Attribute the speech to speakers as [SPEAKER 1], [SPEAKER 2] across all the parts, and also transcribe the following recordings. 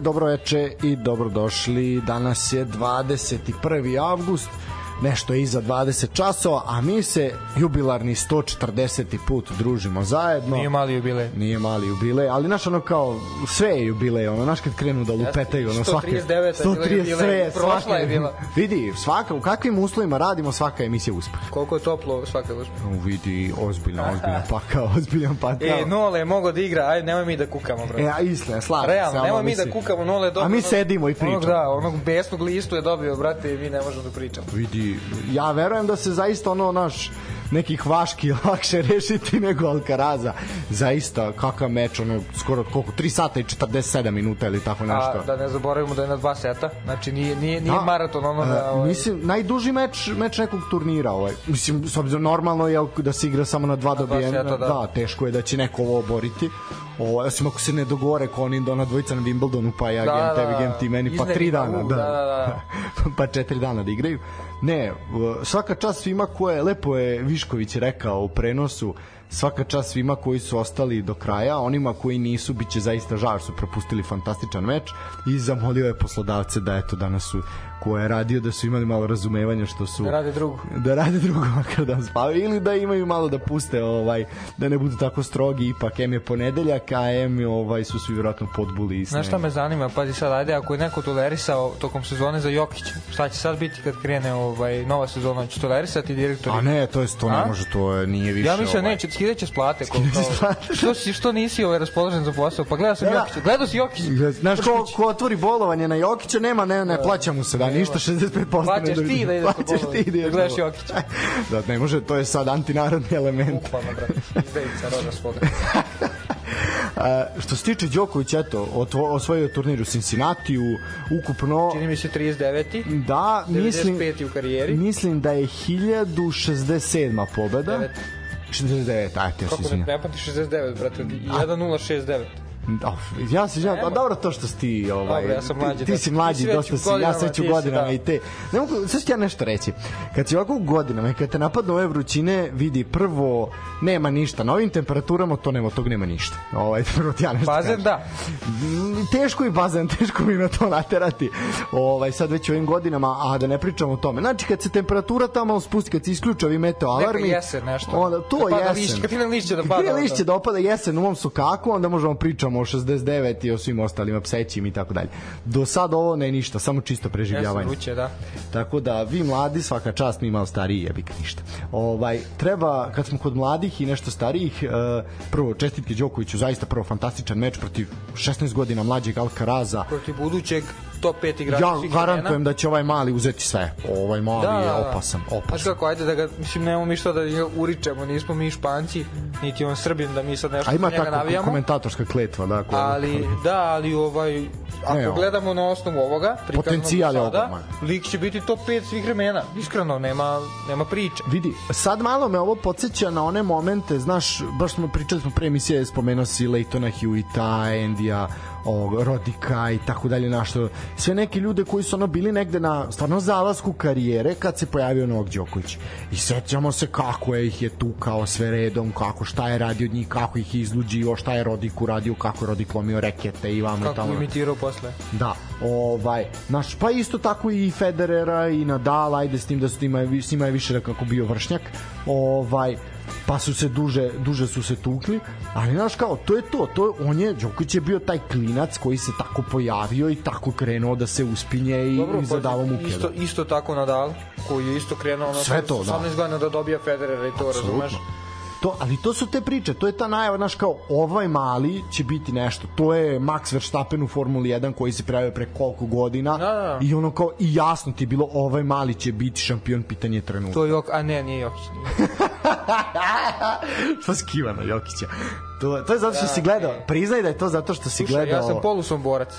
[SPEAKER 1] dobro veče i dobrodošli. Danas je 21. avgust nešto iza 20 časova, a mi se jubilarni 140. put družimo zajedno.
[SPEAKER 2] Nije mali jubilej.
[SPEAKER 1] Nije mali jubilej, ali naš ono kao sve je jubilej, ono naš kad krenu da lupetaju, ono svake
[SPEAKER 2] 139 130
[SPEAKER 1] sve,
[SPEAKER 2] prošla je bila.
[SPEAKER 1] Vidi, svaka u kakvim uslovima radimo, svaka emisija uspeh.
[SPEAKER 2] Koliko je toplo svaka uspeh.
[SPEAKER 1] U vidi, ozbiljno, ozbiljno pakao, ozbiljan pakao.
[SPEAKER 2] E, Nole je mogao da igra, ajde, nemoj mi da kukamo, bro.
[SPEAKER 1] E, a istina, slažem.
[SPEAKER 2] Realno, nemoj mi da kukamo, Nole je dobio...
[SPEAKER 1] A mi sedimo i pričamo.
[SPEAKER 2] Onog, da, onog besnog listu je dobio, brate, i mi ne možemo da pričamo.
[SPEAKER 1] vidi, ja verujem da se zaista ono naš nekih vaški lakše rešiti nego Alcaraza. Zaista, kakav meč, ono, skoro koliko, 3 sata i 47 minuta ili tako nešto.
[SPEAKER 2] A da ne zaboravimo da je na dva seta, znači nije, nije, nije
[SPEAKER 1] Da.
[SPEAKER 2] maraton ono da... Ovaj,
[SPEAKER 1] mislim, najduži meč, meč nekog turnira, ovaj. Mislim, s obzirom normalno je da se igra samo na dva
[SPEAKER 2] dva
[SPEAKER 1] dobijena.
[SPEAKER 2] seta, da.
[SPEAKER 1] da. teško je da će neko ovo oboriti. Ovaj, osim ako se ne dogore ko oni ona dvojica na Wimbledonu, pa ja
[SPEAKER 2] Da,
[SPEAKER 1] gem
[SPEAKER 2] da,
[SPEAKER 1] tebi,
[SPEAKER 2] da.
[SPEAKER 1] gem ti meni, pa tri dana.
[SPEAKER 2] u,
[SPEAKER 1] Da,
[SPEAKER 2] da, da, da.
[SPEAKER 1] pa četiri dana da igraju. Ne, svaka čast svima koje, lepo je Višković rekao u prenosu, svaka čast svima koji su ostali do kraja, onima koji nisu, bit će zaista žao jer su propustili fantastičan meč i zamolio je poslodavce da eto danas su ko je radio da su imali malo razumevanja što su
[SPEAKER 2] Da rade drugo.
[SPEAKER 1] da rade drugo makar da spavaju ili da imaju malo da puste ovaj da ne budu tako strogi ipak em je ponedeljak a em ovaj su svi vjerojatno podbuli i
[SPEAKER 2] Znaš šta me zanima, pazi sad, ajde, ako je neko tolerisao tokom sezone za Jokića, šta će sad biti kad krene ovaj, nova sezona, će tolerisati direktori?
[SPEAKER 1] a ne to je to ne može to je, nije više
[SPEAKER 2] Ja mislim
[SPEAKER 1] ovaj.
[SPEAKER 2] neće, skidaće s plate. Ko,
[SPEAKER 1] Skidaće s
[SPEAKER 2] kao,
[SPEAKER 1] plate.
[SPEAKER 2] što, si, što nisi ovaj raspoložen za posao? Pa gledao sam
[SPEAKER 1] Da, da.
[SPEAKER 2] Jokića. Gledao si Jokića?
[SPEAKER 1] Znaš, ko, ko otvori bolovanje na Jokića, nema, ne, ne, plaća mu se, da, ništa, 65%
[SPEAKER 2] Plaćaš
[SPEAKER 1] ne
[SPEAKER 2] ti da ideš
[SPEAKER 1] Plaćaš ti da ideš
[SPEAKER 2] da gledaš Jokića.
[SPEAKER 1] Da, ne može, to je sad antinarodni element.
[SPEAKER 2] Bukvalno, brate. Izdajica roda svoga.
[SPEAKER 1] A, što se tiče Đokovića, eto, osvojio turnir u Cincinnatiju, ukupno...
[SPEAKER 2] Čini mi se 39.
[SPEAKER 1] Da, mislim,
[SPEAKER 2] 95. u karijeri.
[SPEAKER 1] mislim da je 1067. pobeda.
[SPEAKER 2] Devet.
[SPEAKER 1] 69, ajte, ja se
[SPEAKER 2] Kako ne,
[SPEAKER 1] izvinjam.
[SPEAKER 2] ne pamti 69, brate, 1069.
[SPEAKER 1] Da, ja se izvinjam, pa dobro to što si ti, ovaj,
[SPEAKER 2] Dobro, ja sam mlađi,
[SPEAKER 1] ti, ti
[SPEAKER 2] da.
[SPEAKER 1] si
[SPEAKER 2] Ti
[SPEAKER 1] mlađi,
[SPEAKER 2] već
[SPEAKER 1] dosta si, ja
[SPEAKER 2] godinama,
[SPEAKER 1] sam već u
[SPEAKER 2] ti
[SPEAKER 1] godinama
[SPEAKER 2] da.
[SPEAKER 1] i te. Ne mogu, sad ću ja nešto reći. Kad si ovako u godinama i kad te napadnu ove vrućine, vidi, prvo, nema ništa. Na ovim temperaturama to nema, tog nema ništa. Ovaj, prvo ti ja nešto
[SPEAKER 2] Bazen,
[SPEAKER 1] kažem.
[SPEAKER 2] da.
[SPEAKER 1] Mm, teško i bazen, teško mi na to naterati. Ovaj sad već u ovim godinama, a da ne pričamo o tome. Znači kad se temperatura tamo spusti, kad se isključe ovi meteo alarmi,
[SPEAKER 2] Neka jesen nešto.
[SPEAKER 1] Onda to
[SPEAKER 2] pada
[SPEAKER 1] jesen.
[SPEAKER 2] lišće, kad krene lišće da
[SPEAKER 1] Kad
[SPEAKER 2] pada,
[SPEAKER 1] krene lišće da opada jesen u mom sukaku, onda možemo pričamo o 69 i o svim ostalima psećim i tako dalje. Do sad ovo ne ništa, samo čisto preživljavanje.
[SPEAKER 2] vruće, da.
[SPEAKER 1] Tako da vi mladi svaka čast mi malo stariji jebi ga ništa. Ovaj treba kad smo kod mladih i nešto starijih, uh, prvo čestitke Đokoviću, zaista prvo fantastičan meč protiv 16 godina mlađeg Alcaraza.
[SPEAKER 2] Protiv budućeg top 5 igrača
[SPEAKER 1] Ja
[SPEAKER 2] svih
[SPEAKER 1] garantujem da će ovaj mali uzeti sve. Ovaj mali
[SPEAKER 2] Da,
[SPEAKER 1] je
[SPEAKER 2] da, da.
[SPEAKER 1] opasan,
[SPEAKER 2] Znaš
[SPEAKER 1] opasan.
[SPEAKER 2] kako, ajde da ga, mislim, nemamo mi što da ga uričemo, nismo mi španci, niti on srbin, da mi sad nešto
[SPEAKER 1] A ima
[SPEAKER 2] njega
[SPEAKER 1] tako
[SPEAKER 2] navijamo.
[SPEAKER 1] komentatorska kletva, da. koja-
[SPEAKER 2] Ali, da, ali ovaj, ako
[SPEAKER 1] Ne,
[SPEAKER 2] gledamo na osnovu ovoga,
[SPEAKER 1] Potencijal je ogroman.
[SPEAKER 2] lik će biti top 5 svih vremena. Iskreno, nema, nema priče.
[SPEAKER 1] Vidi, sad malo me ovo podsjeća na one momente, znaš, baš smo pričali smo pre emisije, spomenuo si Leitona Hewita, Endija, ovog, Rodika i tako dalje, našto, sve neke ljude koji su ono bili negde na stvarno zalasku karijere kad se pojavio Novak Đoković. I sećamo se kako je ih je tukao sve redom, kako šta je radio od njih, kako ih je izluđivo, šta je Rodik uradio, kako je Rodik lomio rekete i vamo i
[SPEAKER 2] Kako
[SPEAKER 1] tamo.
[SPEAKER 2] imitirao posle.
[SPEAKER 1] Da, ovaj, naš, pa isto tako i Federera i Nadal, ajde s tim da su njima, s njima je više da kako bio vršnjak, ovaj, pa su se duže, duže su se tukli, ali znaš kao, to je to, to je, on je, Đoković je bio taj klinac koji se tako pojavio i tako krenuo da se uspinje i,
[SPEAKER 2] Dobro,
[SPEAKER 1] i zadavao muke.
[SPEAKER 2] isto,
[SPEAKER 1] da.
[SPEAKER 2] isto tako Nadal, koji je isto krenuo ono,
[SPEAKER 1] Sve to, da.
[SPEAKER 2] 18 godina da dobija Federera i to, razumeš?
[SPEAKER 1] To, ali to su te priče, to je ta najava, znaš kao, ovaj mali će biti nešto. To je Max Verstappen u Formuli 1 koji se prijavio pre koliko godina
[SPEAKER 2] Da, da.
[SPEAKER 1] i ono kao, i jasno ti je bilo, ovaj mali će biti šampion, pitanje trenutka.
[SPEAKER 2] To je Jok, a ne, nije Jokić.
[SPEAKER 1] Šta skiva na Jokića? To, to je zato što si gledao. Priznaj da je to zato što si
[SPEAKER 2] Slušaj,
[SPEAKER 1] gledao.
[SPEAKER 2] ja sam polusom borac.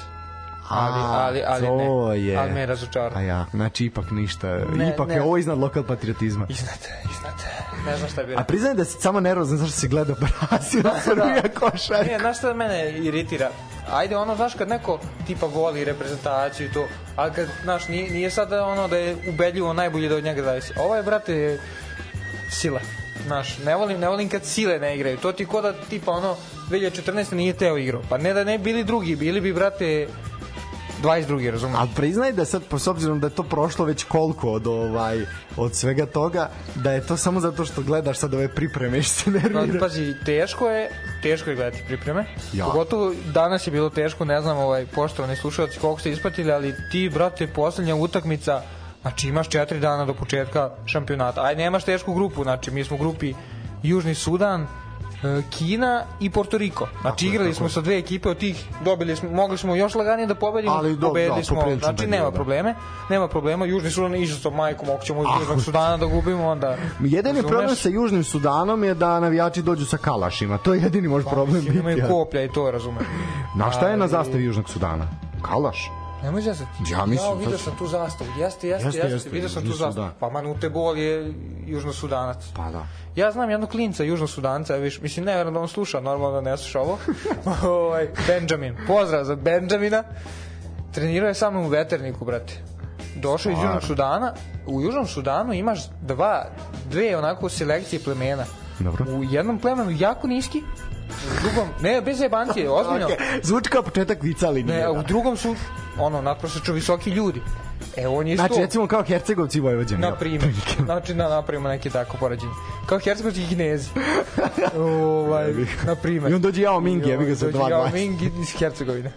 [SPEAKER 2] Ali,
[SPEAKER 1] A,
[SPEAKER 2] ali, ali
[SPEAKER 1] to
[SPEAKER 2] ne.
[SPEAKER 1] Je.
[SPEAKER 2] Ali me je razočarao.
[SPEAKER 1] A ja, znači ipak ništa.
[SPEAKER 2] Ne,
[SPEAKER 1] ipak
[SPEAKER 2] ne.
[SPEAKER 1] je ovo iznad lokal patriotizma.
[SPEAKER 2] Iznate, iznate. Ne znam šta bi
[SPEAKER 1] A
[SPEAKER 2] rekao.
[SPEAKER 1] priznaj da si samo nervozan zašto si gledao Brazil, Srbija, košarka.
[SPEAKER 2] Ne, znaš šta mene iritira? Ajde, ono, znaš, kad neko tipa voli reprezentaciju i to, ali kad, znaš, nije, nije sad ono da je ubedljivo najbolje da od njega zavisi. Ovo je, brate, sila. Znaš, ne volim, ne volim kad sile ne igraju. To ti ko da tipa ono 2014. nije teo igrao. Pa ne da ne bili drugi, bili bi, brate, 22. razumeš?
[SPEAKER 1] Ali priznaj da sad, po s obzirom da je to prošlo već koliko od, ovaj, od svega toga, da je to samo zato što gledaš sad ove pripreme i se
[SPEAKER 2] Pa,
[SPEAKER 1] nerviraš.
[SPEAKER 2] pazi, teško je, teško je gledati pripreme.
[SPEAKER 1] Ja.
[SPEAKER 2] Pogotovo danas je bilo teško, ne znam, ovaj, poštovani slušalci koliko ste ispatili, ali ti, brate, poslednja utakmica, znači imaš četiri dana do početka šampionata. Aj, nemaš tešku grupu, znači mi smo u grupi Južni Sudan, Kina i Porto Riko. Znači igrali smo sa dve ekipe od tih, dobili smo, mogli smo još laganije da pobedimo,
[SPEAKER 1] Ali do-
[SPEAKER 2] pobedili
[SPEAKER 1] da,
[SPEAKER 2] smo, znači nema
[SPEAKER 1] da.
[SPEAKER 2] probleme, nema problema, Južni Sudan išao sa majkom, ako ćemo
[SPEAKER 1] Ah,
[SPEAKER 2] Južnog Sudana da gubimo, onda...
[SPEAKER 1] Jedini problem sa Južnim Sudanom je da navijači dođu sa kalašima. To je jedini možda problem
[SPEAKER 2] Mislim,
[SPEAKER 1] biti.
[SPEAKER 2] Imaju koplja i to, razumem.
[SPEAKER 1] Na šta je na zastavi Južnog Sudana? Kalaš?
[SPEAKER 2] Nemoj zezati.
[SPEAKER 1] Ja mislim,
[SPEAKER 2] Ja, vidio sam tu zastavu. Jeste, jeste,
[SPEAKER 1] Jeste,
[SPEAKER 2] jeste.
[SPEAKER 1] jeste,
[SPEAKER 2] vidio sam tu
[SPEAKER 1] Južni
[SPEAKER 2] zastavu.
[SPEAKER 1] Sudan.
[SPEAKER 2] Pa Manute Bol je južnosudanac.
[SPEAKER 1] Pa da.
[SPEAKER 2] Ja znam jednog klinca južnosudanca, viš, mislim, ne da on sluša, normalno da ne sluša ovo. ovaj, Benjamin. Pozdrav za Benjamina. Trenirao je sa mnom u veterniku, brate. Došao iz Južnog Sudana. U Južnom Sudanu imaš dva, dve onako selekcije plemena.
[SPEAKER 1] Dobro.
[SPEAKER 2] U jednom plemenu jako niski, u drugom, ne, bez jebancije, ozbiljno.
[SPEAKER 1] Okay. Zvuči kao početak vica, ali nije.
[SPEAKER 2] Ne, a
[SPEAKER 1] da.
[SPEAKER 2] u drugom su ono nadprosečno visoki ljudi. E on je
[SPEAKER 1] Znači, recimo kao Hercegovci i Vojvođani.
[SPEAKER 2] na primjer. Znači da napravimo neke tako poređenje. Kao hercegovski kinezi. ovaj, na primjer.
[SPEAKER 1] I on dođe Jao Ming, jebi ga
[SPEAKER 2] Dođe
[SPEAKER 1] 2:20.
[SPEAKER 2] Jao Ming iz Hercegovine.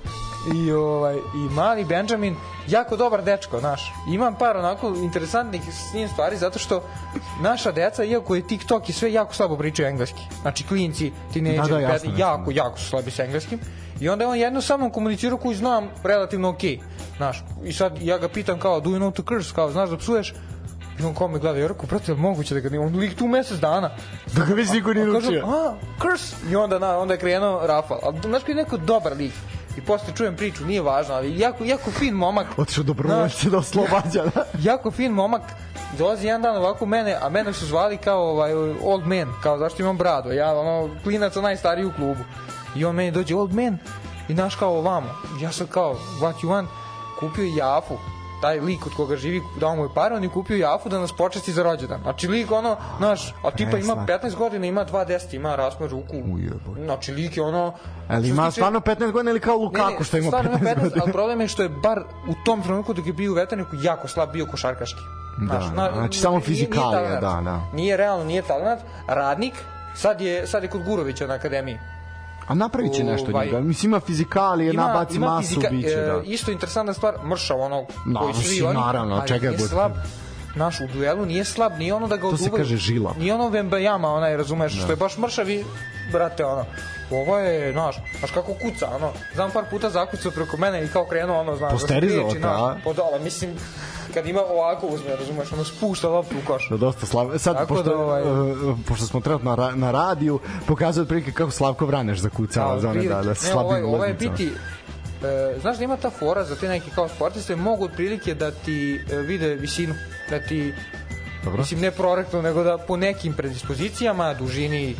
[SPEAKER 2] I, ovaj, I mali Benjamin, jako dobar dečko, znaš. Imam par onako interesantnih s njim stvari, zato što naša deca, iako je TikTok i sve, jako slabo pričaju engleski. Znači, klinci, tineđeri,
[SPEAKER 1] Da, da, jasno,
[SPEAKER 2] peti,
[SPEAKER 1] jasno.
[SPEAKER 2] jako, jako su slabi sa engleskim. I onda je on jedno sa mnom komunicirao koju znam relativno okej. Znaš, i sad ja ga pitam kao, do you know to curse, kao, znaš da psuješ? I on kao me gleda, ja rekao, brate, je moguće da ga nije, on lik tu mesec dana.
[SPEAKER 1] Da ga već niko nije
[SPEAKER 2] A
[SPEAKER 1] naučio.
[SPEAKER 2] a, curse. I onda, na, onda je krenuo Rafal. Ali, znaš koji je neko dobar lik. I posle čujem priču, nije važno, ali jako, jako fin momak.
[SPEAKER 1] Otišao dobrovoljce da oslobađa. Da?
[SPEAKER 2] jako fin momak. Dolazi jedan dan ovako mene, a mene su zvali kao ovaj old man, kao zašto imam bradu. Ja ono klinac najstariji u klubu. I on meni dođe old man i naš kao ovamo. Ja sam kao what you want? Kupio jafu taj lik od koga živi, dao mu je pare, on je kupio jafu da nas počesti za rođendan. Znači lik ono, znaš, a tipa ima
[SPEAKER 1] Presna.
[SPEAKER 2] 15 godina, ima 2.10, ima raspon ruku. Znači lik je ono...
[SPEAKER 1] Ali ima
[SPEAKER 2] tiče-
[SPEAKER 1] stvarno 15 godina ili kao Lukaku što ima 15
[SPEAKER 2] stvarno
[SPEAKER 1] godina?
[SPEAKER 2] ali problem je što je bar u tom trenutku dok je bio u veterniku jako slab bio košarkaški.
[SPEAKER 1] Da,
[SPEAKER 2] Znaš,
[SPEAKER 1] da, znači samo fizikalija, da, da.
[SPEAKER 2] Nije realno, nije talent. Radnik, sad je, sad je kod Gurovića na akademiji.
[SPEAKER 1] A napravit će nešto
[SPEAKER 2] Ovaj-
[SPEAKER 1] njega. Mislim, ima fizikalije, nabaci masu,
[SPEAKER 2] fizika-
[SPEAKER 1] biće,
[SPEAKER 2] e,
[SPEAKER 1] da.
[SPEAKER 2] Isto interesantna stvar, mršav ono
[SPEAKER 1] No,
[SPEAKER 2] koji svi oni,
[SPEAKER 1] naravno,
[SPEAKER 2] ali
[SPEAKER 1] čega
[SPEAKER 2] nije
[SPEAKER 1] god.
[SPEAKER 2] slab. Naš u duelu nije slab, nije ono da ga
[SPEAKER 1] To se
[SPEAKER 2] oduvaju.
[SPEAKER 1] kaže žila.
[SPEAKER 2] Nije ono Vembajama, onaj, razumeš, što je baš mršav i, brate, ono, ovo je, znaš, znaš kako kuca, ono, znam par puta zakucao preko mene i kao krenuo, ono, znaš,
[SPEAKER 1] Posterizovao
[SPEAKER 2] spriječi,
[SPEAKER 1] te, a?
[SPEAKER 2] znaš, podola, mislim, kad ima ovako uzme, razumeš, ono, spušta loptu u koš.
[SPEAKER 1] Da dosta Slav... Sad,
[SPEAKER 2] Tako
[SPEAKER 1] pošto,
[SPEAKER 2] da, ovaj-
[SPEAKER 1] uh, pošto smo trenutno na, ra- na radiju, pokazuje otprilike kako Slavko Vraneš zakucava za one da, da
[SPEAKER 2] ne,
[SPEAKER 1] slabim
[SPEAKER 2] ovaj, ovaj biti E, znaš da ima ta fora za te neki kao sportiste mogu otprilike da ti e, vide visinu da ti
[SPEAKER 1] Dobro.
[SPEAKER 2] mislim ne prorektno nego da po nekim predispozicijama dužini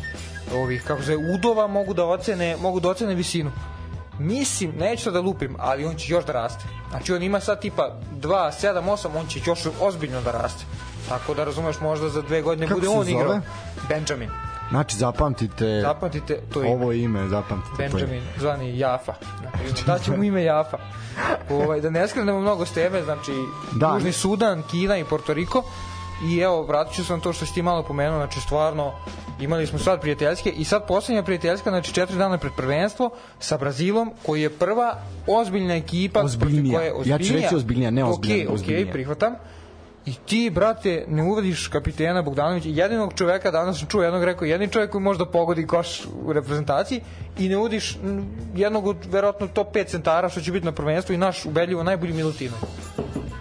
[SPEAKER 2] ovih kako se udova mogu da ocene mogu da ocene visinu mislim, neću da lupim, ali on će još da raste. Znači on ima sad tipa 2, 7, 8, on će još ozbiljno da raste. Tako da razumeš, možda za dve godine
[SPEAKER 1] Kako
[SPEAKER 2] bude
[SPEAKER 1] se
[SPEAKER 2] on
[SPEAKER 1] zove?
[SPEAKER 2] igrao. Benjamin.
[SPEAKER 1] Znači, zapamtite
[SPEAKER 2] Zapamtite to ime.
[SPEAKER 1] ovo ime, zapamtite. to ime.
[SPEAKER 2] Benjamin, zvani Jafa. Znači, daće mu ime Jafa. Ovaj, da ne skrenemo mnogo s teme, znači
[SPEAKER 1] Da.
[SPEAKER 2] Južni Sudan, Kina i Porto Riko. I evo, vratit ću se na to što si ti malo pomenuo, znači stvarno imali smo sad prijateljske i sad poslednja prijateljska, znači četiri dana pred prvenstvo sa Brazilom, koji je prva ozbiljna ekipa.
[SPEAKER 1] Ozbiljnija.
[SPEAKER 2] koje je
[SPEAKER 1] Ja ću reći ozbiljnija, ne ozbiljna,
[SPEAKER 2] Okej,
[SPEAKER 1] ozbiljnija.
[SPEAKER 2] okej, prihvatam. I ti, brate, ne uvodiš kapitena Bogdanovića, jedinog čoveka, danas sam čuo jednog rekao, jedini čovjek koji može da pogodi koš u reprezentaciji i ne uvodiš jednog od, verovatno, top 5 centara što će biti na prvenstvu i naš ubedljivo najbolji Milutino.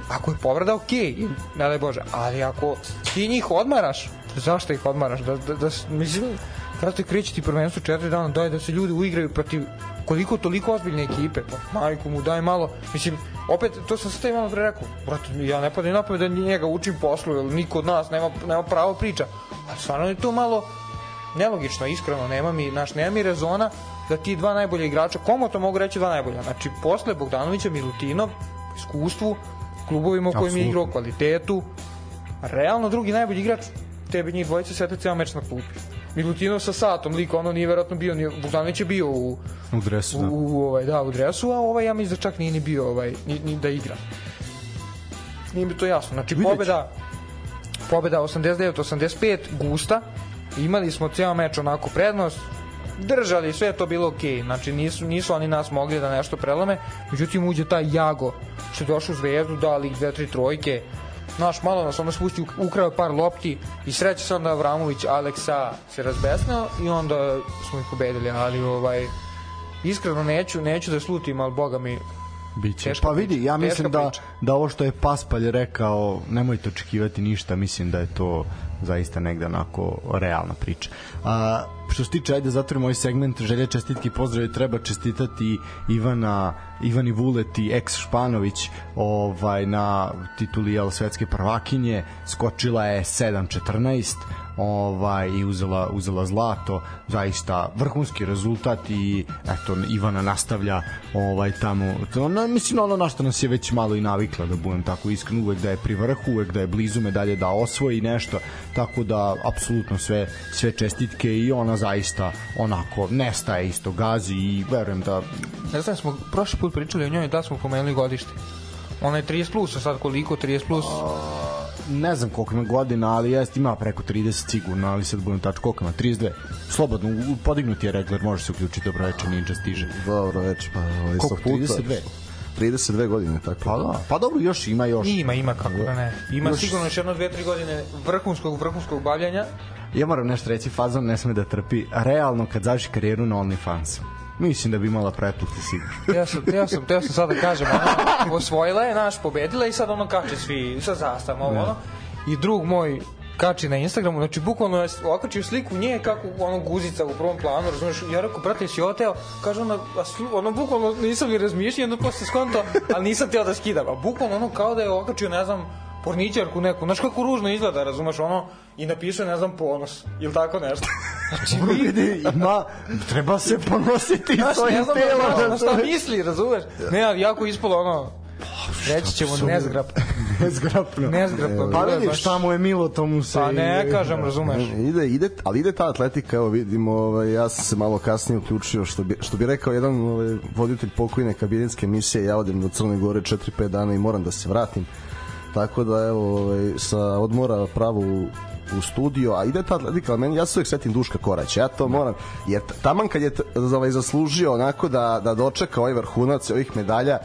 [SPEAKER 2] Ako je povreda, okej, okay, ne daj Bože, ali ako ti njih odmaraš, zašto ih odmaraš? Da, da, da, mislim, brate, kreće ti prvenstvo četiri dana, daj da se ljudi uigraju protiv koliko toliko ozbiljne ekipe, pa majku mu daj malo, mislim, opet, to sam sve malo pre rekao, brate, ja ne padam na pamet da njega učim poslu, jer niko od nas nema, nema pravo priča, ali stvarno je to malo nelogično, iskreno, nema mi, naš, nema mi rezona da ti dva najbolja igrača, komu to mogu reći dva najbolja, znači, posle Bogdanovića, Milutinov, iskustvu, klubovima u kojim je igrao, kvalitetu, realno drugi najbolji igrač, tebi njih dvojica sete ceo meč na klupi. Milutinov sa satom, lik ono nije verovatno bio, ni, Bogdanović je bio u,
[SPEAKER 1] U dresu, da.
[SPEAKER 2] u, u, ovaj, da, u dresu, a ovaj ja mislim da čak nije ni bio ovaj, ni, ni da igra. Nije mi to jasno. Znači,
[SPEAKER 1] Vidjet
[SPEAKER 2] pobeda, pobeda 89-85, gusta, imali smo cijel meč onako prednost, držali, sve je to bilo okej. Okay. Znači, nisu, nisu oni nas mogli da nešto prelome, međutim, uđe taj Jago, što je došao u zvezdu, dali ih dve, tri trojke, Naš malo nas ono spusti, ukrao par lopti i sreće se onda Avramović Aleksa se razbesnao i onda smo ih pobedili, ali ovaj iskreno neću, neću da slutim, ali boga mi
[SPEAKER 1] Biće.
[SPEAKER 2] Teška
[SPEAKER 1] Pa vidi, ja mislim da, da ovo što je Paspalj rekao, nemojte očekivati ništa, mislim da je to zaista negde onako realna priča. A, što se tiče, ajde zatvorimo ovaj segment, želje čestitki pozdrave, treba čestitati Ivana, Ivani Vuleti, ex Španović, ovaj, na tituli jel, svetske prvakinje, skočila je 7-14, ovaj i uzela uzela zlato zaista vrhunski rezultat i eto Ivana nastavlja ovaj tamo to ona mislim ono na što nas je već malo i navikla da budem tako iskren uvek da je pri vrhu uvek da je blizu medalje da osvoji nešto tako da apsolutno sve sve čestitke i ona zaista onako nestaje isto gazi i verujem da
[SPEAKER 2] Ne znam, smo prošli put pričali o njoj da smo pomenuli godište. Ona je 30 plus, a sad koliko 30 plus?
[SPEAKER 1] Ne znam koliko ima godina, ali jest ima preko 30 sigurno, ali sad budem tač koliko ima, 32. Slobodno, podignuti je regler, može se uključiti, dobro večer, ninja stiže.
[SPEAKER 3] Dobro, već, pa ovaj,
[SPEAKER 1] Koliko,
[SPEAKER 3] puta.
[SPEAKER 1] 32?
[SPEAKER 3] 32 godine, tako.
[SPEAKER 1] Pa da, pa dobro, još ima još.
[SPEAKER 2] Ima, ima kako da ne. Ima
[SPEAKER 1] Još-
[SPEAKER 2] sigurno još jedno, dve, tri godine vrhunskog, vrhunskog bavljanja.
[SPEAKER 1] Ja moram nešto reći, Fazon ne sme da trpi. Realno, kad završi karijeru na OnlyFansu, mislim da bi imala pretplati sigurno.
[SPEAKER 2] Ja sam, ja sam, ja sam sad da kažem, ono, osvojila je, naš, pobedila i sad ono kače svi sa zastavom, ovo, ono. I drug moj kači na Instagramu, znači bukvalno je okačio sliku nje kako ono guzica u prvom planu, razumeš, ja rekao, brate, si oteo, kaže ona, a slu, ono, bukvalno nisam ni razmišljao, onda posle skonto, ali nisam teo da skidam, a bukvalno ono kao da je okačio, ne znam, porničarku neku, znaš kako ružno izgleda, razumeš, ono, i napisao, ne znam, ponos, ili tako nešto. Znači,
[SPEAKER 1] Dobro, vidi, ima, treba se ponositi
[SPEAKER 2] Znaš,
[SPEAKER 1] svojim
[SPEAKER 2] znam
[SPEAKER 1] telom.
[SPEAKER 2] da, da, šta misli, razumeš? Ne, jako ispalo ono, reći ćemo nezgrap,
[SPEAKER 1] Nezgrapno.
[SPEAKER 2] nezgrapno.
[SPEAKER 1] Pa
[SPEAKER 2] bilo je
[SPEAKER 1] vidi
[SPEAKER 2] baš-
[SPEAKER 1] šta mu je milo, to mu se...
[SPEAKER 2] Pa ne kažem, razumeš.
[SPEAKER 3] Ide, ide, ali ide ta atletika, evo vidimo, ovaj, ja sam se malo kasnije uključio, što bi, što bi rekao jedan ovaj, voditelj pokojne kabinetske emisije, ja odem do Crne Gore 4-5 dana i moram da se vratim. Tako da, evo, ovaj, sa odmora pravo u, u studio, a ide ta atletika, meni, ja se uvijek setim Duška Koraća, ja to moram, jer taman kad je ovaj, zaslužio onako da, da dočeka ovaj vrhunac ovih medalja,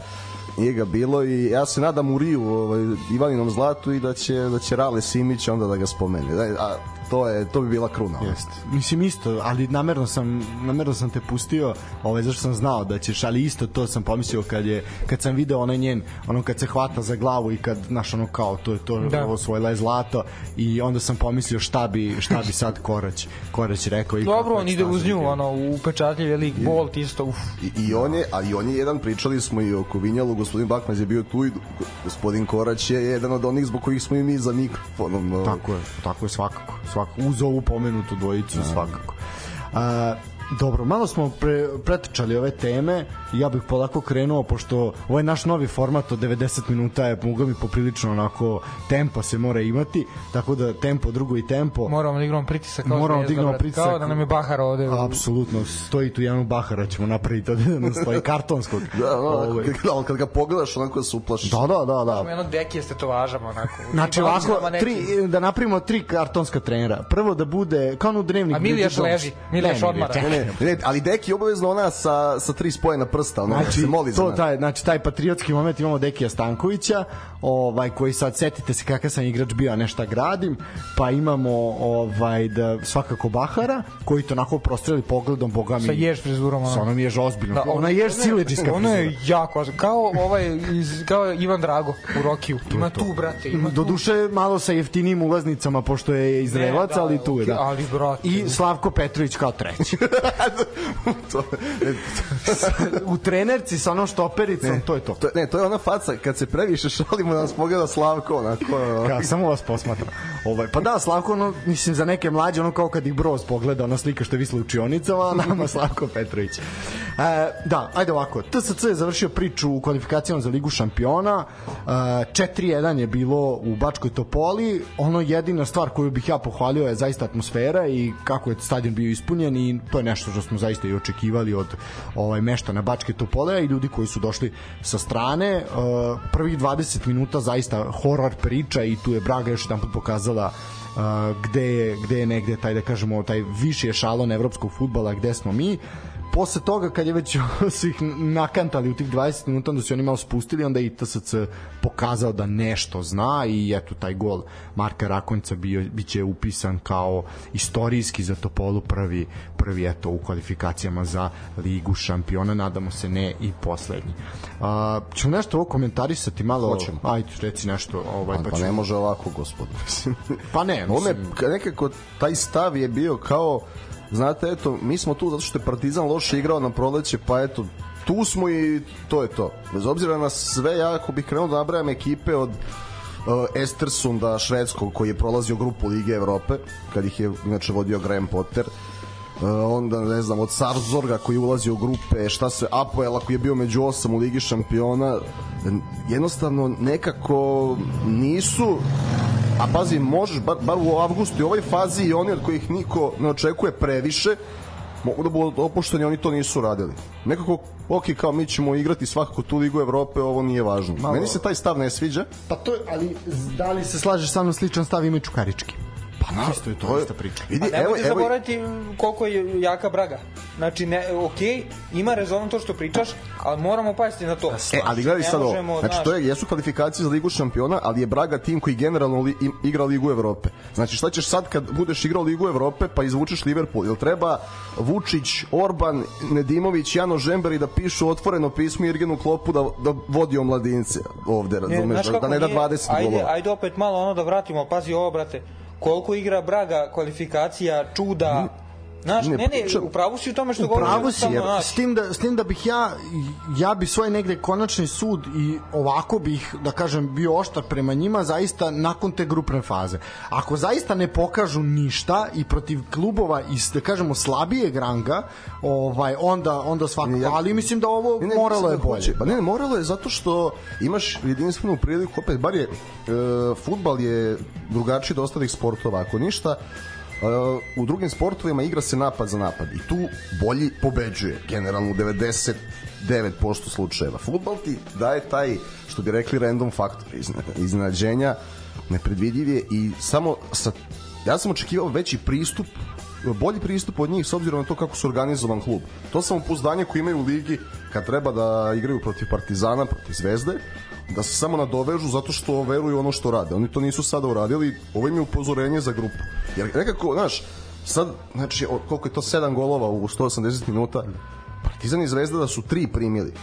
[SPEAKER 3] nije ga bilo i ja se nadam u Riju ovaj, Ivaninom zlatu i da će, da će Rale Simić onda da ga spomene. Da, a to, je, to bi bila kruna.
[SPEAKER 1] Jeste. Mislim isto, ali namerno sam namerno sam te pustio, ovaj zašto sam znao da ćeš, ali isto to sam pomislio kad je kad sam video onaj njen, ono kad se hvata za glavu i kad naš ono kao to je to
[SPEAKER 2] Da.
[SPEAKER 1] da. osvojila je zlato i onda sam pomislio šta bi šta bi sad Korać Korać rekao i
[SPEAKER 2] Dobro, on ide uz nju, ono, upečatljiv je lik, Bolt isto, uf.
[SPEAKER 3] I, I on je, a i on je jedan, pričali smo i o Kovinjalu, gospodin Bakmaz je bio tu i gospodin Korać je jedan od onih zbog kojih smo i mi za mikrofonom.
[SPEAKER 1] Tako je, tako je svakako. Svakako uz ovu pomenutu dvojicu svakako. A, dobro, malo smo pre, pretečali ove teme ja bih polako krenuo pošto ovaj naš novi format od 90 minuta je mogao mi poprilično onako tempo se mora imati, tako da tempo, drugo i tempo.
[SPEAKER 2] Moramo da igramo pritisak kao
[SPEAKER 1] Moramo da igramo pritisak.
[SPEAKER 2] Kao da nam je Bahar ovde. u-
[SPEAKER 1] Apsolutno, stoji tu jedan Bahara ćemo napraviti ovde da nam stoji kartonskog.
[SPEAKER 3] Da, da,
[SPEAKER 1] Ovaj.
[SPEAKER 3] kad, kad, kad ga pogledaš onako se uplašiš.
[SPEAKER 1] Da, da, da, da.
[SPEAKER 2] Imamo jedno dekije s tetovažama, onako.
[SPEAKER 1] Znači ovako, tri, da napravimo tri kartonska trenera. Prvo da bude, kao ono dnevnik.
[SPEAKER 2] A Milija
[SPEAKER 1] Bridget Jones.
[SPEAKER 2] leži, Milija
[SPEAKER 1] Ne,
[SPEAKER 2] još odmara.
[SPEAKER 1] čekaj.
[SPEAKER 3] Ne, ne, ali deki obavezno ona sa, sa tri spojena prsta, ono, znači, se moli za
[SPEAKER 1] to,
[SPEAKER 3] nas.
[SPEAKER 1] taj, znači taj patriotski moment imamo Dekija Stankovića, ovaj koji sad setite se kakav sam igrač bio, a nešta gradim, pa imamo ovaj da svakako Bahara koji to onako prostreli pogledom boga mi.
[SPEAKER 2] Sa jež frizurom, ono.
[SPEAKER 1] Sa onom jež ozbiljno.
[SPEAKER 2] Da,
[SPEAKER 1] ona jež sileđiska.
[SPEAKER 2] Ona je jako, kao ovaj iz, kao Ivan Drago u Rokiju. Ima tu, brate, ima tu.
[SPEAKER 1] Do duše malo sa jeftinim ulaznicama pošto je Izraelac,
[SPEAKER 2] Ne, da,
[SPEAKER 1] ali tu je,
[SPEAKER 2] okej,
[SPEAKER 1] da.
[SPEAKER 2] ali, brate.
[SPEAKER 1] I Slavko Petrović kao treći.
[SPEAKER 3] to, ne,
[SPEAKER 1] u trenerci sa onom štopericom, to je to.
[SPEAKER 3] to, ne, to je ona faca, kad se previše šalimo da nas pogleda Slavko, onako,
[SPEAKER 1] Ka, samo vas posmatram. Ovaj, pa da, Slavko, ono, mislim, za neke mlađe, ono kao kad ih Broz pogleda, ona slika što je visla učionicama, a nama Slavko Petrović. E, da, ajde ovako, TSC je završio priču u kvalifikacijama za Ligu šampiona, e, 4-1 je bilo u Bačkoj Topoli, ono jedina stvar koju bih ja pohvalio je zaista atmosfera i kako je stadion bio ispunjen i to je nešto što smo zaista i očekivali od ovaj meštana Bačke Topole i ljudi koji su došli sa strane. Uh, prvih 20 minuta zaista horor priča i tu je Braga još jedan put pokazala uh, gde je, gde je negde taj da kažemo taj viši ešalon evropskog fudbala gde smo mi posle toga kad je već su ih nakantali u tih 20 minuta onda su oni malo spustili onda i TSC pokazao da nešto zna i eto taj gol Marka Rakonjca bio, biće upisan kao istorijski za Topolu prvi, prvi eto u kvalifikacijama za Ligu šampiona nadamo se ne i poslednji A, ću nešto ovo komentarisati malo
[SPEAKER 3] Hoćemo.
[SPEAKER 1] ajde reci nešto ovaj,
[SPEAKER 3] Pa,
[SPEAKER 1] pa, ću-
[SPEAKER 3] ne može ovako, gospod.
[SPEAKER 1] Pa ne mislim,
[SPEAKER 3] nekako taj stav je bio kao znate eto mi smo tu zato što je Partizan loše igrao na proleće pa eto tu smo i to je to. Bez obzira na sve ja ako bih krenuo da nabrajam ekipe od uh, Estersunda švedskog koji je prolazio grupu Lige Evrope kad ih je inače vodio Graham Potter Uh, onda ne znam od Sarzorga koji ulazi u grupe šta se Apoela koji je bio među osam u Ligi šampiona jednostavno nekako nisu a pazi možeš bar, bar u avgustu i ovoj fazi i oni od kojih niko ne očekuje previše mogu da budu opušteni, oni to nisu radili. Nekako, ok, kao mi ćemo igrati svakako tu Ligu Evrope, ovo nije važno.
[SPEAKER 1] Malo-
[SPEAKER 3] Meni se taj stav ne sviđa.
[SPEAKER 1] pa to ali da li se slažeš sa mnom sličan stav ima i Čukarički pa isto je to, ista priča
[SPEAKER 3] Vidi,
[SPEAKER 2] A
[SPEAKER 3] evo,
[SPEAKER 2] nemojte
[SPEAKER 3] evo,
[SPEAKER 2] zaboraviti koliko je jaka Braga. Znači, ne, ok, ima rezon to što pričaš, ali moramo paziti na to.
[SPEAKER 3] E, ali gledaj sad ovo. Znači, to je, jesu kvalifikacije za Ligu šampiona, ali je Braga tim koji generalno li, igra Ligu Evrope. Znači, šta ćeš sad kad budeš igrao Ligu Evrope, pa izvučeš Liverpool? Jel treba Vučić, Orban, Nedimović, Jano Žember i da pišu otvoreno pismo Irgenu Klopu da, da vodi omladince ovde, razumeš, da, da ne da
[SPEAKER 2] nije-
[SPEAKER 3] 20
[SPEAKER 2] ajde,
[SPEAKER 3] golova.
[SPEAKER 2] Ajde opet malo ono da vratimo, pazi ovo, brate. Koliko igra Braga, kvalifikacija, čuda, Znaš,
[SPEAKER 3] Ne
[SPEAKER 2] ne, ne,
[SPEAKER 3] pričam-
[SPEAKER 2] u pravu si u tome što
[SPEAKER 1] U
[SPEAKER 2] govoriš.
[SPEAKER 1] pravu si,
[SPEAKER 2] jednostavno,
[SPEAKER 1] jer s tim, da, s tim da bih ja, ja bi svoj negde konačni sud i ovako bih, da kažem, bio oštar prema njima zaista nakon te grupne faze. Ako zaista ne pokažu ništa i protiv klubova iz, da kažemo, slabijeg ranga, ovaj, onda, onda svakako,
[SPEAKER 3] Ja-
[SPEAKER 1] ali mislim da ovo
[SPEAKER 3] Ne, ne,
[SPEAKER 1] moralo
[SPEAKER 3] mislim
[SPEAKER 1] je
[SPEAKER 3] da
[SPEAKER 1] bolje.
[SPEAKER 3] hoće. Pa ne, ne, moralo je zato što imaš jedinstvenu priliku, opet, bar je, e, futbal je drugačiji od ostalih sportova, ako ništa, u drugim sportovima igra se napad za napad i tu bolji pobeđuje, generalno u 99% slučajeva. Futbal ti daje taj, što bi rekli, random faktor izne- iznenađenja, nepredvidljiv je i samo sa, ja sam očekivao veći pristup bolji pristup od njih s obzirom na to kako su organizovan klub. To samopouzdanje koje imaju u ligi kad treba da igraju protiv Partizana, protiv Zvezde, da se samo nadovežu zato što veruju ono što rade. Oni to nisu sada uradili, ovo im je upozorenje za grupu. Jer nekako, znaš, sad, znači, koliko je to 7 golova u 180 minuta, Partizan i Zvezda da su tri primili.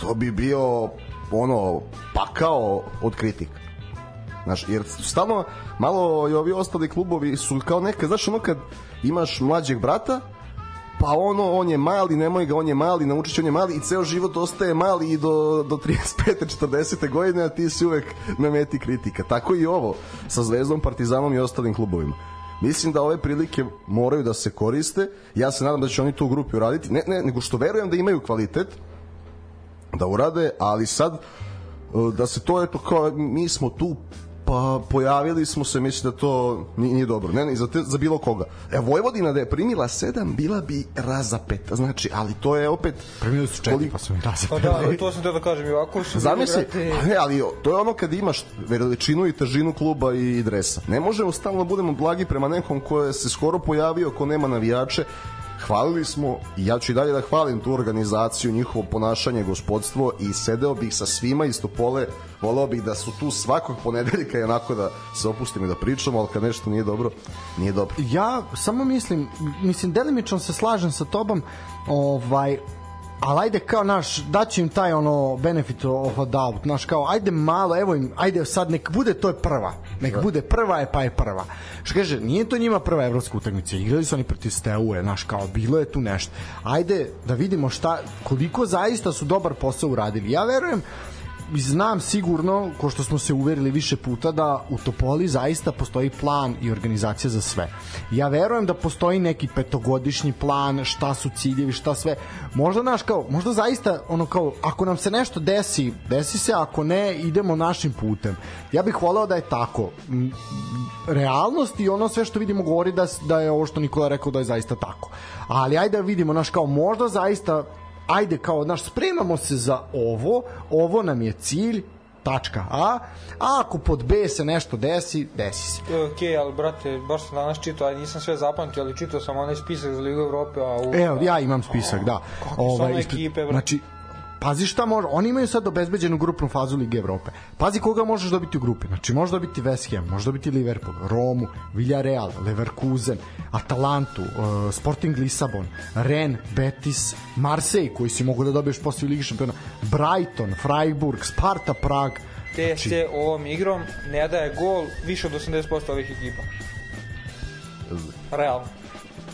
[SPEAKER 3] To bi bio ono pakao od kritika. Znaš, jer stalno malo i ovi ostali klubovi su kao neka, znaš ono kad imaš mlađeg brata, pa ono, on je mali, nemoj ga, on je mali, naučit će, on je mali i ceo život ostaje mali i do, do 35. 40. godine, a ti si uvek na meti kritika. Tako i ovo sa Zvezdom, Partizanom i ostalim klubovima. Mislim da ove prilike moraju da se koriste. Ja se nadam da će oni to u grupi uraditi. Ne, ne, nego što verujem da imaju kvalitet da urade, ali sad e, da se to eto kao mi smo tu pa pojavili smo se, mislim da to nije, nije dobro. Ne, ne, za, te, za bilo koga. E, Vojvodina da je primila sedam, bila bi razapeta. Znači, ali to je opet...
[SPEAKER 1] Primili su četiri, pa su im da se
[SPEAKER 2] Pa da, to sam teo da kažem, ovako su...
[SPEAKER 3] Zamisli,
[SPEAKER 2] brate,
[SPEAKER 3] pa ne, ali to je ono kad imaš veličinu i težinu kluba i dresa. Ne možemo stalno budemo blagi prema nekom ko je se skoro pojavio, ko nema navijače. Hvalili smo, i ja ću i dalje da hvalim tu organizaciju, njihovo ponašanje, gospodstvo i sedeo bih sa svima iz Topole, voleo bih da su tu svakog ponedeljka i onako da se opustimo i da pričamo, ali kad nešto nije dobro, nije dobro.
[SPEAKER 1] ja samo mislim, mislim delimično se slažem sa tobom, ovaj ali ajde kao naš, daću im taj ono benefit of a doubt, naš kao ajde malo, evo im, ajde sad nek bude to je prva, nek bude prva je pa je prva. Što kaže, nije to njima prva evropska utakmica, igrali su oni protiv Steaue, naš kao bilo je tu nešto. Ajde da vidimo šta, koliko zaista su dobar posao uradili. Ja verujem znam sigurno, ko što smo se uverili više puta, da u Topoli zaista postoji plan i organizacija za sve. Ja verujem da postoji neki petogodišnji plan, šta su ciljevi, šta sve. Možda naš kao, možda zaista ono kao, ako nam se nešto desi, desi se, ako ne, idemo našim putem. Ja bih voleo da je tako. Realnost i ono sve što vidimo govori da, da je ovo što Nikola rekao da je zaista tako. Ali ajde da vidimo, naš kao, možda zaista ajde kao, naš, spremamo se za ovo, ovo nam je cilj, tačka A, a ako pod B se nešto desi, desi se.
[SPEAKER 2] Ok, ali brate, baš sam danas čitao, nisam sve zapamtio, ali čitao sam onaj spisak za Ligu Evrope, a u...
[SPEAKER 1] Evo, ja imam spisak, da.
[SPEAKER 2] Kakve su ono
[SPEAKER 1] ispred-
[SPEAKER 2] ekipe, brate?
[SPEAKER 1] Znači, pazi šta može, oni imaju sad obezbeđenu grupnu fazu Lige Evrope. Pazi koga možeš dobiti u grupi. Znači, može dobiti West Ham, može dobiti Liverpool, Romu, Villarreal, Leverkusen, Atalantu, uh, Sporting Lisabon, Ren, Betis, Marseille, koji si mogu da dobiješ posle u Ligi šampiona, Brighton, Freiburg, Sparta, Prag.
[SPEAKER 2] TSC ovom igrom ne daje gol više od 80% ovih ekipa. Realno.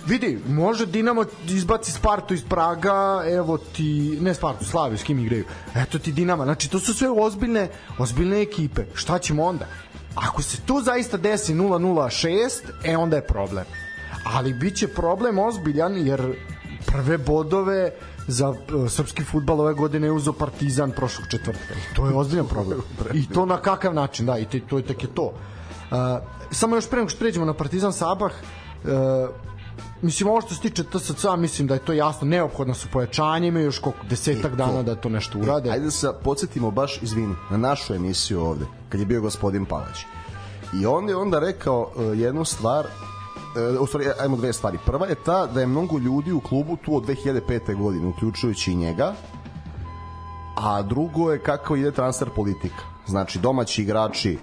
[SPEAKER 1] Vidi, može Dinamo izbaci Spartu iz Praga, evo ti, ne Spartu, Slaviju, s kim igraju. Eto ti Dinama, znači to su sve ozbiljne, ozbiljne ekipe. Šta ćemo onda? Ako se tu zaista desi 006, e onda je problem. Ali bit će problem ozbiljan jer prve bodove za uh, srpski futbal ove godine je uzo Partizan prošlog četvrtka. I to je ozbiljan problem. I to na kakav način, da, i te, to je tek je to. Uh, samo još pre nego što pređemo na Partizan Sabah, uh, mislim ovo što se tiče TSC mislim da je to jasno neophodno su pojačanje imaju još koliko desetak dana da to nešto urade
[SPEAKER 3] Ajde da se podsjetimo baš, izvini, na našu emisiju ovde, kad je bio gospodin Palać. I on je onda rekao uh, jednu stvar, uh, u stvari, ajmo dve stvari. Prva je ta da je mnogo ljudi u klubu tu od 2005. godine, uključujući i njega, a drugo je kako ide transfer politika. Znači, domaći igrači e,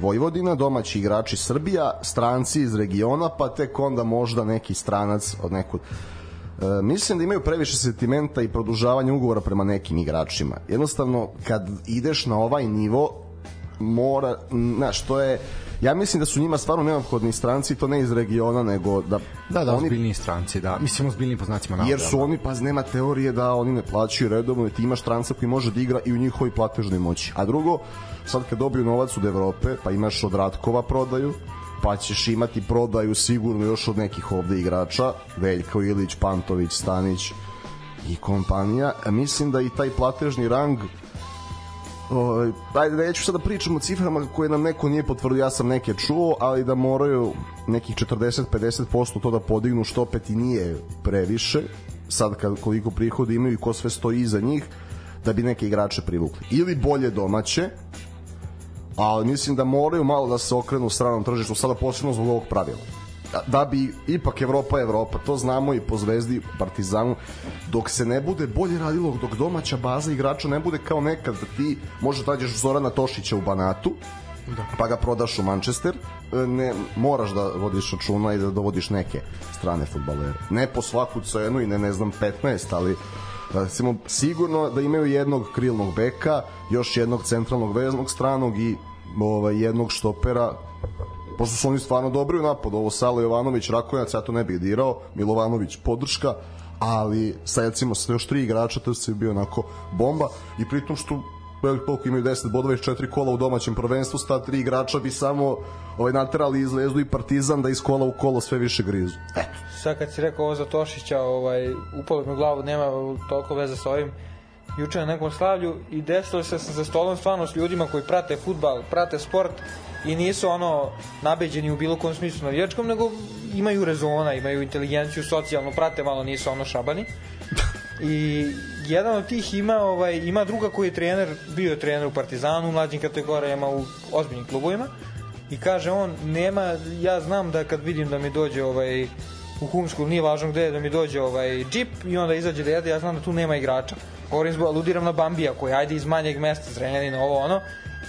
[SPEAKER 3] Vojvodina, domaći igrači Srbija, stranci iz regiona, pa tek onda možda neki stranac od nekud. E, mislim da imaju previše sentimenta i produžavanja ugovora prema nekim igračima. Jednostavno, kad ideš na ovaj nivo, mora, znaš, to je ja mislim da su njima stvarno neophodni stranci to ne iz regiona nego da
[SPEAKER 1] da, da,
[SPEAKER 3] oni
[SPEAKER 1] ozbiljniji stranci da, mislim ozbiljniji po znacima navoda
[SPEAKER 3] jer su oni, pa nema teorije da oni ne plaćaju redovno i ti imaš stranca koji može da igra i u njihovoj platežnoj moći. A drugo, sad kad dobiju novac od Evrope, pa imaš od Ratkova prodaju, pa ćeš imati prodaju sigurno još od nekih ovde igrača, Veljko Ilić, Pantović, Stanić i kompanija. Mislim da i taj platežni rang ajde, neću sada da pričam o ciframa koje nam neko nije potvrdio, ja sam neke čuo, ali da moraju nekih 40-50% to da podignu, što opet i nije previše, sad kad, koliko prihoda imaju i ko sve stoji iza njih, da bi neke igrače privukli. Ili bolje domaće, ali mislim da moraju malo da se okrenu stranom tržištu, sada posebno zbog ovog pravila Da- bi ipak Evropa Evropa, to znamo i po Zvezdi Partizanu, dok se ne bude bolje radilo, dok domaća baza igrača ne bude kao nekad da ti možeš da dađeš Zorana Tošića u Banatu, da. pa ga prodaš u Manchester, e, ne, moraš da vodiš računa i da dovodiš neke strane futbalere. Ne po svaku cenu i ne, ne znam, 15, ali recimo, sigurno da imaju jednog krilnog beka, još jednog centralnog veznog stranog i ovaj, jednog štopera pošto su oni stvarno dobri u napadu, ovo Salo Jovanović, Rakojac, ja to ne bih dirao, Milovanović podrška, ali sa recimo sa još tri igrača to se bio onako bomba. I pritom što velik koliko imaju 10 bodova iz četiri kola u domaćem prvenstvu, sta tri igrača bi samo ovaj, naterali i Zvezdu i Partizan da iz kola u kolo sve više grizu. Eto,
[SPEAKER 2] Sad kad si rekao ovo za Tošića, ovaj, upalo mi u glavu, nema toliko veze sa ovim, juče na nekom slavlju i desilo se sam za stolom stvarno s ljudima koji prate futbal, prate sport i nisu ono nabeđeni u bilo kom smislu navijačkom, nego imaju rezona, imaju inteligenciju socijalno, prate malo, nisu ono šabani. I jedan od tih ima ovaj ima druga koji je trener, bio je trener u Partizanu, u mlađim kategorijama u ozbiljnim klubovima. I kaže on nema ja znam da kad vidim da mi dođe ovaj u Humsku, nije važno gde je, da mi dođe ovaj džip i onda izađe da jede, ja znam da tu nema igrača. Govorim zbog, aludiram na Bambija koji ajde iz manjeg mesta, Zrenjanina, ovo ono,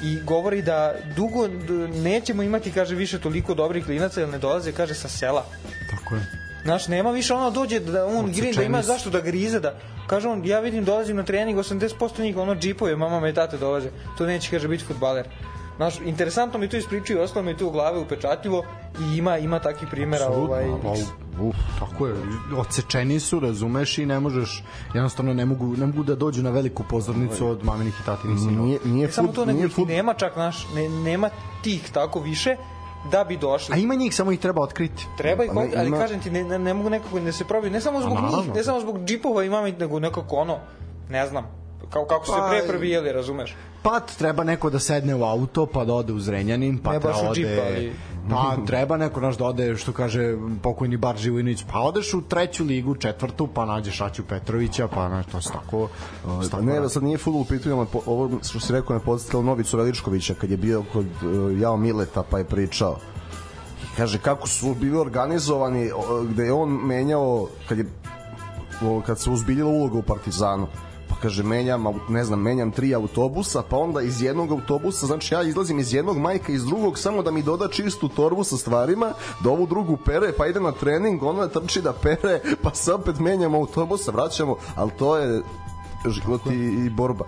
[SPEAKER 2] i govori da dugo nećemo imati, kaže, više toliko dobrih klinaca, jer ne dolaze, kaže, sa sela.
[SPEAKER 1] tako je
[SPEAKER 2] Znaš, nema više ono dođe da on grin, da ima zašto da grize, da kaže on, ja vidim dolazim na trening 80% njih ono džipove, mama me i tate dolaze. To neće kaže biti fudbaler. Znaš, interesantno mi to ispričaju, ostalo mi to u glave upečatljivo i ima ima takvih primera
[SPEAKER 1] Apsolutno,
[SPEAKER 2] ovaj
[SPEAKER 1] pa Uf, tako je, odsečeni su, razumeš i ne možeš, jednostavno ne mogu, ne mogu da dođu na veliku pozornicu od maminih i tatinih sinova.
[SPEAKER 3] Nije, nije,
[SPEAKER 2] Ne samo to, nego
[SPEAKER 3] nije fut,
[SPEAKER 2] nema čak, naš, ne, nema tih tako više da bi došli.
[SPEAKER 1] A ima njih, samo ih treba otkriti.
[SPEAKER 2] Treba ih,
[SPEAKER 3] Pa
[SPEAKER 2] ali
[SPEAKER 3] ima-
[SPEAKER 2] kažem ti, ne, ne, ne mogu nekako ne se probiti, ne samo zbog
[SPEAKER 1] A,
[SPEAKER 2] njih, ne samo zbog džipova i mami, nego nekako ono, ne znam, kao, kako su se
[SPEAKER 1] Pa,
[SPEAKER 2] pre probijeli, razumeš?
[SPEAKER 1] Pa treba neko da sedne u auto, pa da ode u Zrenjanin, pa
[SPEAKER 2] Ne
[SPEAKER 1] da ode...
[SPEAKER 2] džip, ali-
[SPEAKER 1] Pa treba neko naš da ode, što kaže pokojni Bar Živojinović, pa odeš u treću ligu, četvrtu, pa nađeš Aću Petrovića, pa na, to se tako... to se tako
[SPEAKER 3] Ne,
[SPEAKER 1] radi.
[SPEAKER 3] sad nije fudbal u pitanju, ali po- ovo što si rekao me podsjetilo Novicu Veličkovića kad je bio kod uh, Jao Mileta pa je pričao. Kaže kako su bili organizovani gde je on menjao kad je kad se uzbiljila uloga u Partizanu pa kaže menjam ne znam menjam tri autobusa pa onda iz jednog autobusa znači ja izlazim iz jednog majka iz drugog samo da mi doda čistu torbu sa stvarima da ovu drugu pere pa ide na trening ona trči da pere pa se opet menjamo autobusa vraćamo ali to je život i, i borba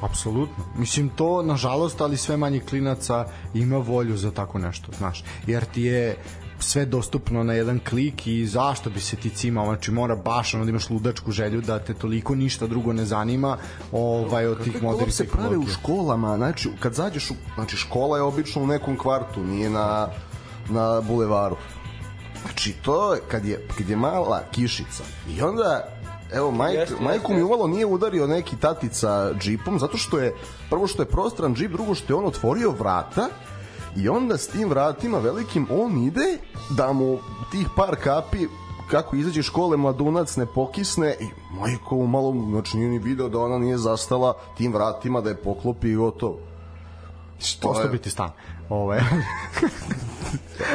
[SPEAKER 1] Apsolutno. Mislim, to, nažalost, ali sve manje klinaca ima volju za tako nešto, znaš. Jer ti je sve dostupno na jedan klik i zašto bi se ti cimao, znači mora baš ono da imaš ludačku želju da te toliko ništa drugo ne zanima ovaj, od tih
[SPEAKER 3] Kako
[SPEAKER 1] modernih
[SPEAKER 3] se prave u školama, znači kad zađeš u, znači škola je obično u nekom kvartu, nije na na bulevaru. Znači to je kad je kad je mala kišica i onda evo majk,
[SPEAKER 2] Jeste,
[SPEAKER 3] majku mi uvalo nije udario neki tatica džipom zato što je prvo što je prostran džip, drugo što je on otvorio vrata i onda s tim vratima velikim on ide da mu tih par kapi kako izađe iz škole mladunac ne pokisne i majko mu malo znači nije ni video da ona nije zastala tim vratima da je poklopi i gotovo Što je-
[SPEAKER 1] biti stan. Ovaj.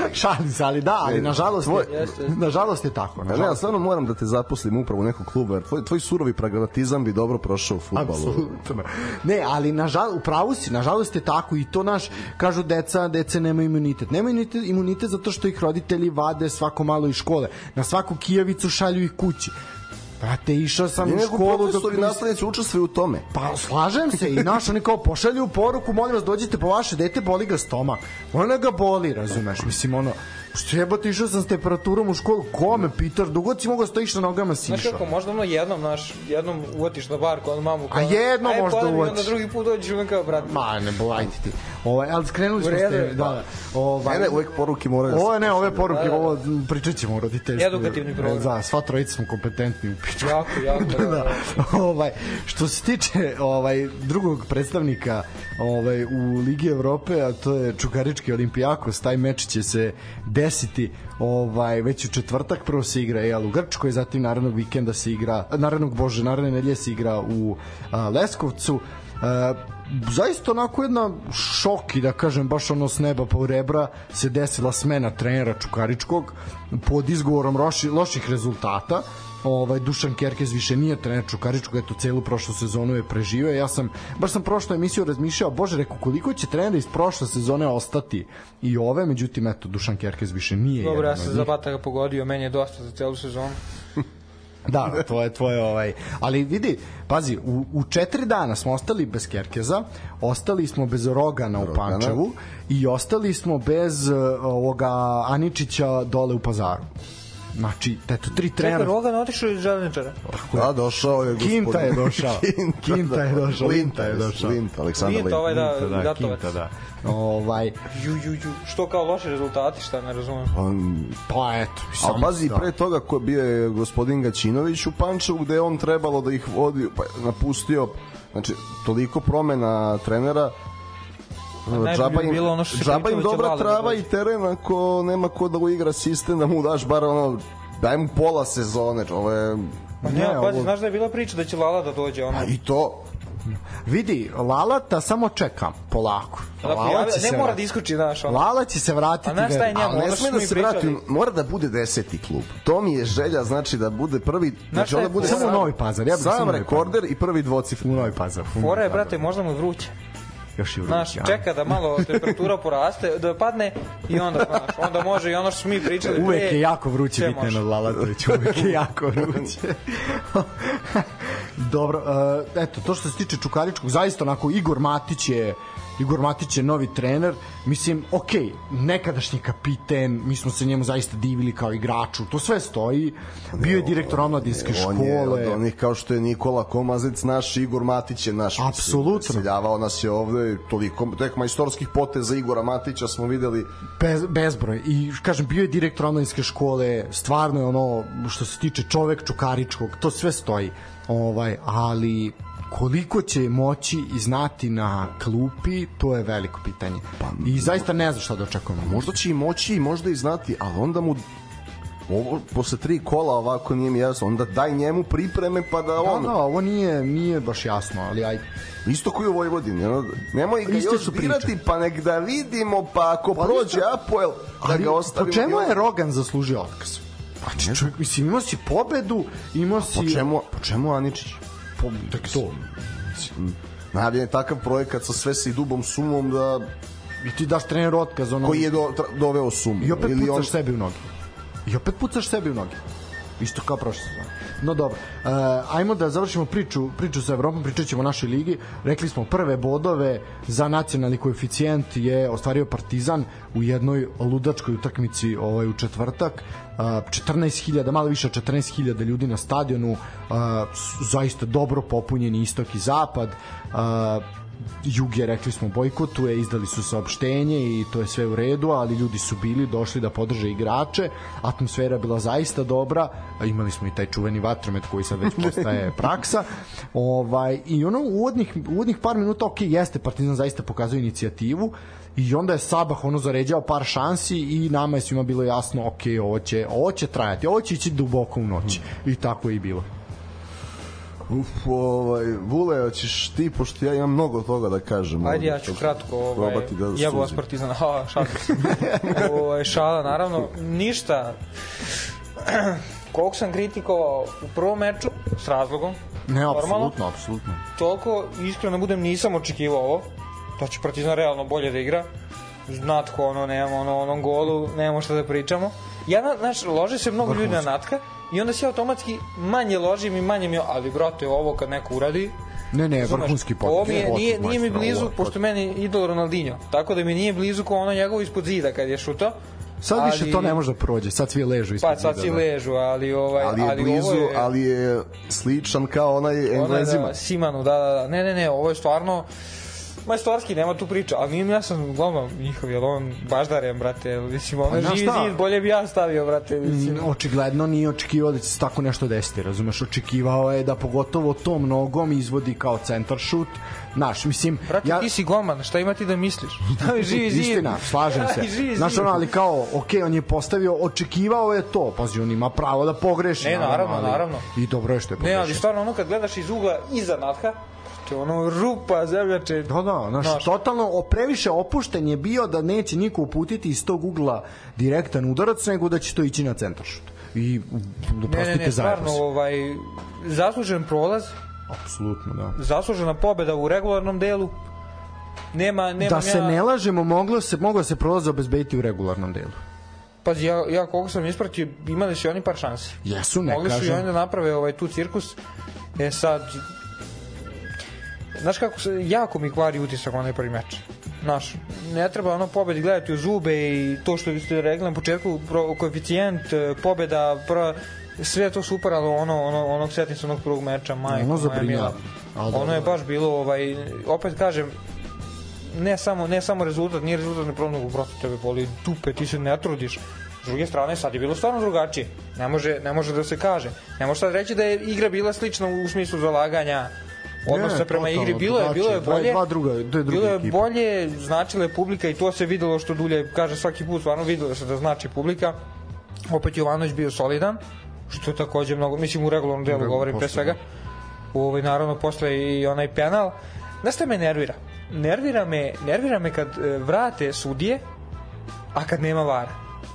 [SPEAKER 1] Šalim se, ali da, ali nažalost je,
[SPEAKER 3] Tvoj-
[SPEAKER 2] Jeste.
[SPEAKER 1] nažalost je tako.
[SPEAKER 3] Pa ne, ja
[SPEAKER 1] Nažalost.
[SPEAKER 3] stvarno moram da te zaposlim upravo u nekog kluba, jer tvoj, tvoj surovi pragmatizam bi dobro prošao u futbalu.
[SPEAKER 1] Apsolutno. Ne, ali nažal, u pravu si, nažalost je tako i to naš, kažu deca, dece nemaju imunitet. Nemaju imunitet, imunitet zato što ih roditelji vade svako malo iz škole. Na svaku kijavicu šalju ih kući. Brate, išao sam u školu
[SPEAKER 3] profesori i nastavnici učestvuju u tome.
[SPEAKER 1] Pa slažem se i naš oni kao pošalju poruku, molim vas dođite po vaše dete, boli ga stomak. Ona ga boli, razumeš? Mislim ono, što jebote išao sam s temperaturom u školu, ko me Peter, dugo si mogao stojiš na nogama si
[SPEAKER 2] Znaš
[SPEAKER 1] išao.
[SPEAKER 2] kako, možda ono jednom, naš, jednom uvatiš na bar kod mamu.
[SPEAKER 1] A jednom
[SPEAKER 2] aj,
[SPEAKER 1] možda
[SPEAKER 2] i Onda drugi put dođeš on kao, brat,
[SPEAKER 1] Ma, ne bolajte ti. Ovaj, ali skrenuli smo ste, da, da. Ovaj,
[SPEAKER 3] Ne, uvek poruke moraju da
[SPEAKER 1] Ovo ne, ove poruke,
[SPEAKER 2] Da, da, da.
[SPEAKER 1] ovo pričat ćemo o roditeljstvu.
[SPEAKER 2] Edukativni program.
[SPEAKER 1] Da, sva trojica smo kompetentni u pičku.
[SPEAKER 2] jako, jako, da,
[SPEAKER 1] da. ovaj što se tiče ovaj drugog predstavnika ovaj u Ligi Evrope a to je Čukarički Olimpijakos taj meč će se desiti ovaj već u četvrtak prvo se igra jel u Grčkoj zatim narednog vikenda se igra narednog bože naredne nedelje se igra u a, Leskovcu. A, zaista onako jedna šok i da kažem baš ono s neba pa u rebra se desila smena trenera Čukaričkog pod izgovorom loši, loših rezultata ovaj Dušan Kerkez više nije trener Čukaričkog, eto celu prošlu sezonu je preživeo. Ja sam baš sam prošlu emisiju razmišljao, bože, rekao koliko će trenera iz prošle sezone ostati i ove, međutim eto Dušan Kerkez više nije
[SPEAKER 2] Dobro, ja sam za Bataka pogodio, meni je dosta za celu sezonu.
[SPEAKER 1] Da, da, tvoje, tvoje, ovaj. Ali vidi, pazi, u, u četiri dana smo ostali bez Kerkeza, ostali smo bez Rogana u
[SPEAKER 3] Rogana.
[SPEAKER 1] Pančevu i ostali smo bez uh, ovoga Aničića dole u Pazaru. Znači, eto, tri
[SPEAKER 2] Čekaj,
[SPEAKER 1] trenera.
[SPEAKER 2] Rogan otišao iz železničara.
[SPEAKER 3] Da, došao je gospodin.
[SPEAKER 1] Kinta je došao.
[SPEAKER 3] Kinta,
[SPEAKER 1] Kinta je došao.
[SPEAKER 3] Linta je
[SPEAKER 1] došao.
[SPEAKER 3] Linta, Aleksandar
[SPEAKER 2] Linta,
[SPEAKER 3] Linta.
[SPEAKER 2] ovaj da,
[SPEAKER 1] Kinta, da,
[SPEAKER 2] Gatovac.
[SPEAKER 1] Kinta, da. Ovaj,
[SPEAKER 2] Ju, ju, ju. Što kao loši rezultati, šta ne razumem.
[SPEAKER 3] On,
[SPEAKER 1] pa eto.
[SPEAKER 3] a pazi,
[SPEAKER 1] da.
[SPEAKER 3] pre toga ko bio je gospodin Gaćinović u Pančevu gde je on trebalo da ih vodi, pa je napustio, znači, toliko promena trenera,
[SPEAKER 2] ne,
[SPEAKER 3] džaba im,
[SPEAKER 2] bilo ono što
[SPEAKER 3] džaba im
[SPEAKER 2] da
[SPEAKER 3] dobra
[SPEAKER 2] da
[SPEAKER 3] trava i teren ako nema ko da uigra sistem da mu daš bar ono daj mu pola sezone ovo je
[SPEAKER 2] Ma
[SPEAKER 1] Ne,
[SPEAKER 2] ne, pazi,
[SPEAKER 1] ovo-
[SPEAKER 2] znaš da je bila priča da će Lala da dođe, ono.
[SPEAKER 3] a i to
[SPEAKER 1] Vidi, Lalata samo čekam, polako.
[SPEAKER 2] Da
[SPEAKER 1] Lala
[SPEAKER 2] prijavlja,
[SPEAKER 1] će se
[SPEAKER 2] ne mora da
[SPEAKER 1] vratiti.
[SPEAKER 2] iskuči, znaš, ono.
[SPEAKER 1] Lala će se vratiti.
[SPEAKER 2] A znaš šta je njemu?
[SPEAKER 3] ali ne sme da se vrati mora da bude deseti klub to mi je želja znači da bude prvi znači onda bude?
[SPEAKER 1] Samo Novi Pazar, ja bih samo
[SPEAKER 3] sam rekorder i prvi dvocifren
[SPEAKER 1] U Novi Pazar.
[SPEAKER 2] Fora je, brate, možda mu vruće.
[SPEAKER 1] Još i vruće.
[SPEAKER 2] Znaš, čeka da malo temperatura poraste, da padne i onda, znaš, onda može i ono što smo mi pričali.
[SPEAKER 1] Uvek
[SPEAKER 2] pre,
[SPEAKER 1] je jako vruće biti. Nenad Lalatović, uvek je jako vruće. Dobro, uh, eto, to što se tiče Čukaričkog, zaista onako Igor Matić je Igor Matić je novi trener, mislim, ok, nekadašnji kapiten, mi smo se njemu zaista divili kao igraču, to sve stoji, bio je direktor omladinske
[SPEAKER 3] On je
[SPEAKER 1] škole.
[SPEAKER 3] od onih kao što je Nikola Komazic naš, Igor Matić je naš.
[SPEAKER 1] Apsolutno.
[SPEAKER 3] Seljavao nas je ovde, toliko, tek majstorskih poteza Igora Matića smo videli.
[SPEAKER 1] Bez, bezbroj. I kažem, bio je direktor omladinske škole, stvarno je ono, što se tiče čovek Čukaričkog, to sve stoji. Ovaj, ali koliko će moći i znati na klupi, to je veliko pitanje. I zaista ne znam šta da očekujemo.
[SPEAKER 3] Možda će i moći i možda i znati, ali onda mu ovo posle tri kola ovako nije mi jasno onda daj njemu pripreme pa da
[SPEAKER 1] Da,
[SPEAKER 3] on
[SPEAKER 1] da, ovo nije, nije baš jasno, ali ajde.
[SPEAKER 3] isto koji u Vojvodini ono, nemoj ga
[SPEAKER 1] Iste
[SPEAKER 3] još
[SPEAKER 1] priče.
[SPEAKER 3] birati pa nek da vidimo pa ako prođe Apoel da
[SPEAKER 1] Ali
[SPEAKER 3] ga ostavimo
[SPEAKER 1] po čemu je Rogan zaslužio otkaz? Znači, čovjek, mislim, imao si pobedu, imao si...
[SPEAKER 3] po čemu, po čemu Aničić
[SPEAKER 1] Po, tek to.
[SPEAKER 3] najavljen je takav projekat sa sve sa i dubom sumom da
[SPEAKER 1] I ti daš treneru otkaz, ono...
[SPEAKER 3] koji je do, tra- doveo sumu
[SPEAKER 1] I opet
[SPEAKER 3] Ili
[SPEAKER 1] pucaš
[SPEAKER 3] on,
[SPEAKER 1] sebi u noge. I opet pucaš sebi u noge. Isto kao prošle sezone. No dobro, uh, ajmo da završimo priču, priču sa Evropom, pričat ćemo o našoj ligi. Rekli smo prve bodove za nacionalni koeficijent je ostvario Partizan u jednoj ludačkoj utakmici ovaj, u četvrtak. Uh, 14.000, malo više od 14.000 ljudi na stadionu, zaista dobro popunjeni istok i zapad. Jug je, rekli smo, bojkotuje, izdali su saopštenje i to je sve u redu, ali ljudi su bili, došli da podrže igrače, atmosfera je bila zaista dobra, imali smo i taj čuveni vatromet koji sad već postaje praksa. Ovaj, I ono, u uvodnih, uvodnih par minuta, ok, jeste, Partizan zaista pokazuje inicijativu, i onda je Sabah ono zaređao par šansi i nama je svima bilo jasno ok, ovo će, ovo će trajati, ovo će ići duboko u noć i tako je i bilo
[SPEAKER 3] uf, ovaj, Vule, hoćeš ti, pošto ja imam mnogo toga da kažem
[SPEAKER 2] Ajde, ja ću kratko, ovaj,
[SPEAKER 3] da
[SPEAKER 2] ja vas
[SPEAKER 3] suzim.
[SPEAKER 2] Partizan, ha, šala. ovaj, šala, naravno, ništa. Koliko sam kritikovao u prvom meču, s razlogom,
[SPEAKER 1] Ne,
[SPEAKER 2] Normalno.
[SPEAKER 1] apsolutno, apsolutno.
[SPEAKER 2] toliko, iskreno budem, nisam očekivao ovo, da će Partizan realno bolje da igra. Znatko, ono, nemamo, ono, onom golu, nemamo šta da pričamo. Ja, na- znaš, lože se mnogo ljudi na Natka i onda se automatski manje ložim i manje mi, ali brate, ovo kad neko uradi,
[SPEAKER 1] Ne, ne, vrhunski potez.
[SPEAKER 2] Ovo mi je, nije, nije mi blizu, pošto meni idol Ronaldinho, tako da mi nije blizu kao ono njegovo ispod zida kad je šutao.
[SPEAKER 1] Sad više
[SPEAKER 2] ali-
[SPEAKER 1] to ne može da prođe, sad svi ležu ispod
[SPEAKER 2] Pa sad si
[SPEAKER 1] da.
[SPEAKER 2] ležu, ali ovaj
[SPEAKER 3] ali je blizu,
[SPEAKER 2] ovo je,
[SPEAKER 3] ali je sličan kao onaj
[SPEAKER 2] je
[SPEAKER 3] Englezima.
[SPEAKER 2] Da, Simanu, da, da, da. Ne, ne, ne, ovo je stvarno majstorski, nema tu priča, ali nije mi jasan glava njihov, jel on baždarem, brate, mislim, ono živi
[SPEAKER 1] šta?
[SPEAKER 2] zid, bolje bi ja stavio, brate, mislim.
[SPEAKER 1] Mm, očigledno nije očekivao da će se tako nešto desiti, razumeš, očekivao je da pogotovo tom nogom izvodi kao centar šut, Znaš, mislim,
[SPEAKER 2] Brate, ja... ti si golman, šta ima ti da misliš? Stavi živi zid.
[SPEAKER 1] Istina, slažem se. Znaš, ono, ali kao, ok, on je postavio, očekivao je to, pazi, on ima pravo da pogreši.
[SPEAKER 2] Ne, naravno,
[SPEAKER 1] ali-
[SPEAKER 2] naravno.
[SPEAKER 1] I dobro je što je
[SPEAKER 2] Ne,
[SPEAKER 1] pogrešio.
[SPEAKER 2] ali stvarno ono kad gledaš iz ugla iza Natka, to je ono rupa, zemljače.
[SPEAKER 1] Da, da, znaš,
[SPEAKER 2] Znaš.
[SPEAKER 1] totalno o, previše opušten je bio da neće niko uputiti iz tog ugla direktan udarac, nego da će to ići na centar šut. I,
[SPEAKER 2] Ne,
[SPEAKER 1] prostite,
[SPEAKER 2] ne, ne, stvarno, ovaj, zaslužen prolaz,
[SPEAKER 1] Apsolutno, da.
[SPEAKER 2] zaslužena pobeda u regularnom delu. Nema, nema
[SPEAKER 1] Da se
[SPEAKER 2] ja,
[SPEAKER 1] ne lažemo, moglo se moglo se prolaz obezbediti u regularnom delu.
[SPEAKER 2] Pazi, ja, ja koliko sam ispratio, imali su i oni par šansi.
[SPEAKER 1] Jesu, ne
[SPEAKER 2] Mogli su i
[SPEAKER 1] kažem.
[SPEAKER 2] oni da naprave ovaj tu cirkus. E sad, znaš kako se, jako mi kvari utisak onaj prvi meč. Znaš, ne treba ono pobedi gledati u zube i to što ste rekli na početku, pro, koeficijent, e, pobeda, prva, sve to super, ali ono, ono, onog setim se onog prvog meča, majko,
[SPEAKER 1] Ono zabrinjava.
[SPEAKER 2] Ono je baš bilo, ovaj, opet kažem, ne samo, ne samo rezultat, nije rezultat ne problem, nego prosto tebe boli dupe, ti se ne trudiš. S druge strane, sad je bilo stvarno drugačije. Ne može, ne može da se kaže. Ne može sad reći da je igra bila slična u smislu zalaganja, odnosa
[SPEAKER 1] Ne,
[SPEAKER 2] prema igri. Bilo je, bilo je bolje.
[SPEAKER 1] Dva druga- dve druge
[SPEAKER 2] bilo je
[SPEAKER 1] ekipe.
[SPEAKER 2] bolje, značila je publika i to se videlo što Dulje kaže svaki put, stvarno videlo se da znači publika. Opet Jovanović bio solidan, što je takođe mnogo, mislim u regularnom delu
[SPEAKER 1] Regu-
[SPEAKER 2] govorim pre svega. U ovaj, naravno, posle i onaj penal. Znaš šta me nervira? Nervira me, nervira me kad e, vrate sudije, a kad nema vara.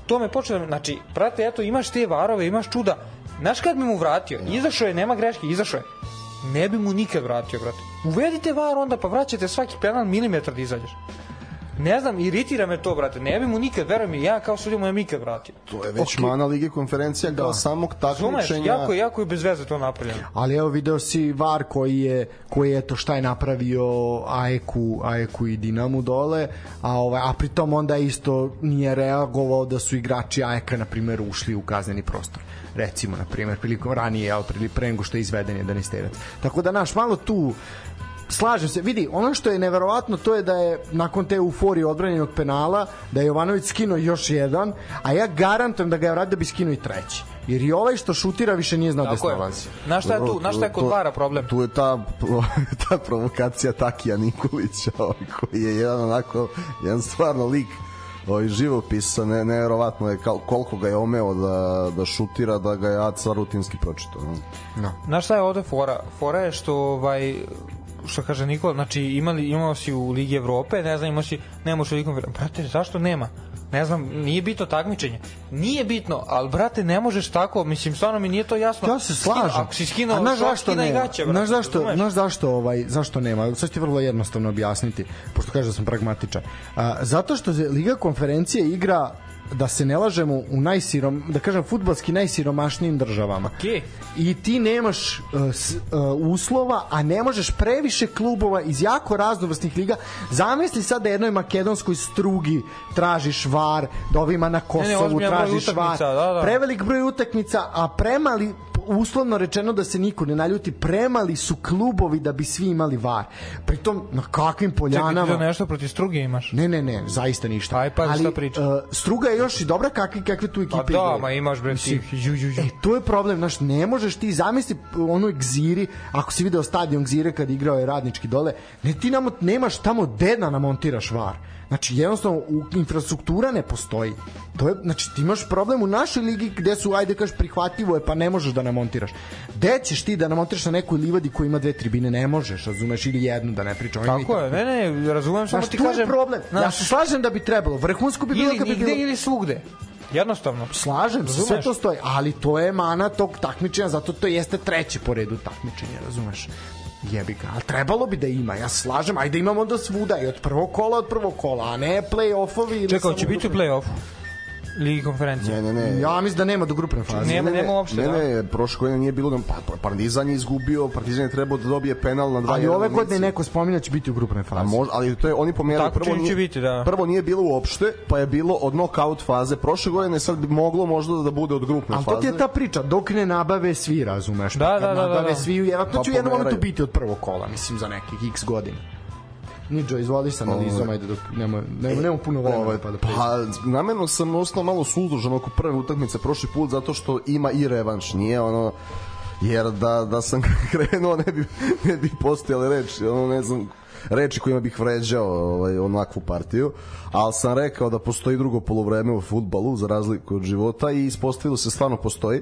[SPEAKER 2] To me počne da... Znači, brate, eto, imaš te varove, imaš čuda. Znaš kad bi mu vratio? Izašao je, nema greške, izašao je. Ne bi mu nikad vratio, brate. Uvedite var onda, pa vraćate svaki penal milimetar da izađeš. Ne znam, iritira me to, brate. Ne bi mu nikad, veruj mi, ja kao sudija mu ja nikad vratio.
[SPEAKER 3] To je već okay. mana Lige konferencija kao da. samog
[SPEAKER 2] Zumeš,
[SPEAKER 3] takmičenja.
[SPEAKER 2] jako, jako je bez veze to napravljeno.
[SPEAKER 1] Ali evo video si VAR koji je, koji je to šta je napravio Aeku, Aeku i Dinamu dole, a, ovaj, a pritom onda isto nije reagovao da su igrači Aeka, na primjer, ušli u kazneni prostor recimo na primjer prilikom ranije al prilikom pre nego što je izveden jedan isterac. Tako da naš malo tu slažem se. Vidi, ono što je neverovatno to je da je nakon te euforije odbranjenog penala da je Jovanović skinuo još jedan, a ja garantujem da ga je vratio da bi skinuo i treći. Jer i ovaj što šutira više nije znao da se nalazi.
[SPEAKER 2] Na šta je tu? Na šta je kod Vara problem?
[SPEAKER 3] Tu je ta, ta provokacija Takija Nikolića, ovaj, koji je jedan onako, jedan stvarno lik ovaj živopisa ne neverovatno je koliko ga je omeo da da šutira da ga je Aca rutinski pročitao no.
[SPEAKER 2] no. Šta je ovde fora? Fora je što ovaj što kaže Nikola, znači imali, imao si u Ligi Evrope, ne znam, imao si, ne možeš u Ligi Brate, zašto nema? Ne znam, nije bitno takmičenje. Nije bitno, ali brate, ne možeš tako, mislim, stvarno mi nije to jasno.
[SPEAKER 1] Ja se slažem.
[SPEAKER 2] Ako si skinuo, A znaš zašto ne? Gaće,
[SPEAKER 1] znaš zašto, znaš zašto, ovaj, zašto nema? Sad ti vrlo jednostavno objasniti, pošto kaže da sam pragmatičan. A, zato što Liga konferencije igra da se ne lažemo u najsirom, da kažem fudbalski najsiromašnijim državama.
[SPEAKER 2] Okay.
[SPEAKER 1] I ti nemaš uh, s, uh, uslova, a ne možeš previše klubova iz jako raznovrsnih liga. Zamisli sad da jednoj makedonskoj strugi tražiš var, da ovima na Kosovu ne, ne, tražiš var. Da, da. Prevelik broj utakmica, a premali uslovno rečeno da se niko ne naljuti, premali su klubovi da bi svi imali var. Pritom, na kakvim poljanama... Čekaj,
[SPEAKER 2] ti nešto protiv Struge imaš?
[SPEAKER 1] Ne, ne, ne, zaista ništa.
[SPEAKER 2] Aj, pa Ali, šta priča? Uh,
[SPEAKER 1] struga je još i dobra kakve, kakve tu ekipe
[SPEAKER 2] Pa da, ma imaš bre ti. Ju, ju, ju.
[SPEAKER 1] E, to je problem, znaš, ne možeš ti zamisli onu Gziri, ako si video stadion Gzire kad igrao je radnički dole, ne ti namo, nemaš tamo dena da namontiraš var Znači, jednostavno, infrastruktura ne postoji. To je, znači, ti imaš problem u našoj ligi gde su, ajde kaš, prihvatljivo je, pa ne možeš da namontiraš. Gde ćeš ti da namontiraš na nekoj livadi koja ima dve tribine? Ne možeš, razumeš, ili jednu da ne pričam.
[SPEAKER 2] Tako je, ne, ne, razumem, samo ti kažem.
[SPEAKER 1] problem. Znaš, ja se slažem da bi trebalo. Vrhunsko bi bilo
[SPEAKER 2] kad bi bilo... Ili svugde. Jednostavno.
[SPEAKER 1] Slažem se, sve to stoji, ali to je mana tog takmičenja, zato to jeste treće po redu takmičenja, razumeš? Jebi ga, ali trebalo bi da ima, ja slažem, ajde imamo da svuda i od prvog kola od prvog kola, a ne play-offovi.
[SPEAKER 2] Čekaj, će biti u play-offu? Ligi konferencije.
[SPEAKER 3] Ne, ne, ne.
[SPEAKER 1] Ja mislim da nema do grupne faze.
[SPEAKER 2] Nema,
[SPEAKER 3] ne,
[SPEAKER 2] nema uopšte.
[SPEAKER 3] Ne, ne, da. prošle godine nije bilo da pa Partizan je izgubio, Partizan je trebao da dobije penal na 2
[SPEAKER 1] Ali ove godine neko spominja da će biti u grupnoj fazi. A
[SPEAKER 3] možda, ali to je oni pomerali
[SPEAKER 2] prvo nije, biti, da.
[SPEAKER 3] prvo nije bilo uopšte, pa je bilo od knockout faze. Prošle godine sad bi moglo možda da bude od grupne
[SPEAKER 1] faze.
[SPEAKER 3] Ali
[SPEAKER 1] to ti je ta priča, dok ne nabave svi, razumeš?
[SPEAKER 2] Da, da, da, da,
[SPEAKER 1] nabave da, da. svi, vjerojatno pa će u jednom momentu biti od prvog kola, mislim za nekih x godina. Niđo, izvoli sa analizom, ajde dok nema, nema, nema puno vremena ovaj, pa da pređe.
[SPEAKER 3] Pa, namerno sam ostao malo suzdržan oko prve utakmice prošli put, zato što ima i revanš, nije ono, jer da, da sam krenuo ne bi, ne bi postojale reči, ono ne znam, reči kojima bih vređao ovaj, onakvu partiju, ali sam rekao da postoji drugo polovreme u futbalu za razliku od života i ispostavilo se stvarno postoji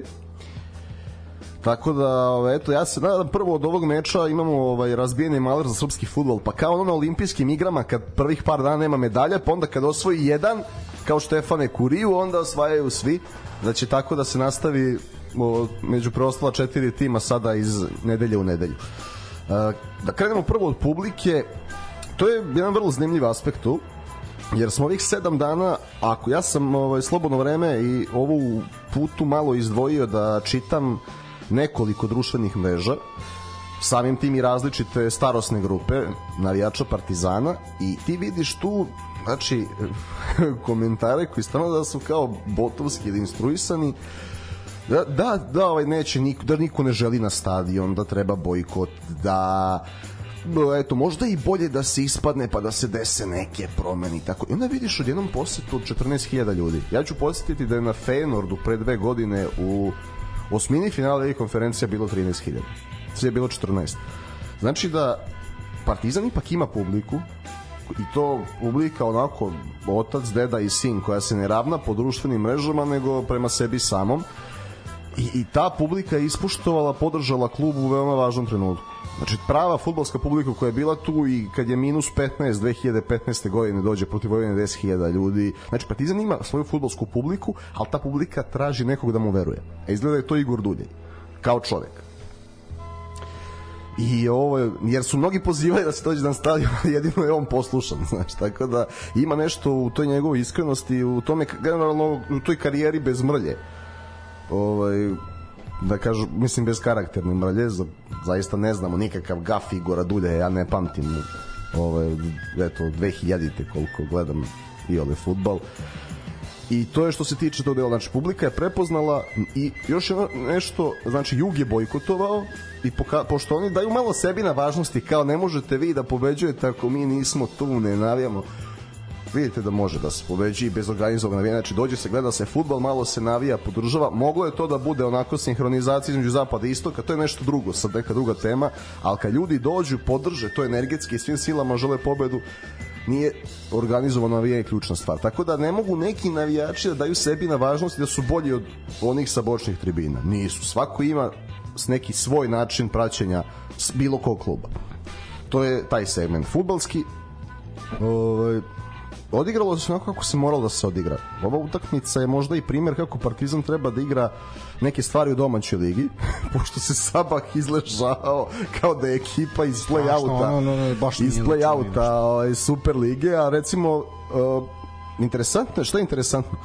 [SPEAKER 3] Tako da, ovaj, eto, ja se nadam prvo od ovog meča imamo ovaj, razbijeni maler za srpski futbol, pa kao ono na olimpijskim igrama kad prvih par dana nema medalja, pa onda kad osvoji jedan, kao Štefane Kuriju, onda osvajaju svi. Će tako da se nastavi o, među preostala četiri tima sada iz nedelje u nedelju. E, da krenemo prvo od publike, to je jedan vrlo zanimljiv aspekt tu, jer smo ovih sedam dana, ako ja sam ovaj, slobodno vreme i ovu putu malo izdvojio da čitam nekoliko društvenih mreža, samim tim i različite starosne grupe navijača Partizana i ti vidiš tu znači komentare koji stvarno da su kao botovski ili instruisani da, da, da ovaj neće niko, da niko ne želi na stadion, da treba bojkot, da eto, možda i bolje da se ispadne pa da se dese neke promene i tako. I onda vidiš odjednom posetu od 14.000 ljudi. Ja ću posetiti da je na Feynordu pre dve godine u osmini finala i konferencija bilo 13.000. Sve je bilo 14. Znači da Partizan ipak ima publiku i to publika onako otac, deda i sin koja se ne ravna po društvenim mrežama nego prema sebi samom i, i ta publika je ispuštovala, podržala klub u veoma važnom trenutku. Znači prava futbolska publika koja je bila tu i kad je minus 15 2015. godine dođe protiv Vojvodine 10.000 ljudi. Znači Partizan ima svoju futbolsku publiku, ali ta publika traži nekog da mu veruje. A izgleda je to Igor Duljej kao čovek. I ovo, je- jer su mnogi pozivali da se dođe na stadion, jedino je on poslušan, znači, tako da ima nešto u toj njegovoj iskrenosti, u tome, generalno, u toj karijeri bez mrlje. Ovaj, da kažu, mislim bez karakterne mrlje, za, zaista ne znamo nikakav gaf Igora Dulja, ja ne pamtim ovaj, eto, 2000-te koliko gledam i ovaj futbal. I to je što se tiče tog dela, znači publika je prepoznala i još je nešto, znači Jug je bojkotovao i poka, pošto oni daju malo sebi na važnosti, kao ne možete vi da pobeđujete ako mi nismo tu, ne navijamo vidite da može da se pobeđi i bez organizovanog navijanja, znači dođe se, gleda se futbal, malo se navija, podržava, moglo je to da bude onako sinhronizacija između zapada i istoka, to je nešto drugo, sad neka druga tema, ali kad ljudi dođu, podrže to energetski i svim silama žele pobedu, nije organizovano navijanje ključna stvar. Tako da ne mogu neki navijači da daju sebi na važnosti da su bolji od onih sa bočnih tribina. Nisu. Svako ima neki svoj način praćenja bilo kog kluba. To je taj segment. Futbalski ovaj, odigralo se onako kako se moralo da se odigra. Ova utakmica je možda i primjer kako Partizan treba da igra neke stvari u domaćoj ligi, pošto se Sabah izležao kao da je ekipa iz play-outa,
[SPEAKER 1] baš
[SPEAKER 3] iz play-outa ovaj, Super lige, a recimo uh, interesantno, šta je interesantno?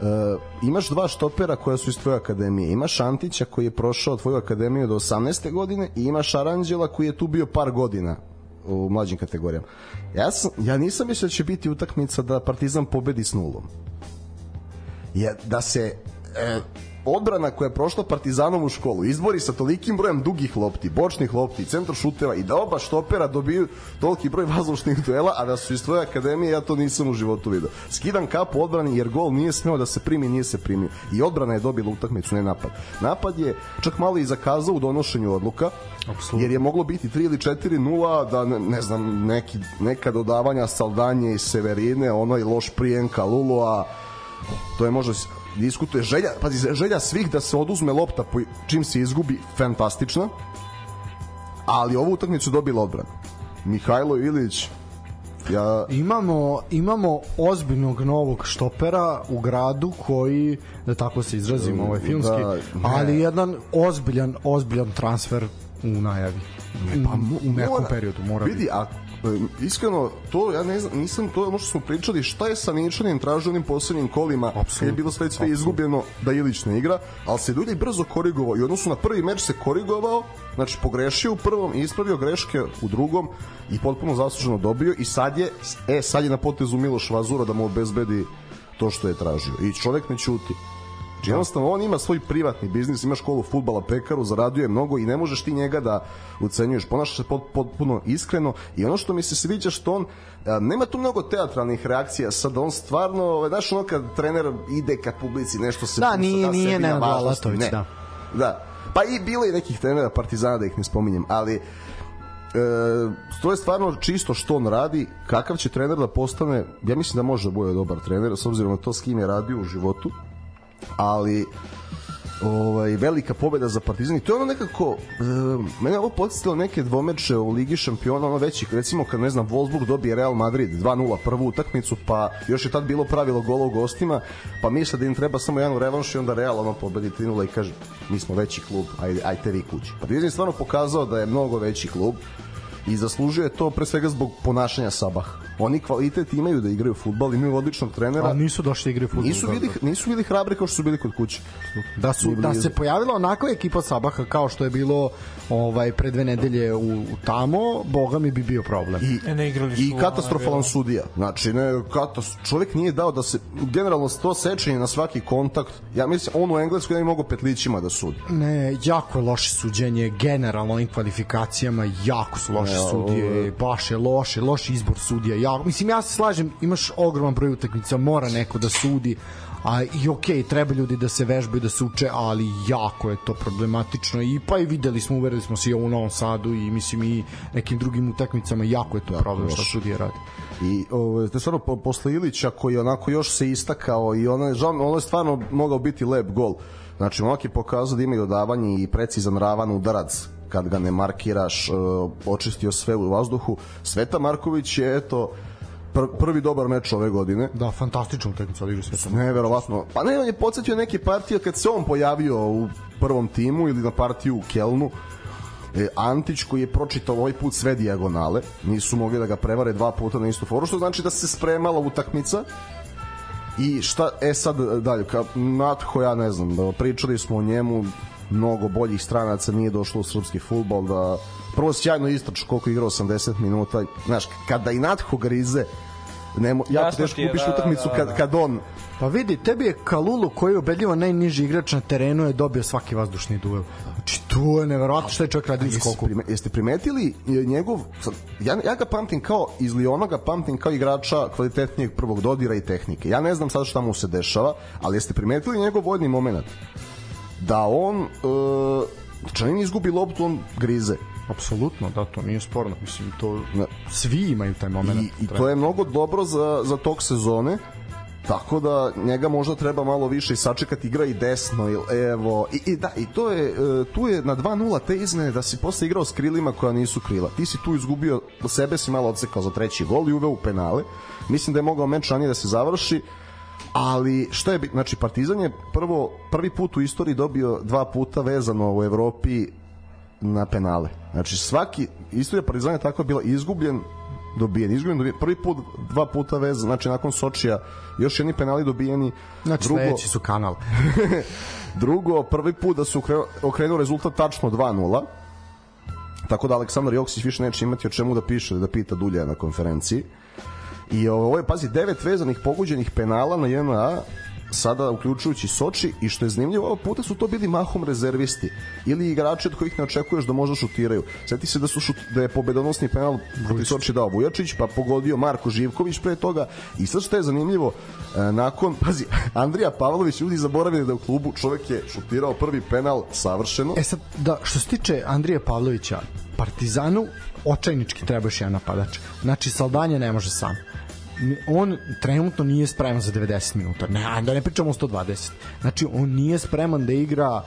[SPEAKER 3] Uh, imaš dva štopera koja su iz tvoje akademije. Imaš Antića koji je prošao tvoju akademiju do 18. godine i imaš Aranđela koji je tu bio par godina u mlađim kategorijama. Ja, sam, ja nisam mislio da će biti utakmica da Partizan pobedi s nulom. Je, da se e, odbrana koja je prošla Partizanom u školu izbori sa tolikim brojem dugih lopti, bočnih lopti, centar šuteva i da oba štopera dobiju toliki broj vazdušnih duela, a da su iz tvoje akademije, ja to nisam u životu video. Skidam kapu odbrani jer gol nije smeo da se primi, nije se primio. I odbrana je dobila utakmicu, ne napad. Napad je čak malo i zakazao u donošenju odluka,
[SPEAKER 1] Apsolutno.
[SPEAKER 3] jer je moglo biti 3 ili 4-0 da ne, ne znam neki, neka dodavanja Saldanje i Severine onaj loš prijenka Lulua to je možda diskutuje. Želja pazi želja svih da se oduzme lopta po, čim se izgubi fantastična ali ovu utakmicu dobila odbrana. Mihajlo Ilić ja
[SPEAKER 1] Imamo, imamo ozbiljnog novog štopera u gradu koji, da tako se izrazimo, ovaj filmski,
[SPEAKER 3] Da, ne.
[SPEAKER 1] ali jedan ozbiljan, ozbiljan transfer u najavi. Pa, u nekom
[SPEAKER 3] mora-
[SPEAKER 1] periodu mora
[SPEAKER 3] vidi
[SPEAKER 1] biti.
[SPEAKER 3] a e, iskreno to ja ne znam nisam to ono što smo pričali šta je sa Ničanim tražio onim poslednjim kolima kad je bilo sve sve izgubljeno da Ilić ne igra ali se ljudi brzo korigovao i u odnosu na prvi meč se korigovao znači pogrešio u prvom i ispravio greške u drugom i potpuno zasluženo dobio i sad je e sad je na potezu Miloš Vazura da mu obezbedi to što je tražio i čovek ne ćuti Znači, jednostavno, on ima svoj privatni biznis, ima školu futbala, pekaru, zaradio mnogo i ne možeš ti njega da ucenjuješ. Ponaša se pot, potpuno iskreno i ono što mi se sviđa što on a, nema tu mnogo teatralnih reakcija, sad on stvarno, ovaj, znaš ono kad trener ide ka publici, nešto se
[SPEAKER 1] Da, nije-
[SPEAKER 3] da
[SPEAKER 1] nije Nenad. Lalatović,
[SPEAKER 3] Ne.
[SPEAKER 1] da.
[SPEAKER 3] Da. Pa i bilo je nekih trenera Partizana da ih ne spominjem, ali e, to je stvarno čisto što on radi, kakav će trener da postane, ja mislim da može da bude dobar trener, s obzirom na to s kim je radio u životu, ali ovaj velika pobeda za Partizan i to je ono nekako e, mene ovo podsjetilo neke dvomeče u Ligi šampiona ono većih recimo kad ne znam Wolfsburg dobije Real Madrid 2:0 prvu utakmicu pa još je tad bilo pravilo gola u gostima pa misle da im treba samo jedan revanš i onda Real ono pobedi 3:0 i kaže mi smo veći klub ajde ajte vi kući. Partizan je stvarno pokazao da je mnogo veći klub i zaslužuje to pre svega zbog ponašanja Sabah oni kvalitet imaju da igraju fudbal imaju odličnog trenera
[SPEAKER 1] A nisu došli da igraju fudbal.
[SPEAKER 3] nisu bili, nisu bili hrabri kao što su bili kod kuće.
[SPEAKER 1] da su da se pojavila onako ekipa Sabaha kao što je bilo ovaj pre dve nedelje u, u tamo, boga mi bi bio problem.
[SPEAKER 3] I,
[SPEAKER 2] E, ne igrali su,
[SPEAKER 3] I katastrofalan sudija. Znači, ne, katas, čovjek nije dao da se, generalno to sečenje na svaki kontakt, ja mislim, on u Engleskoj ne bi mogao petlićima da sudi.
[SPEAKER 1] Ne, jako je loše suđenje, generalno ovim kvalifikacijama, jako su loše
[SPEAKER 3] Ne, ovo-
[SPEAKER 1] sudije, baš je loše, loš izbor sudija. Ja, mislim, ja se slažem, imaš ogroman broj utakmica, mora neko da sudi, a i okej, treba ljudi da se vežbaju, da se uče, ali jako je to problematično i pa i videli smo, uverili smo se i u Novom Sadu i mislim i nekim drugim utakmicama, jako je to problem što sudije radi.
[SPEAKER 3] I ovo, te stvarno po, posle Ilića koji onako još se istakao i ono je, žal, ono je stvarno mogao biti lep gol. Znači, momak je pokazao da ima i dodavanje i precizan ravan udarac kad ga ne markiraš, uh, očistio sve u vazduhu. Sveta Marković je, eto, pr prvi dobar meč ove godine.
[SPEAKER 1] Da, fantastična utakmica, odigrao sve to.
[SPEAKER 3] Neverovatno. Pa ne, on je podsjetio neke partije kad se on pojavio u prvom timu ili na partiju u Kelnu E, Antić koji je pročitao ovaj put sve dijagonale, nisu mogli da ga prevare dva puta na istu foru, što znači da se spremala utakmica i šta, e sad dalje, ka, Natho, ja ne znam, da pričali smo o njemu, mnogo boljih stranaca nije došlo u srpski futbol, da prvo sjajno istrač koliko igra 80 minuta, znaš, kada i Natho grize, nemo, jako
[SPEAKER 2] Jasno
[SPEAKER 3] teško
[SPEAKER 2] ti je,
[SPEAKER 3] kupiš
[SPEAKER 2] da,
[SPEAKER 3] utakmicu
[SPEAKER 2] da, da,
[SPEAKER 3] kad,
[SPEAKER 2] da.
[SPEAKER 3] kad on
[SPEAKER 1] Pa vidi, tebi je Kalulu koji je ubedljivo najniži igrač na terenu je dobio svaki vazdušni duel. Znači, to je neverovatno što je čovjek radio u
[SPEAKER 3] Jeste,
[SPEAKER 1] skoku.
[SPEAKER 3] prime, jeste primetili njegov sad, ja, ja ga pamtim kao iz Liona ga pamtim kao igrača kvalitetnijeg prvog dodira i tehnike ja ne znam sad šta mu se dešava ali jeste primetili njegov vojni moment da on e, čanin izgubi loptu on grize
[SPEAKER 1] Apsolutno, da, to nije sporno. Mislim, to
[SPEAKER 3] Ne.
[SPEAKER 1] svi imaju taj moment.
[SPEAKER 3] I, i to je mnogo dobro za, za tog sezone tako da njega možda treba malo više i sačekati igra i desno ili evo i, i da i to je e, tu je na 2:0 te izmene da si posle igrao s krilima koja nisu krila ti si tu izgubio sebe si malo odsekao za treći gol i uveo u penale mislim da je mogao meč ranije da se završi ali šta je znači Partizan je prvo prvi put u istoriji dobio dva puta vezano u Evropi na penale. Znači svaki istorija Partizana je tako bila izgubljen dobijen, izgubljen, dobijen. Prvi put, dva puta vez, znači nakon Sočija još jedni penali dobijeni.
[SPEAKER 1] Znači,
[SPEAKER 3] drugo,
[SPEAKER 1] sledeći su kanal.
[SPEAKER 3] drugo, prvi put da su okrenuo rezultat tačno 2-0. Tako da Aleksandar Joksić više neće imati o čemu da piše, da pita Dulja na konferenciji. I ovo je, pazi, devet vezanih pogođenih penala na JNA, sada uključujući Soči i što je zanimljivo, ovog puta su to bili mahom rezervisti ili igrači od kojih ne očekuješ da možda šutiraju. Sjeti se da su šut, da je pobedonosni penal protiv Soči dao Vujačić, pa pogodio Marko Živković pre toga i sad što je zanimljivo, e, nakon, pazi, Andrija Pavlović, ljudi zaboravili da u klubu čovek je šutirao prvi penal savršeno.
[SPEAKER 1] E sad, da, što se tiče Andrija Pavlovića, Partizanu očajnički treba još jedan napadač. Znači, Saldanja ne može sam. On trenutno nije spreman za 90 minuta. Ne, da ne pričamo o 120. Znači, on nije spreman da igra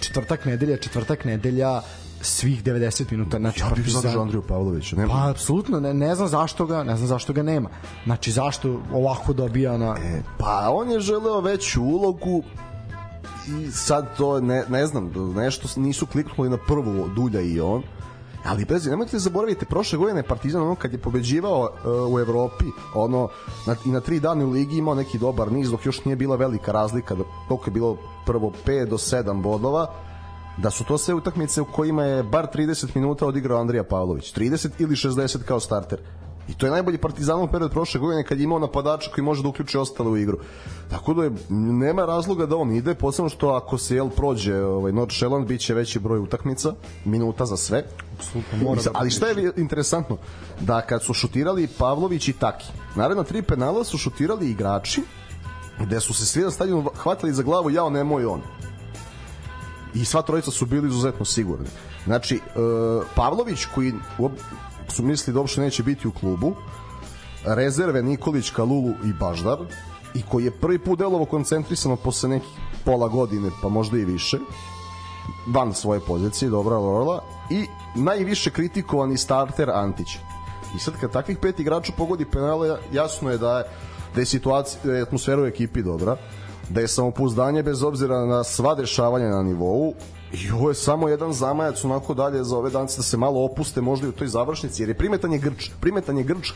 [SPEAKER 1] četvrtak nedelja, četvrtak nedelja svih 90 minuta. Znači,
[SPEAKER 3] Ja bih zadržao Andriju Pavlovića. Nema,
[SPEAKER 1] Pa apsolutno, ne, ne znam zašto ga, ne znam zašto ga nema. Znači zašto ovako dobija na
[SPEAKER 3] E, pa on je želeo veću ulogu i sad to ne, ne znam, nešto nisu kliknuli na prvu Dulja i on ali bez nemojte zaboraviti prošle godine Partizan ono kad je pobeđivao uh, u Evropi ono na, i na tri dana u ligi imao neki dobar niz dok još nije bila velika razlika da koliko je bilo prvo 5 do 7 bodova da su to sve utakmice u kojima je bar 30 minuta odigrao Andrija Pavlović. 30 ili 60 kao starter I to je najbolji Partizanov period prošle godine kad je imao napadača koji može da uključi ostale u igru. Tako da je, nema razloga da on ide, posebno što ako se jel prođe ovaj Nordsjælland biće veći broj utakmica, minuta za sve.
[SPEAKER 1] Apsolutno mora da
[SPEAKER 3] Ali šta je interesantno? Da kad su šutirali Pavlović i Taki, naredna tri penala su šutirali igrači gde su se svi na stadionu hvatali za glavu, jao nemoj on i sva trojica su bili izuzetno sigurni. Znači, e, Pavlović koji su mislili da uopšte neće biti u klubu, rezerve Nikolić, Kalulu i Baždar i koji je prvi put delovo koncentrisano posle nekih pola godine, pa možda i više, van svoje pozicije, dobra Lorla, i najviše kritikovani starter Antić. I sad kad takvih pet igrača pogodi penale, jasno je da je, da je situacija, da je atmosfera u ekipi dobra, da je samopouzdanje bez obzira na sva dešavanja na nivou i ovo je samo jedan zamajac onako dalje za ove dance da se malo opuste možda i u toj završnici jer je primetan je grč primetan je grč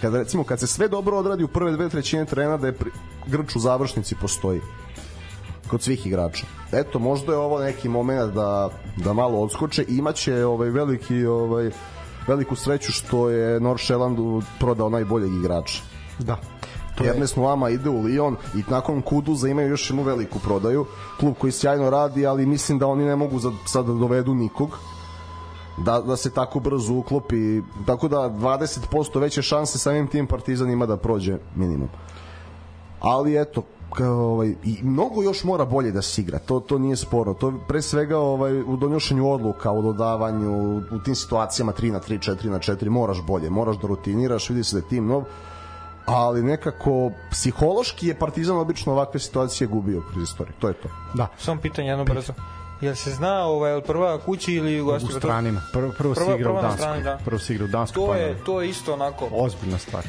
[SPEAKER 3] kada recimo kad se sve dobro odradi u prve dve trećine terena da je pri, grč u završnici postoji kod svih igrača. Eto, možda je ovo neki moment da, da malo odskoče. Imaće ovaj veliki ovaj veliku sreću što je Nordsjællandu prodao najboljeg igrača.
[SPEAKER 1] Da.
[SPEAKER 3] Ernest Nuama ide u Lyon i nakon Kuduza imaju još jednu veliku prodaju. Klub koji sjajno radi, ali mislim da oni ne mogu za, sad da dovedu nikog da, da se tako brzo uklopi. Tako da 20% veće šanse samim tim Partizan ima da prođe minimum. Ali eto kao, ovaj, i mnogo još mora bolje da se igra to, to nije sporo to pre svega ovaj, u donošenju odluka u dodavanju u tim situacijama 3 na 3, 4 na 4 moraš bolje, moraš da rutiniraš vidi se da je tim nov ali nekako psihološki je Partizan obično ovakve situacije gubio kroz istoriju, to je to
[SPEAKER 1] da.
[SPEAKER 2] Samo pitanje jedno brzo. Jel se zna ovaj, jel prva kući ili u
[SPEAKER 1] U
[SPEAKER 2] gosti?
[SPEAKER 1] stranima. Prvo, prvo se
[SPEAKER 2] Prvo-
[SPEAKER 1] igra u
[SPEAKER 2] prvo na
[SPEAKER 1] Danskoj.
[SPEAKER 2] strani, da.
[SPEAKER 1] Prvo se igra u Danskoj.
[SPEAKER 2] To
[SPEAKER 1] pa
[SPEAKER 2] je,
[SPEAKER 1] na-
[SPEAKER 2] to je isto onako.
[SPEAKER 1] Ozbiljna stvar.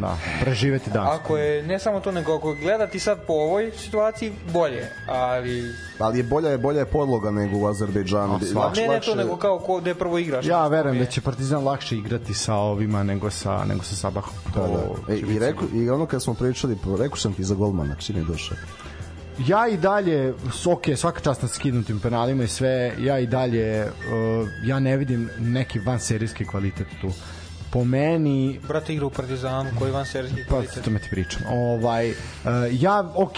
[SPEAKER 1] Da, preživeti dan.
[SPEAKER 2] Ako je, ne samo to, nego ako gledati sad po ovoj situaciji, bolje, ali...
[SPEAKER 3] Ali je bolja je bolja je podloga nego u Azerbejdžanu.
[SPEAKER 1] A.
[SPEAKER 2] Ne, ne to, nego kao ko, gde prvo igraš.
[SPEAKER 1] Ja verujem da će Partizan lakše igrati sa ovima nego sa, nego sa Sabahom.
[SPEAKER 3] Da, da. E, i, reku, I ono kad smo pričali, rekao sam ti za golmana, je došao
[SPEAKER 1] ja i dalje ok, svaka čast na skinutim penalima i sve, ja i dalje uh, ja ne vidim neki van serijski kvalitet tu po meni
[SPEAKER 2] brate igra u Partizanu koji van serijski pa, kvalitet
[SPEAKER 1] pa to me ti pričam ovaj uh, ja ok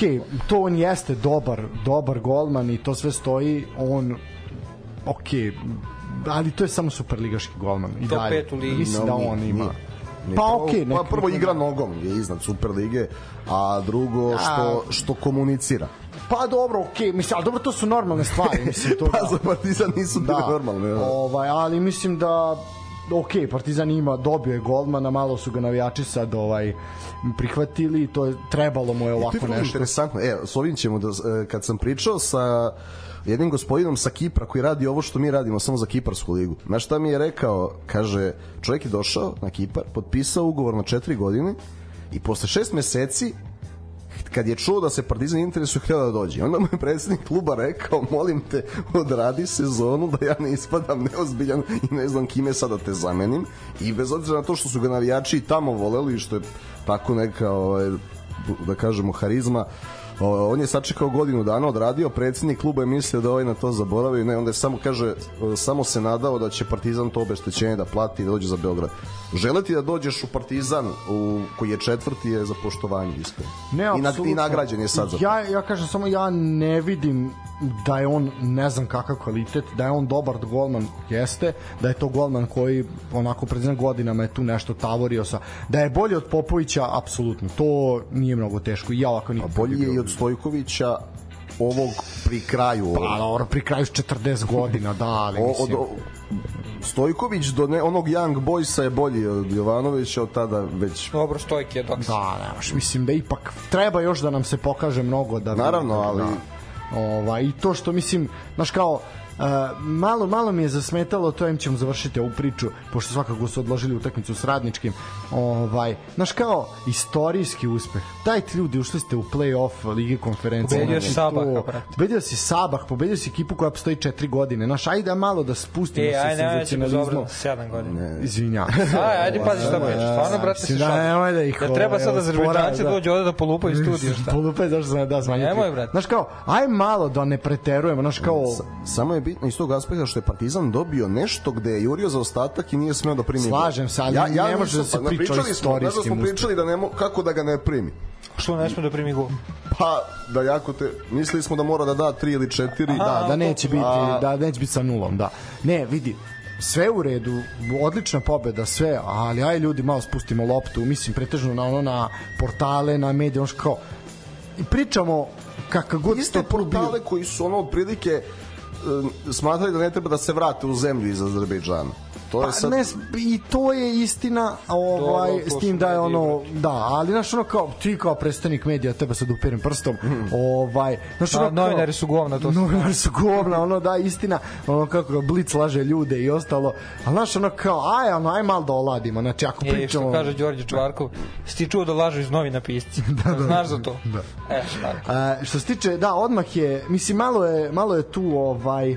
[SPEAKER 1] to on jeste dobar dobar golman i to sve stoji on ok ali to je samo superligaški golman i
[SPEAKER 2] Top
[SPEAKER 1] dalje mislim no, da on ima nije
[SPEAKER 3] pa okej, okay, pa prvo igra nogom je iznad Superlige, a drugo što što komunicira.
[SPEAKER 1] Pa dobro, okej, okay. mislim, al dobro to su normalne stvari, mislim to.
[SPEAKER 3] pa da. za Partizan nisu bile da. normalne. Da.
[SPEAKER 1] Ovaj, ali mislim da ok, Partizan ima, dobio je golmana, malo su ga navijači sad ovaj, prihvatili, to je, trebalo mu je ovako nešto. To je
[SPEAKER 3] interesantno, e, s ovim ćemo, da, e, kad sam pričao sa jednim gospodinom sa Kipra koji radi ovo što mi radimo samo za Kiparsku ligu. Znaš šta mi je rekao? Kaže, čovjek je došao na Kipar, potpisao ugovor na četiri godine i posle šest meseci kad je čuo da se Partizan interesuje htio da dođe. Onda mu je predsednik kluba rekao, molim te, odradi sezonu da ja ne ispadam neozbiljan i ne znam kime sada te zamenim. I bez obzira na to što su ga navijači i tamo voleli, što je tako neka, ovaj, da kažemo, harizma, on je sačekao godinu dana, odradio, predsednik kluba je mislio da ovaj na to zaboravi, ne, onda je samo kaže, samo se nadao da će Partizan to obeštećenje da plati i da dođe za Beograd. Želeti da dođeš u Partizan, u, koji je četvrti, je za poštovanje iskreno.
[SPEAKER 1] Ne,
[SPEAKER 3] I, na, I nagrađen je sad za
[SPEAKER 1] Ja, ja kažem samo, ja ne vidim da je on ne znam kakav kvalitet, da je on dobar golman, jeste, da je to golman koji onako pred godinama je tu nešto tavorio sa, da je bolji od Popovića, apsolutno, to nije mnogo teško, ja ovako nikad.
[SPEAKER 3] A bolji je i od Stojkovića ovog pri kraju.
[SPEAKER 1] Pa dobro, pri kraju 40 godina, da, ali mislim... O, od,
[SPEAKER 3] Stojković do ne, onog Young Boysa je bolji od Jovanovića od tada već
[SPEAKER 2] dobro Stojke je dok
[SPEAKER 1] da nemaš mislim da ipak treba još da nam se pokaže mnogo da
[SPEAKER 3] naravno
[SPEAKER 1] da,
[SPEAKER 3] ali
[SPEAKER 1] da, ovaj i to što mislim znaš kao Uh, malo malo mi je zasmetalo to im ćemo završiti ovu priču pošto svakako su odložili utakmicu s radničkim ovaj znaš kao istorijski uspeh. Dajte ljudi ušli ste u play-off lige konferencije.
[SPEAKER 2] Pobedio si Sabah
[SPEAKER 1] pobedio si Sabah pobedio si ekipu koja postoji 4 godine. Naš ajde malo da spustimo e,
[SPEAKER 2] se senzacionalizmom. 7 godina.
[SPEAKER 1] Izvinja
[SPEAKER 2] aj ajde pazi šta budeš stvarno brate se
[SPEAKER 1] da, nemoj da ih
[SPEAKER 2] ja treba sad da da. dođu ovde da polupaju studiju šta?
[SPEAKER 1] Polupaju zašto sam da smanjiti
[SPEAKER 2] nemoj brate.
[SPEAKER 1] Znaš kao aj malo da ne preterujemo znaš kao
[SPEAKER 3] samo je bitno iz tog aspekta što je Partizan dobio nešto gde je jurio za ostatak i nije smeo da primi.
[SPEAKER 1] Slažem se, ali ja, ja ne može da se priča istorijskim.
[SPEAKER 3] Smo, smo pričali da nemo, kako da ga ne primi.
[SPEAKER 2] Što ne sme da primi gol?
[SPEAKER 3] Pa, da jako te... Mislili smo da mora da da 3 ili 4.
[SPEAKER 1] Da, da neće biti, a... da neće biti sa nulom, da. Ne, vidi, sve u redu, odlična pobeda, sve, ali aj ljudi malo spustimo loptu, mislim pretežno na ono na portale, na medije, ono kao i pričamo kakav god
[SPEAKER 3] Iste portale koji su ono otprilike E, smatrali da ne treba da se vrate u zemlju iz Azerbejdžana.
[SPEAKER 1] To je pa, sad... ne, i to je istina, ovaj, Dobro, s tim da je ono, da, ali znaš ono kao, ti kao predstavnik medija treba se da uperem prstom, mm. ovaj, znaš
[SPEAKER 2] ono, da, novinari su govna, to
[SPEAKER 1] novinari su govna, ono da, istina, ono kako Blic laže ljude i ostalo, ali znaš ono kao, aj, ono, aj mal da oladimo, znači ako e, pričamo...
[SPEAKER 2] što kaže Đorđe Čvarkov, si ti čuo da lažu iz novina pisci, da, da, znaš za to?
[SPEAKER 1] Da. E, A, što se tiče, da, odmah je, mislim, malo je, malo je tu, ovaj,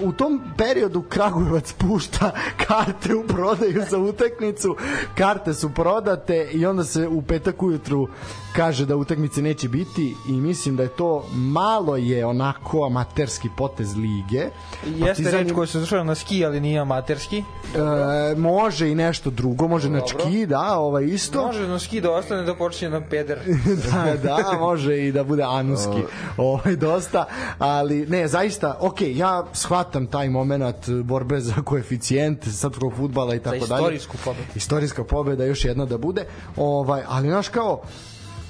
[SPEAKER 1] u tom periodu Kragujevac pušta karte u prodaju za utakmicu, karte su prodate i onda se u petak ujutru kaže da utakmice neće biti i mislim da je to malo je onako amaterski potez lige.
[SPEAKER 2] Jeste Partizan... reč koja se završava na ski, ali nije amaterski.
[SPEAKER 1] E, može i nešto drugo, može Dobro. na ski, da, ovaj isto.
[SPEAKER 2] Može na ski da ostane da počne na peder.
[SPEAKER 1] da, da, može i da bude anuski. Ovaj dosta, ali ne, zaista, ok, ja shvatam taj moment borbe za koeficijent srpskog fudbala i tako dalje.
[SPEAKER 2] Istorijsku pobedu.
[SPEAKER 1] Istorijska pobeda još jedna da bude. Ovaj, ali znaš kao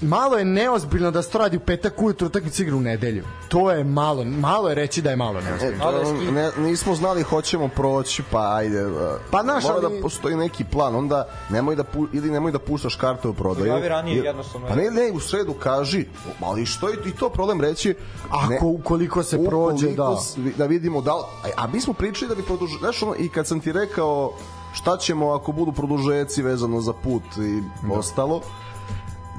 [SPEAKER 1] malo je neozbiljno da se radi u petak ujutru utakmica igra u nedelju. To je malo, malo je reći da je malo neozbiljno.
[SPEAKER 3] E, ne, nismo znali hoćemo proći, pa ajde. Uh, pa naš, mora da ali... da postoji neki plan, onda nemoj da pu, ili nemoj da puštaš karte u prodaju.
[SPEAKER 2] Javi ranije jednostavno.
[SPEAKER 3] Pa ne, ne, u sredu kaži, ali što je i to problem reći?
[SPEAKER 1] Ako ne, ukoliko se prođe, da.
[SPEAKER 3] Da vidimo da li, a, a mi smo pričali da bi produžili, znaš ono, i kad sam ti rekao šta ćemo ako budu produžeci vezano za put i da. ostalo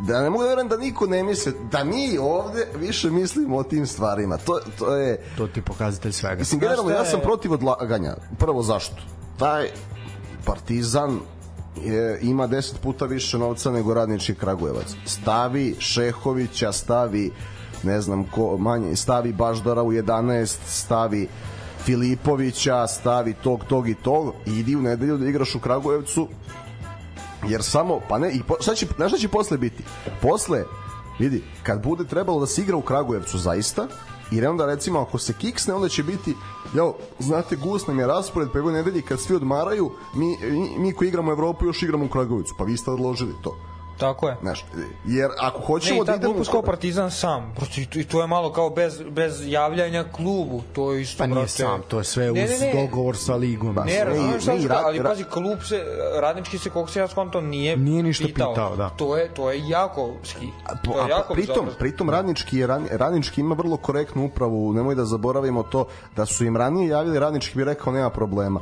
[SPEAKER 3] da ne mogu da verujem da niko ne misli da mi ovde više mislimo o tim stvarima. To, to je
[SPEAKER 1] to ti pokazatelj svega.
[SPEAKER 3] Mislim generalno ja sam protiv odlaganja. Prvo zašto? Taj Partizan je, ima 10 puta više novca nego radnički Kragujevac. Stavi Šehovića, stavi ne znam ko manje, stavi Baždara u 11, stavi Filipovića, stavi tog, tog i tog. Idi u nedelju da igraš u Kragujevcu jer samo, pa ne, i po, šta će, znaš šta će posle biti? Posle, vidi, kad bude trebalo da se igra u Kragujevcu zaista, i onda recimo ako se kiksne onda će biti jo, znate Gus nam je raspored preko nedelje kad svi odmaraju mi, mi, mi koji igramo u Evropu još igramo u Kragovicu pa vi ste odložili to
[SPEAKER 2] Tako je.
[SPEAKER 3] Znaš, jer ako hoćemo
[SPEAKER 2] ne, da idemo... kao Partizan sam, prosto i to je malo kao bez, bez javljanja klubu, to je isto,
[SPEAKER 1] pa nije brate. sam, to je sve ne, uz ne, ne. dogovor sa ligom.
[SPEAKER 2] Ne, ne, razumiješ šta ne, ali pazi, klub se, radnički se, koliko se ja skonto, nije,
[SPEAKER 1] nije ništa pitao. pitao da.
[SPEAKER 2] To je, to je jako ski. To je jako
[SPEAKER 3] pritom, pritom radnički, je, radnički ima vrlo korektnu upravu, nemoj da zaboravimo to, da su im ranije javili, radnički bi rekao nema problema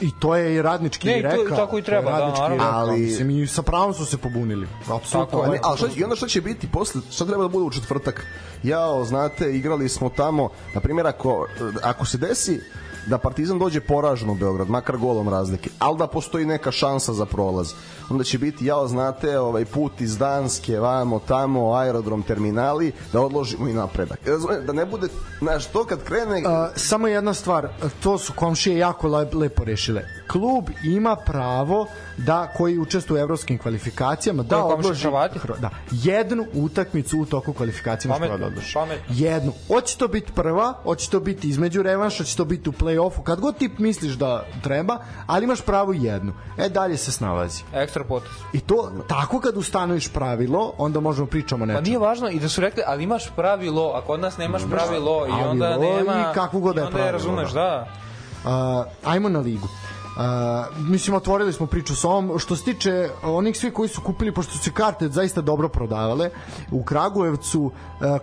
[SPEAKER 1] I to je i radnički
[SPEAKER 2] ne,
[SPEAKER 1] rekao.
[SPEAKER 2] Ne, tako i treba, da, naravno.
[SPEAKER 1] Rekao, ali... Mislim, i sa pravom su se pobunili. Apsolutno.
[SPEAKER 3] Ali, ali šta, I onda šta će biti posle, šta treba da bude u četvrtak? Jao, znate, igrali smo tamo, na primjer, ako, ako se desi da Partizan dođe poražen u Beograd, makar golom razlike, ali da postoji neka šansa za prolaz. Onda će biti, ja znate, ovaj put iz Danske, vamo, tamo, aerodrom, terminali, da odložimo i napredak. Da ne bude, znaš, to kad krene...
[SPEAKER 1] Uh, samo jedna stvar, to su komšije jako lepo rešile. Klub ima pravo da koji učestvuje u evropskim kvalifikacijama da odloži da, jednu utakmicu u toku kvalifikacija može da odloži. Jednu. Hoće to biti prva, hoće to biti između revanša, hoće to biti u plej-ofu, kad god ti misliš da treba, ali imaš pravo jednu. E, dalje se snalazi.
[SPEAKER 2] Ekstra potes.
[SPEAKER 1] I to, tako kad ustanoviš pravilo, onda možemo pričamo nečemu.
[SPEAKER 2] Pa nije važno i da su rekli, ali imaš pravilo, a kod nas nemaš pravilo i onda nema...
[SPEAKER 1] I kakvu god da je pravilo.
[SPEAKER 2] razumeš, da.
[SPEAKER 1] Uh, ajmo na ligu. Uh, mislim, otvorili smo priču sa ovom. Što se tiče onih svi koji su kupili, pošto su karte zaista dobro prodavale, u Kragujevcu uh,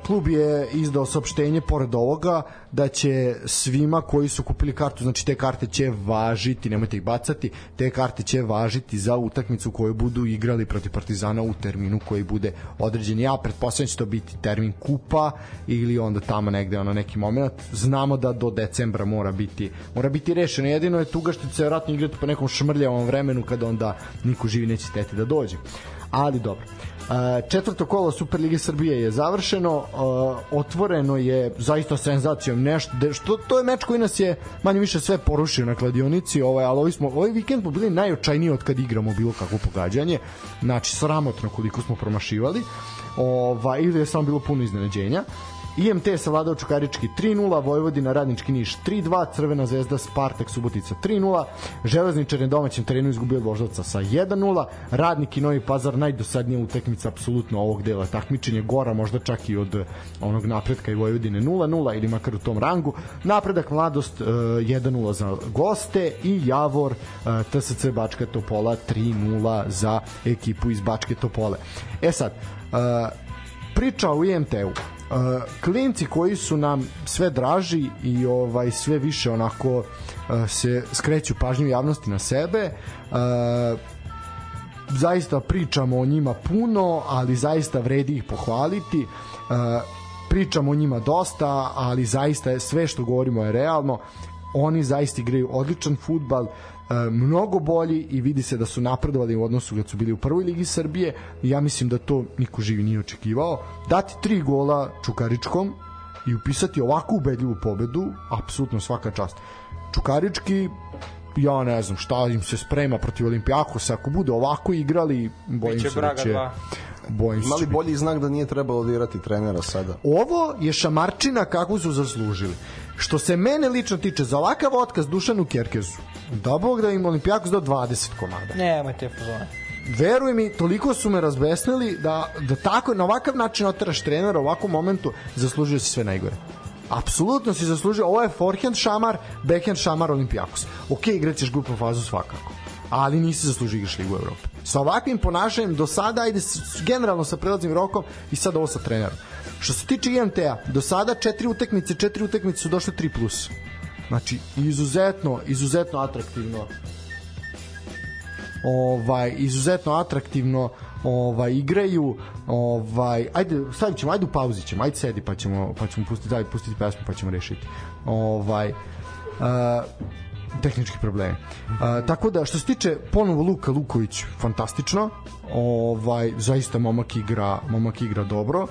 [SPEAKER 1] klub je izdao saopštenje pored ovoga da će svima koji su kupili kartu, znači te karte će važiti, nemojte ih bacati, te karte će važiti za utakmicu koju budu igrali protiv Partizana u terminu koji bude određen. Ja pretpostavljam da će to biti termin kupa ili onda tamo negde ono neki moment. Znamo da do decembra mora biti mora biti rešeno. Jedino je tuga što će se vjerojatno igrati po nekom šmrljavom vremenu kada onda niko živi neće teti da dođe. Ali dobro. Četvrto kolo Superlige Srbije je završeno, otvoreno je zaista senzacijom nešto, što to je meč koji nas je manje više sve porušio na kladionici, ovaj, ali ovaj, smo, ovaj vikend smo bili najočajniji od kad igramo bilo kakvo pogađanje, znači sramotno koliko smo promašivali, ovaj, ili je samo bilo puno iznenađenja. IMT je savladao Čukarički 3-0, Vojvodina Radnički Niš 3-2, Crvena zvezda Spartak Subotica 3-0, Železničar na domaćem terenu izgubio Voždovca sa 1-0, Radnik i Novi Pazar najdosadnija utakmica apsolutno ovog dela takmičenja, gora možda čak i od onog napretka i Vojvodine 0-0 ili makar u tom rangu, napredak Mladost 1-0 e, za goste i Javor e, TSC Bačka Topola 3-0 za ekipu iz Bačke Topole. E sad, priča o IMT-u Uh, klinci koji su nam sve draži i ovaj sve više onako uh, se skreću pažnju javnosti na sebe uh, zaista pričamo o njima puno ali zaista vredi ih pohvaliti. Uh, pričamo o njima dosta ali zaista je sve što govorimo je realno. Oni zaista igraju odličan futbal E, mnogo bolji i vidi se da su napredovali u odnosu kad su bili u prvoj ligi Srbije. Ja mislim da to niko živi nije očekivao. Dati tri gola Čukaričkom i upisati ovakvu ubedljivu pobedu apsolutno svaka čast. Čukarički ja ne znam šta im se sprema protiv Olimpijakosa ako bude ovako igrali bojim Biće se da će
[SPEAKER 3] bojim Imali bolji znak da nije trebalo dirati trenera sada.
[SPEAKER 1] Ovo je šamarčina kako su zaslužili. Što se mene lično tiče, za ovakav otkaz Dušanu Kerkezu, da bog da im Olimpijakos do 20 komada.
[SPEAKER 2] Nemojte fazone.
[SPEAKER 1] Veruj mi, toliko su me razbesnili da, da tako, na ovakav način oteraš trenera u ovakvom momentu, zaslužio si sve najgore. Apsolutno si zaslužio, ovo je forehand šamar, backhand šamar Olimpijakos. Ok, igraćeš grupnu fazu svakako, ali nisi zaslužio igraš Ligu Evrope. Sa ovakvim ponašanjem do sada, ajde generalno sa prelaznim rokom i sad ovo sa trenerom. Što se tiče IMT-a, do sada četiri utakmice, četiri utakmice su došle 3+. Plus. Znači, izuzetno, izuzetno atraktivno ovaj izuzetno atraktivno ovaj igraju ovaj ajde stavit ćemo ajde u pauzi ćemo ajde sedi pa ćemo pa ćemo pustiti daj pustiti pesmu pa ćemo rešiti ovaj uh, tehnički problemi. Uh, tako da što se tiče ponovo Luka Luković fantastično. Ovaj zaista momak igra, momak igra dobro.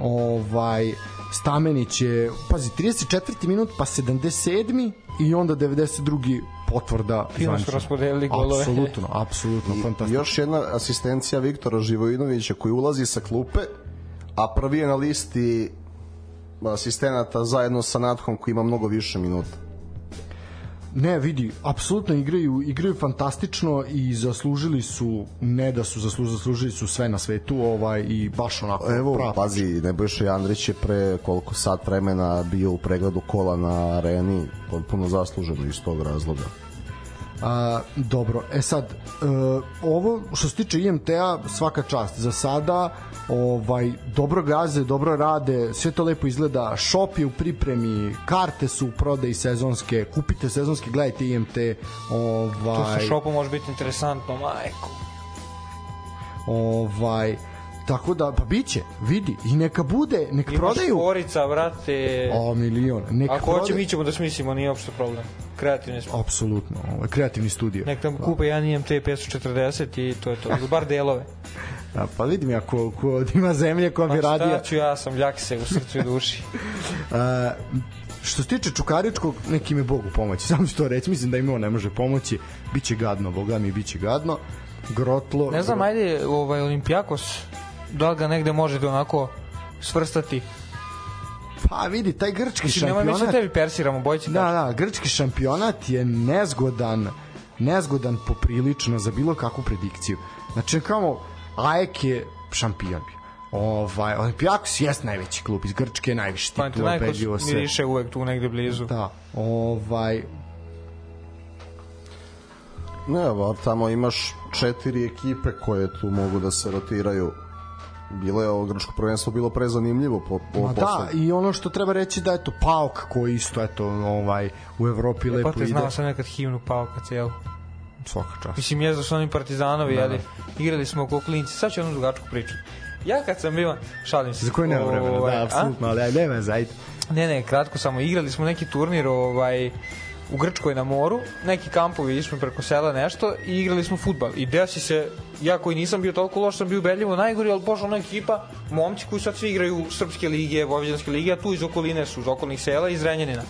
[SPEAKER 1] Ovaj Stamenić je, pazi, 34. minut, pa 77. i onda 92. potvrda
[SPEAKER 2] Fino su raspodelili golove.
[SPEAKER 1] Apsolutno, apsolutno,
[SPEAKER 3] I
[SPEAKER 1] fantastično.
[SPEAKER 3] još jedna asistencija Viktora Živojinovića koji ulazi sa klupe, a prvi je na listi asistenata zajedno sa Nathom koji ima mnogo više minuta.
[SPEAKER 1] Ne, vidi, apsolutno igraju, igraju fantastično i zaslužili su, ne da su zaslužili, zaslužili su sve na svetu ovaj i baš onako
[SPEAKER 3] Evo,
[SPEAKER 1] prava
[SPEAKER 3] pazi, Nebojša Jandrić je pre koliko sat vremena bio u pregledu kola na areni, potpuno zasluženo iz tog razloga.
[SPEAKER 1] A, dobro, e sad, e, ovo što se tiče IMT-a, svaka čast. Za sada, ovaj, dobro gaze, dobro rade, sve to lepo izgleda. Shop je u pripremi, karte su u prodaji sezonske, kupite sezonske, gledajte IMT. Ovaj,
[SPEAKER 2] sa šopom može biti interesantno, majko.
[SPEAKER 1] ovaj, tako da, pa biće, vidi, i neka bude, neka
[SPEAKER 2] Imaš
[SPEAKER 1] prodaju.
[SPEAKER 2] Forica, brate.
[SPEAKER 1] O, milion. Neka
[SPEAKER 2] Ako hoće,
[SPEAKER 1] prodaju.
[SPEAKER 2] mi ćemo da smislimo, nije uopšte problem. Kreativni smo.
[SPEAKER 1] Apsolutno, ovaj, kreativni studio.
[SPEAKER 2] Nek nam kupe jedan IMT 540 i to je to. Ili bar delove.
[SPEAKER 1] A, pa vidim, ako, ako ima zemlje koja bi
[SPEAKER 2] Pa
[SPEAKER 1] radija.
[SPEAKER 2] šta ću ja, sam ljakse u srcu i duši.
[SPEAKER 1] A, što se tiče Čukaričkog, neki mi Bogu pomoći. Samo ću to reći, mislim da im on ne može pomoći. Biće gadno, boga mi, biće gadno. Grotlo.
[SPEAKER 2] Ne znam, ajde, ovaj, Olimpijakos, da li ga negde možete onako svrstati?
[SPEAKER 1] Pa vidi, taj grčki
[SPEAKER 2] Mislim, nemoj mi se
[SPEAKER 1] šampionat...
[SPEAKER 2] tebi persiramo, bojci
[SPEAKER 1] Da, da, grčki šampionat je nezgodan, nezgodan poprilično za bilo kakvu predikciju. Znači, kao AEK je šampion bio. Ovaj, Olimpijakos jest najveći klub iz Grčke, najviše titula,
[SPEAKER 2] Panathinaikos
[SPEAKER 1] ubedljivo se.
[SPEAKER 2] miriše uvek tu negde blizu.
[SPEAKER 1] Da, ovaj,
[SPEAKER 3] Ne, tamo imaš četiri ekipe koje tu mogu da se rotiraju. Bilo je ovo grčko prvenstvo bilo prezanimljivo po, po
[SPEAKER 1] Ma da, i ono što treba reći da eto Pauk koji isto eto ovaj u Evropi lepo
[SPEAKER 2] Pa te
[SPEAKER 1] ide.
[SPEAKER 2] znao sam nekad himnu Pauka cijelu.
[SPEAKER 1] Svaka čast.
[SPEAKER 2] Mislim, jezda su oni partizanovi,
[SPEAKER 1] Da,
[SPEAKER 2] jeli, igrali smo oko klinci. Sad ću jednu drugačku priču. Ja kad sam bio, šalim se.
[SPEAKER 1] Za koje nema vremena,
[SPEAKER 2] ovaj,
[SPEAKER 1] da, apsolutno, ali ajde, nema zajde.
[SPEAKER 2] Ne, ne, kratko samo. Igrali smo neki turnir ovaj, u Grčkoj na moru, neki kampovi, išli preko sela nešto i igrali smo futbal. I desi se, ja koji nisam bio toliko loš, sam bio ubedljivo najgori, ali pošla ona ekipa, momci koji sad svi igraju srpske lige, vojvođanske lige, a tu iz okoline su, iz okolnih sela, iz Renjanina.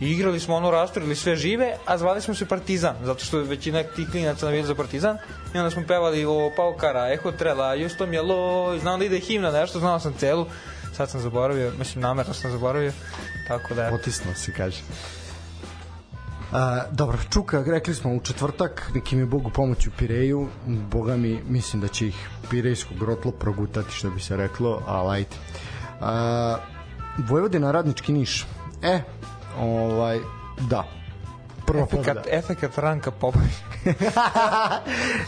[SPEAKER 2] I igrali smo ono, rasturili sve žive, a zvali smo se Partizan, zato što je većina tih klinaca navijali za Partizan. I onda smo pevali o Paukara, Eho Trela, Justo Mjelo, i znam da ide himna nešto, znao sam celu. Sad sam zaboravio, mislim namerno sam zaboravio. Tako da.
[SPEAKER 1] Otisno se kaže. A, dobro, Čuka, rekli smo u četvrtak, neki mi Bogu pomoć u Pireju, boga mi, mislim da će ih Pirejsko grotlo progutati, što bi se reklo, ali ajde. A, Vojvodina radnički niš. E, ovaj, da. Prva.
[SPEAKER 2] Efekat, efekat Ranka Popović.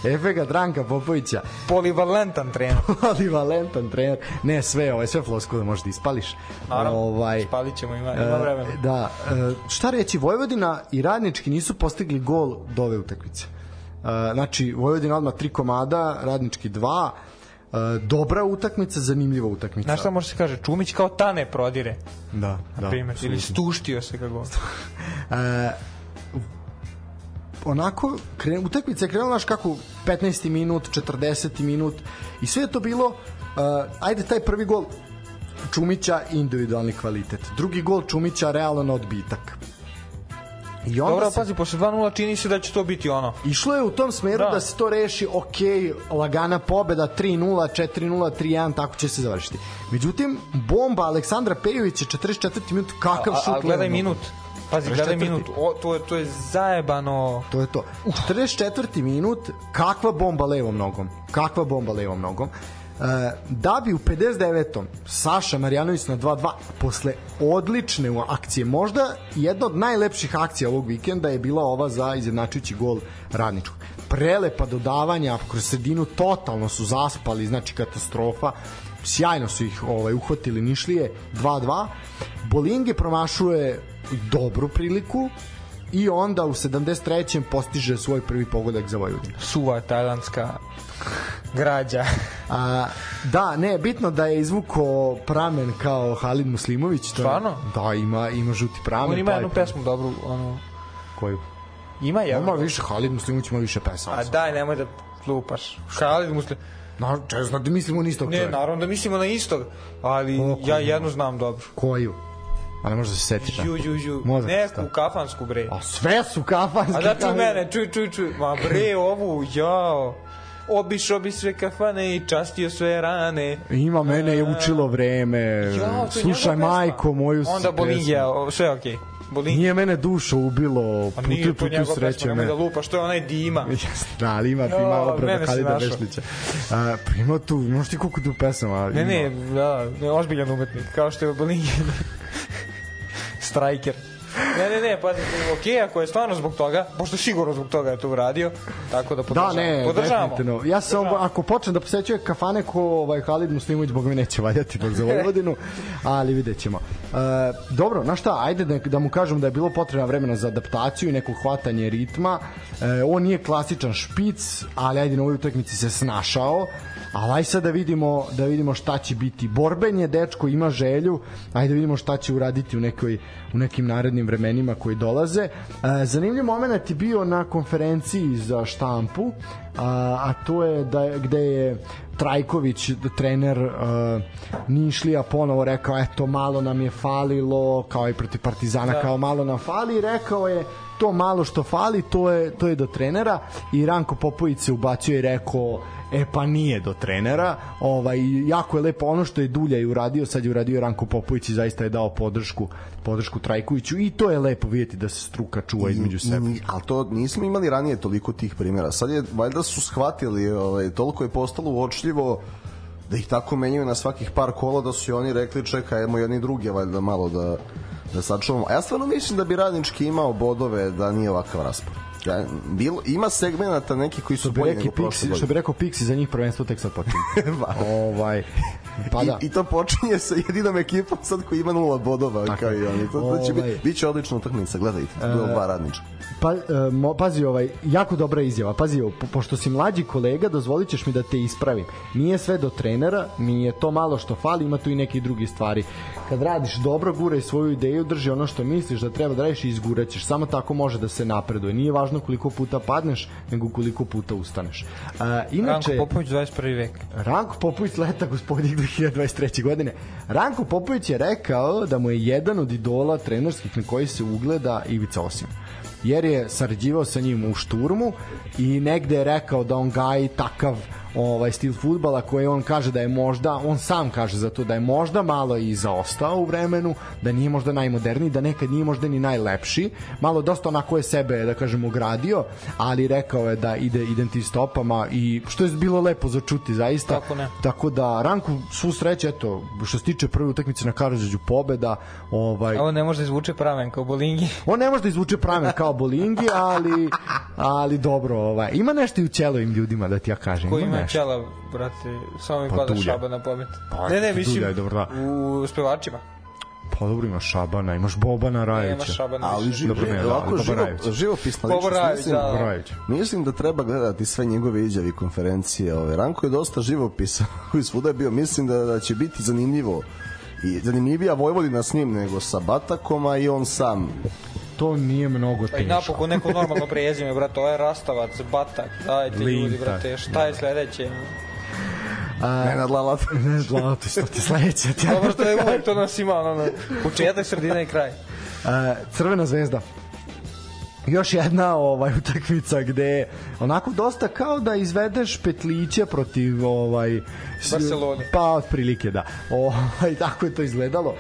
[SPEAKER 1] Efekat Ranka Popovića.
[SPEAKER 2] Polivalentan trener.
[SPEAKER 1] Polivalentan trener. Ne, sve, ovaj, sve floskule možda ispališ.
[SPEAKER 2] Naravno,
[SPEAKER 1] ovaj,
[SPEAKER 2] spalit ćemo, ima, ima
[SPEAKER 1] e,
[SPEAKER 2] vremena.
[SPEAKER 1] Da, e, šta reći, Vojvodina i Radnički nisu postigli gol do ove utakmice. E, Znači, Vojvodina odmah tri komada, Radnički dva, dobra utakmica, zanimljiva utakmica.
[SPEAKER 2] Znaš šta može se kaže? Čumić kao tane prodire,
[SPEAKER 1] Da, da.
[SPEAKER 2] na primjer. Ili stuštio se kako.
[SPEAKER 1] E, onako kre, utakmica je krenula naš kako 15. minut, 40. minut i sve je to bilo uh, ajde taj prvi gol Čumića individualni kvalitet. Drugi gol Čumića realno na odbitak. I onda
[SPEAKER 2] Dobro,
[SPEAKER 1] se,
[SPEAKER 2] pazi, posle 2-0 čini se da će to biti ono.
[SPEAKER 1] išlo je u tom smeru da.
[SPEAKER 2] Da.
[SPEAKER 1] se to reši, ok, lagana pobeda, 3-0, 4-0, 3-1, tako će se završiti. Međutim, bomba Aleksandra Pejovića, 44. minut, kakav
[SPEAKER 2] A,
[SPEAKER 1] šut.
[SPEAKER 2] a gledaj minut. Pazi,
[SPEAKER 1] 44.
[SPEAKER 2] gledaj minut. O, to, je, to je zajebano.
[SPEAKER 1] To je to. 44. minut, kakva bomba levom nogom. Kakva bomba levom nogom. E, da bi u 59. Saša Marjanović na 2-2 posle odlične akcije, možda jedna od najlepših akcija ovog vikenda je bila ova za izjednačujući gol Radničkog. Prelepa dodavanja kroz sredinu totalno su zaspali, znači katastrofa. Sjajno su ih ovaj uhvatili Nišlije 2-2. Bolinge promašuje dobru priliku i onda u 73. postiže svoj prvi pogodak za Vojvodinu.
[SPEAKER 2] Suva tajlandska građa.
[SPEAKER 1] A, da, ne, bitno da je izvuko pramen kao Halid Muslimović. To je-
[SPEAKER 2] Stvarno?
[SPEAKER 1] Da, ima, ima žuti pramen.
[SPEAKER 2] On ima
[SPEAKER 1] je
[SPEAKER 2] jednu pesmu dobru, ono,
[SPEAKER 1] Koju?
[SPEAKER 2] ima je.
[SPEAKER 1] Ima više, Halid Muslimović ima više pesama.
[SPEAKER 2] A daj, nemoj da lupaš. Halid Muslim.
[SPEAKER 1] Na, znam da mislimo na istog
[SPEAKER 2] Ne,
[SPEAKER 1] čoveka.
[SPEAKER 2] naravno da mislimo na istog, ali
[SPEAKER 1] Koliko
[SPEAKER 2] ja jednu znam dobro.
[SPEAKER 1] Koju? A ne možda se setiš.
[SPEAKER 2] Ju, ju, ju.
[SPEAKER 1] Da
[SPEAKER 2] Neku kafansku bre.
[SPEAKER 1] A sve su kafanski.
[SPEAKER 2] A da čuj mene, čuj, čuj, čuj. Ma bre, ovu, jao. Obišao bi sve kafane i častio sve rane.
[SPEAKER 1] Ima mene je učilo vreme.
[SPEAKER 2] Jao,
[SPEAKER 1] Slušaj majko moju
[SPEAKER 2] Onda. Bolingija, sve okej. Bolingija.
[SPEAKER 1] Nije mene dušo ubilo. Putu, putu sreće
[SPEAKER 2] pesma, nemoj
[SPEAKER 1] me.
[SPEAKER 2] da lupaš, to je onaj Dima.
[SPEAKER 1] Da, ali ima, ima obrada
[SPEAKER 2] mene si
[SPEAKER 1] Halida. Vešlića. A, pa ima tu, znaš ti koliko tu pesama?
[SPEAKER 2] Ne, ne, da, ne, ozbiljan umetnik, kao što je Bolingija. Striker. Ne, ne, ne, pazi, okej, ako je stvarno zbog toga, pošto sigurno zbog toga je to uradio, tako da
[SPEAKER 1] Da,
[SPEAKER 2] podržavamo.
[SPEAKER 1] ne,
[SPEAKER 2] podržavamo.
[SPEAKER 1] definitivno. Ja sam, ako počnem da posećuje kafane ko ovaj Halid Muslimović, boga mi neće valjati baš za Vojvodinu, ali vidjet ćemo. E, dobro, na šta, ajde da, da mu kažem da je bilo potrebno vremena za adaptaciju i neko hvatanje ritma. E, on nije klasičan špic, ali ajde na ovoj utakmici se snašao. Ali aj sad da vidimo, da vidimo šta će biti. Borben je dečko, ima želju, ajde da vidimo šta će uraditi u, nekoj, u nekim narednim vremenima koji dolaze. E, zanimljiv moment je bio na konferenciji za štampu, a, a to je da gde je Trajković, trener uh, Nišlija ponovo rekao eto malo nam je falilo kao i protiv Partizana da. kao malo nam fali rekao je to malo što fali to je, to je do trenera i Ranko Popović se ubacio i rekao e pa nije do trenera ovaj, jako je lepo ono što je Dulja i uradio sad je uradio Ranko Popović i zaista je dao podršku podršku Trajkoviću i to je lepo vidjeti da se struka čuva između sebe
[SPEAKER 3] ali to nismo imali ranije toliko tih primjera. Sad je, valjda su shvatili, ovaj, toliko je postalo uočljivo da ih tako menjaju na svakih par kola da su i oni rekli čekaj, ajmo jedni druge valjda malo da, da sačuvamo. Ja stvarno mislim da bi radnički imao bodove da nije ovakav raspor. Ja, bilo, ima segmenata neki koji su bolji nego prošle
[SPEAKER 1] Pixi, što
[SPEAKER 3] godine.
[SPEAKER 1] bi rekao Pixi za njih prvenstvo tek sad počinje. ovaj pa da.
[SPEAKER 3] I, I to počinje sa jedinom ekipom sad koji ima nula bodova
[SPEAKER 1] Tako.
[SPEAKER 3] kao i oni. To, to će
[SPEAKER 1] Ovaj.
[SPEAKER 3] biti, biće odlična utakmica, gledajte, to je dva radnička.
[SPEAKER 1] Pa, e, mo, pazi, ovaj, jako dobra izjava. Pazi, po, pošto si mlađi kolega, dozvolit ćeš mi da te ispravim. Nije sve do trenera, nije to malo što fali, ima tu i neki drugi stvari. Kad radiš dobro, guraj svoju ideju, drži ono što misliš da treba da radiš i izguraćeš. Samo tako može da se napreduje. Nije važno koliko puta padneš, nego koliko puta ustaneš. E,
[SPEAKER 2] Ranko
[SPEAKER 1] inače,
[SPEAKER 2] Popović 21. vek.
[SPEAKER 1] Ranko Popović leta gospodin 2023. godine. Ranko Popović je rekao da mu je jedan od idola trenerskih na koji se ugleda Ivica Osim jer je sarađivao sa njim u šturmu i negde je rekao da on gaji takav ovaj stil fudbala koji on kaže da je možda on sam kaže za to da je možda malo i zaostao u vremenu da nije možda najmoderniji da nekad nije možda ni najlepši malo dosta onako je sebe da kažemo gradio ali rekao je da ide identi stopama i što je bilo lepo za čuti zaista
[SPEAKER 2] Kako ne.
[SPEAKER 1] tako da Ranku svu sreću eto što se tiče prve utakmice na Karadžiću pobeda ovaj
[SPEAKER 2] Ovo ne može da izvuče praven kao Bolingi.
[SPEAKER 1] On ne može da izvuče pramen kao Bolingi, ali ali dobro, ovaj. Ima nešto i u ćelovim ljudima da ti ja kažem.
[SPEAKER 2] Ko
[SPEAKER 1] ima
[SPEAKER 2] ima
[SPEAKER 1] nešto.
[SPEAKER 2] ćela, brate, samo mi
[SPEAKER 1] Pa
[SPEAKER 2] pada
[SPEAKER 1] Dulja.
[SPEAKER 2] šaba na pamet.
[SPEAKER 1] Pa,
[SPEAKER 2] ne, ne, mislim,
[SPEAKER 1] je dobro, da.
[SPEAKER 2] u spevačima.
[SPEAKER 1] Pa dobro imaš Šabana, imaš Bobana
[SPEAKER 2] Nema
[SPEAKER 1] Rajevića.
[SPEAKER 2] šaba na
[SPEAKER 3] Ali živo,
[SPEAKER 1] Dobro, ne, da,
[SPEAKER 3] ovako
[SPEAKER 1] Boba
[SPEAKER 3] živo,
[SPEAKER 1] Rajević.
[SPEAKER 3] živopisna
[SPEAKER 2] Boba
[SPEAKER 3] ličnost,
[SPEAKER 2] Rajević,
[SPEAKER 3] mislim,
[SPEAKER 2] da.
[SPEAKER 1] Rajević.
[SPEAKER 3] Mislim da treba gledati sve njegove izjave i konferencije. Ove. Ranko je dosta živopisa koji svuda je bio. Mislim da, da će biti zanimljivo i zanimljivija Vojvodina s njim nego sa Batakom, a i on sam.
[SPEAKER 1] To nije mnogo
[SPEAKER 2] Pa i
[SPEAKER 1] teško.
[SPEAKER 2] napokon neko normalno prezime, brate, ovo je Rastavac, Batak, dajte ljudi,
[SPEAKER 1] Linta.
[SPEAKER 2] brate, šta je sledeće?
[SPEAKER 3] Nenad Lalat.
[SPEAKER 1] Ne znam, to što ti sledeće.
[SPEAKER 2] Dobro, to je uvek, to nas ima, ono, početak, sredina i kraj.
[SPEAKER 1] E, Crvena zvezda. Još jedna ovaj utakmica gde onako dosta kao da izvedeš petliće protiv ovaj
[SPEAKER 2] Barcelone.
[SPEAKER 1] Pa otprilike da. Ovaj tako je to izgledalo.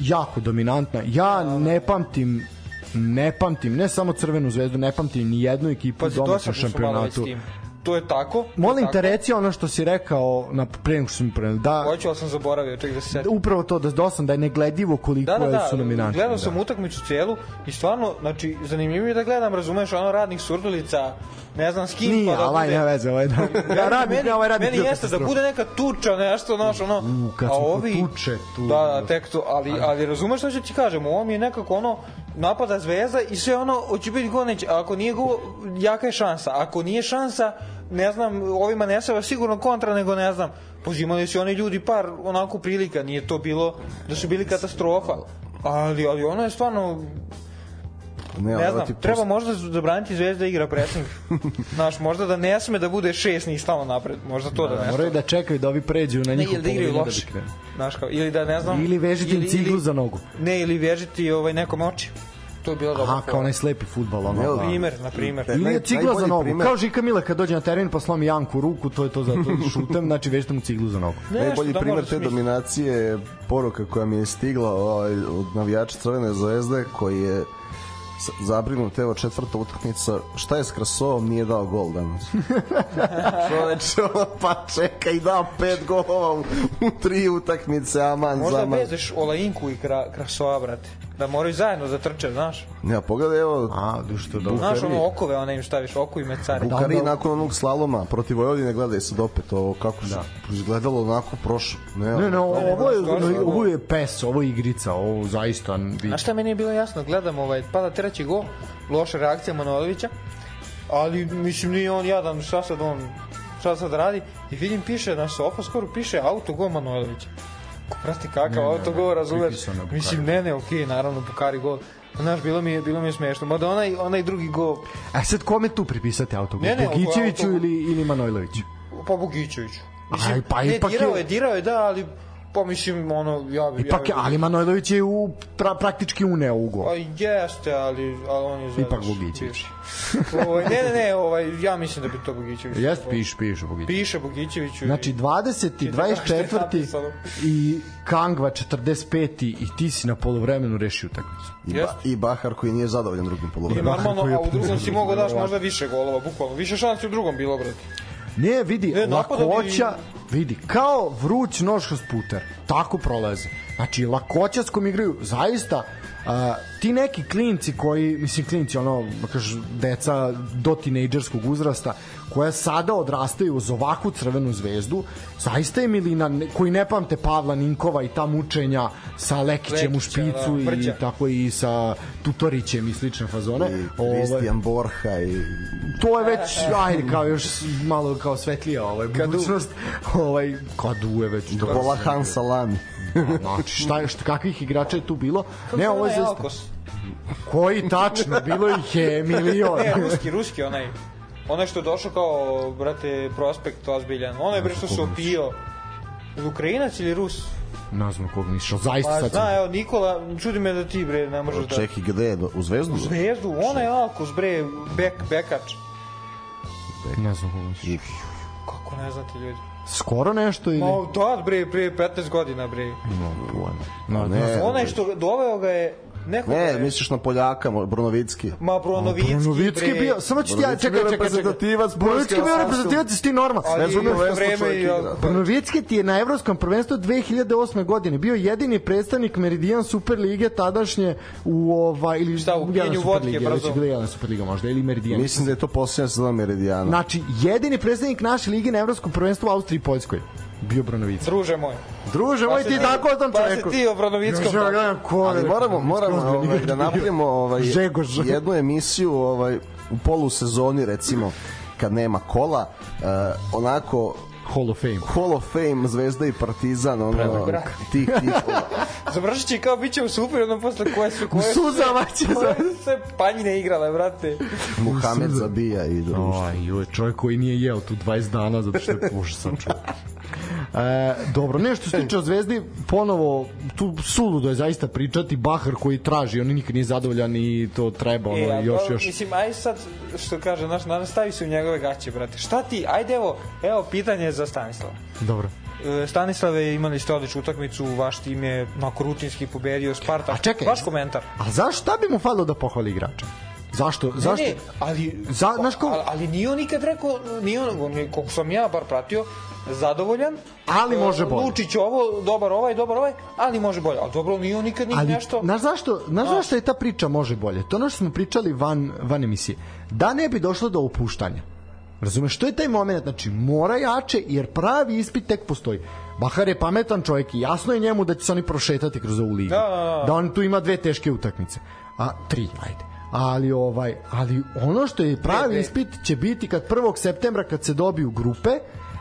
[SPEAKER 1] Jako dominantna. Ja ne pamtim ne pamtim ne samo Crvenu zvezdu, ne pamtim ni jednu ekipu
[SPEAKER 2] Pa
[SPEAKER 1] u
[SPEAKER 2] si
[SPEAKER 1] domaćem
[SPEAKER 2] dosadno su malo već s
[SPEAKER 1] šampionatu.
[SPEAKER 2] To je tako. to je
[SPEAKER 1] Molim te
[SPEAKER 2] tako.
[SPEAKER 1] reci ono što si rekao na pre nego što sam pre da
[SPEAKER 2] Hoću, sam zaboravio, ček da se setim.
[SPEAKER 1] upravo to da dosam da je negledivo koliko
[SPEAKER 2] Da, da, da,
[SPEAKER 1] su nominanti.
[SPEAKER 2] gledao sam utakmicu celu i stvarno, znači, zanimljivo je da gledam, razumeš, ono radnih surdulica, ne znam s kim,
[SPEAKER 1] Nije,
[SPEAKER 2] pa da
[SPEAKER 1] ali ne veze, ovaj da. Ja radim,
[SPEAKER 2] meni,
[SPEAKER 1] ovaj radim.
[SPEAKER 2] meni jeste da bude neka tuča, nešto, znaš, ono,
[SPEAKER 1] U, kad
[SPEAKER 2] a ovi,
[SPEAKER 1] tuče, tu-
[SPEAKER 2] da, da, tek to, ali, ali razumeš što ću ti kažem, ovo mi je nekako ono, napada Zvezda i sve ono, hoće biti gol, neće. A ako nije gol, jaka je šansa. Ako nije šansa, ne znam, ovima ne sava sigurno kontra, nego ne znam, pozimali su oni ljudi par onako prilika, nije to bilo da su bili katastrofa. Ali, ali ono je stvarno ne, ne znam, treba možda zabraniti Zvezda da igra presing. Znaš, možda da ne sme da bude šest ni stalno napred, možda to da, da nešto.
[SPEAKER 1] Moraju da čekaju da ovi pređu na njihovu
[SPEAKER 2] da igraju loše. Da Znaš, kao, ili da ne znam...
[SPEAKER 1] Ili vežiti im ciglu ili, za nogu.
[SPEAKER 2] Ne, ili vežiti ovaj, nekom oči. To je bilo dobro.
[SPEAKER 1] Aha, kao onaj slepi futbal, ono.
[SPEAKER 2] Na primer, na primer.
[SPEAKER 1] Ili je cigla za nogu. Primer. Kao Žika Mila kad dođe na teren pa slomi Janku ruku, to je to zato šutem, znači vežite mu ciglu za nogu.
[SPEAKER 3] Najbolji da primer te dominacije je poruka koja mi je stigla ovaj, od navijača Crvene zvezde koji je zabrinut, evo četvrta utakmica, šta je s Krasovom, nije dao gol danas. Čoveče, pa čekaj, dao pet golova u, u tri utakmice, aman,
[SPEAKER 2] Možda
[SPEAKER 3] zaman.
[SPEAKER 2] Možda vezeš Olainku i Kra, Krasova, brate. Da moraju zajedno da trče, znaš.
[SPEAKER 3] Ja, pogledaj, evo...
[SPEAKER 1] A, da što da...
[SPEAKER 2] Znaš, ono okove, one im staviš, oku i mecari.
[SPEAKER 3] Bukari da, da. nakon onog slaloma protiv Vojvodine, gledaj sad opet ovo, kako da. se izgledalo onako prošlo.
[SPEAKER 1] Ne, ne, ne, ovo, ovo, je, ovo je pes, ovo je igrica, ovo zaista...
[SPEAKER 2] A šta meni je bilo jasno, gledam, ovaj, pada treći gol, loša reakcija Manojlovića, ali mislim nije on jadan, šta sad on šta sad radi i vidim piše na sofa skoro piše auto gol Manojlovića Prati kakav ne, auto gol, razumeš? Mislim, ne, ne, okej, okay, naravno, Bukari gol. Znaš, bilo mi je, bilo mi je smešno. Mada onaj, onaj drugi gol...
[SPEAKER 1] A sad kome tu pripisati gol? Ne, ne, Bogićeviću auto... ili, ili Manojloviću?
[SPEAKER 2] Pa Bogićeviću. Mislim, Aj, pa ne, ipak dirao je, dirao je, da, ali Pa mislim, ono, ja bi...
[SPEAKER 1] Ipak,
[SPEAKER 2] ja
[SPEAKER 1] bi... ali Manojlović je u, pra, praktički uneo ugo.
[SPEAKER 2] Pa jeste, ali, ali on je
[SPEAKER 1] zadaš. Ipak Bogićević.
[SPEAKER 2] ovaj, ne, ne, ne, ovaj, ja mislim da bi to Bogićević.
[SPEAKER 1] Jeste, piše, piše Bogićević.
[SPEAKER 2] Piše Bogićeviću.
[SPEAKER 1] Znači, 20. 24. i Kangva 45. i ti si na polovremenu rešio utakmicu.
[SPEAKER 3] I, ba, I Bahar koji nije zadovoljan drugim
[SPEAKER 2] polovremenom. I normalno, a u drugom si mogao daš možda više golova, bukvalno. Više šansi u drugom bilo, brate.
[SPEAKER 1] Ne, vidi, ne, lakoća, bi... vidi, kao vruć nož puter, tako prolaze. Znači, lakoća s kom igraju, zaista, uh, ti neki klinci koji, mislim klinci, ono, da kažu, deca do tinejdžerskog uzrasta, koja sada odrastaju uz ovakvu crvenu zvezdu, zaista je Milina, koji ne pamte Pavla Ninkova i ta mučenja sa Lekićem Lekića, u špicu da, i tako i sa Tutorićem i slične fazone. I
[SPEAKER 3] Kristijan Borha i...
[SPEAKER 1] To je već, ajde, kao još malo kao svetlija ovaj, budućnost. Ovaj, kadu je već...
[SPEAKER 3] Dola Han Salami.
[SPEAKER 1] znači, šta je, šta, kakvih igrača je tu bilo? Ne, ovo je zaista... Koji tačno, bilo ih je milion.
[SPEAKER 2] ne, ruski, ruski onaj. Onaj što je došao kao, brate, prospekt ozbiljan. Onaj bre što se opio. Ukrajinac ili Rus?
[SPEAKER 1] Ne znam kog misliš, zaista pa,
[SPEAKER 2] sad... Zna, evo, Nikola, čudi me da ti, bre, ne možeš da...
[SPEAKER 3] Čekaj, gde? U Zvezdu? U
[SPEAKER 2] Zvezdu, ona je Alkos, bre, bek, bekač.
[SPEAKER 1] Bek. Ne znam kog misliš.
[SPEAKER 2] Kako ne znate, ljudi?
[SPEAKER 1] Skoro nešto ili?
[SPEAKER 2] No, da, bre, pre 15 godina, bre.
[SPEAKER 1] No, pojma.
[SPEAKER 2] No, ne, onaj što doveo ga je
[SPEAKER 3] Neko ne, je... misliš na Poljaka, Brunovicki.
[SPEAKER 2] Ma Brunovicki,
[SPEAKER 1] Brunovicki bre. bio, samo ću ti ja, čekaj, čekaj,
[SPEAKER 3] reprezentativac
[SPEAKER 1] Brunovicki bio reprezentativac, ti normal.
[SPEAKER 2] Ne znam vreme i
[SPEAKER 1] Brunovicki ti je na evropskom prvenstvu 2008. godine bio jedini predstavnik Meridian Super lige tadašnje u ova ili
[SPEAKER 2] šta u pijenju vodke brzo.
[SPEAKER 1] Već je Super liga možda ili Meridian.
[SPEAKER 3] Mislim da je to poslednja sezona Meridijana.
[SPEAKER 1] Znači jedini predstavnik naše lige na evropskom prvenstvu u Austriji i Poljskoj bio Bronovica.
[SPEAKER 2] Druže moj.
[SPEAKER 1] Druže moj, pa ti tako sam čovjeku.
[SPEAKER 2] Pa si ti o Bronovickom.
[SPEAKER 1] Ja gledam ko
[SPEAKER 3] Ali moramo, moramo ovaj, da napravimo ovaj, jednu emisiju ovaj, u polusezoni, recimo, kad nema kola, uh, onako
[SPEAKER 1] Hall of Fame.
[SPEAKER 3] Hall of Fame, Zvezda i Partizan, ono, tih, tih.
[SPEAKER 2] Završit će kao, bit će u super, ono posle koje su, koje
[SPEAKER 1] su... Suzama će
[SPEAKER 2] koje su sve panjine igrale, brate.
[SPEAKER 3] Muhamed zabija i društvo.
[SPEAKER 1] Oj, čovjek koji nije jeo tu 20 dana, zato što je pušan čovjek. E, dobro, nešto se tiče o Zvezdi, ponovo tu suludo je zaista pričati Bahar koji traži, on nikad nije zadovoljan i to treba ono, e, još, još.
[SPEAKER 2] Mislim, aj sad, što kaže, naš, stavi se u njegove gaće, brate. Šta ti, ajde evo, evo pitanje za Stanislava.
[SPEAKER 1] Dobro.
[SPEAKER 2] E, Stanislave, imali ste odličnu utakmicu, vaš tim je onako rutinski pobedio Spartak.
[SPEAKER 1] A čekaj,
[SPEAKER 2] vaš komentar.
[SPEAKER 1] A zašto bi mu falilo da pohvali igrača? Zašto?
[SPEAKER 2] Ne,
[SPEAKER 1] zašto?
[SPEAKER 2] Ne, ali,
[SPEAKER 1] Za, znaš ko...
[SPEAKER 2] ali, ali nije on nikad rekao, nije on, koliko sam ja bar pratio, zadovoljan.
[SPEAKER 1] Ali može bolje.
[SPEAKER 2] Lučić ovo, dobar ovaj, dobar ovaj, ali može bolje. Ali dobro, nije on nikad nije nešto...
[SPEAKER 1] Znaš zašto, znaš zašto je ta priča može bolje? To ono što smo pričali van, van emisije. Da ne bi došlo do opuštanja. Razumeš, što je taj moment? Znači, mora jače, jer pravi ispit tek postoji. Bahar je pametan čovjek i jasno je njemu da će se oni prošetati kroz ovu ligu.
[SPEAKER 2] Da, da, da.
[SPEAKER 1] da on tu ima dve teške utakmice. A, tri, ajde. Ali ovaj ali ono što je pravi
[SPEAKER 2] Ne, ne.
[SPEAKER 1] ispit će biti kad 1. septembra kad se dobiju grupe,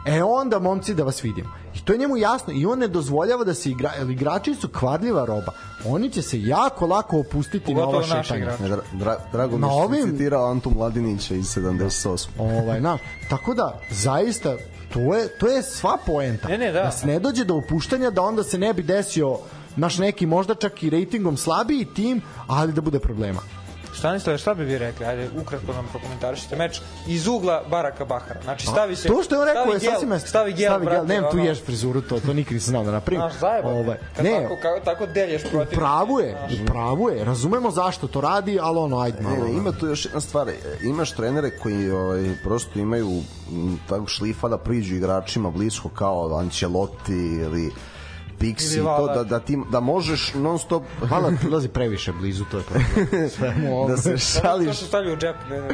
[SPEAKER 1] e onda momci da vas vidimo. I to je njemu jasno i on ne dozvoljava da se igra, jer igrači su kvadljiva roba. Oni će se jako lako opustiti na ova
[SPEAKER 2] naši
[SPEAKER 1] šetanja.
[SPEAKER 3] dra, dra, drago mi
[SPEAKER 1] Na
[SPEAKER 3] je što
[SPEAKER 1] ovim-
[SPEAKER 3] citirao Antu Mladinića iz 78.
[SPEAKER 1] Ovaj, na, tako da, zaista, to je, to je sva poenta.
[SPEAKER 2] Ne, ne, da.
[SPEAKER 1] da se ne dođe do opuštanja, da onda se ne bi desio naš neki možda čak i rejtingom slabiji tim, ali da bude problema.
[SPEAKER 2] Stanislav, šta bi vi rekli? Ajde, ukratko nam prokomentarišite meč iz ugla Baraka Bahara. Znači, stavi se...
[SPEAKER 1] To što je on rekao je sasvim jasno.
[SPEAKER 2] Stavi gel,
[SPEAKER 1] stavi
[SPEAKER 2] brate.
[SPEAKER 1] gel. Nemam tu
[SPEAKER 2] ono,
[SPEAKER 1] ješ frizuru, to, to nikad nisam znao da napravim.
[SPEAKER 2] Znaš, zajeba.
[SPEAKER 1] Ovaj, ne,
[SPEAKER 2] tako, kao, tako delješ protiv.
[SPEAKER 1] u pravu je, u pravu je. Razumemo zašto to radi, ali ono, ajde malo.
[SPEAKER 3] Ne, ne, ima tu još jedna stvar. E, Imaš trenere koji ovaj, prosto imaju tako šlifa da priđu igračima blisko kao Ancelotti ili Pixi, to
[SPEAKER 2] Vala.
[SPEAKER 3] da, da, ti, da možeš non stop
[SPEAKER 1] Hvala, prilazi previše blizu, to je problem. Svemu ovo.
[SPEAKER 3] da se
[SPEAKER 2] To
[SPEAKER 3] šališ
[SPEAKER 2] se stavlja u džep. Ne, ne.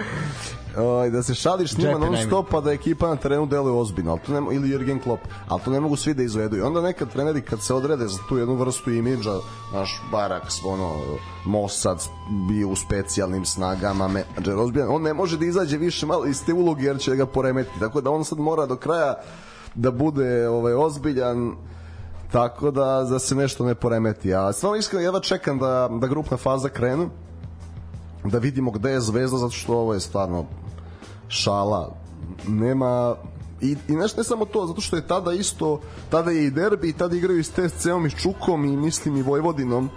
[SPEAKER 3] ovaj, da se šališ s njima non stop pa da ekipa na terenu deluje ozbiljno ali to nema, ili Jurgen Klopp ali to ne mogu svi da izvedu i onda nekad treneri kad se odrede za tu jednu vrstu imidža naš Barak ono Mossad bio u specijalnim snagama menadžer ozbiljan on ne može da izađe više malo iz te uloge jer će ga poremetiti tako da on sad mora do kraja da bude ovaj ozbiljan tako da da se nešto ne poremeti. A stvarno iskreno jedva čekam da, da grupna faza krenu da vidimo gde je zvezda zato što ovo je stvarno šala. Nema i, i nešto ne samo to, zato što je tada isto tada je i derbi i tada igraju i s TSC-om i s Čukom i mislim i Vojvodinom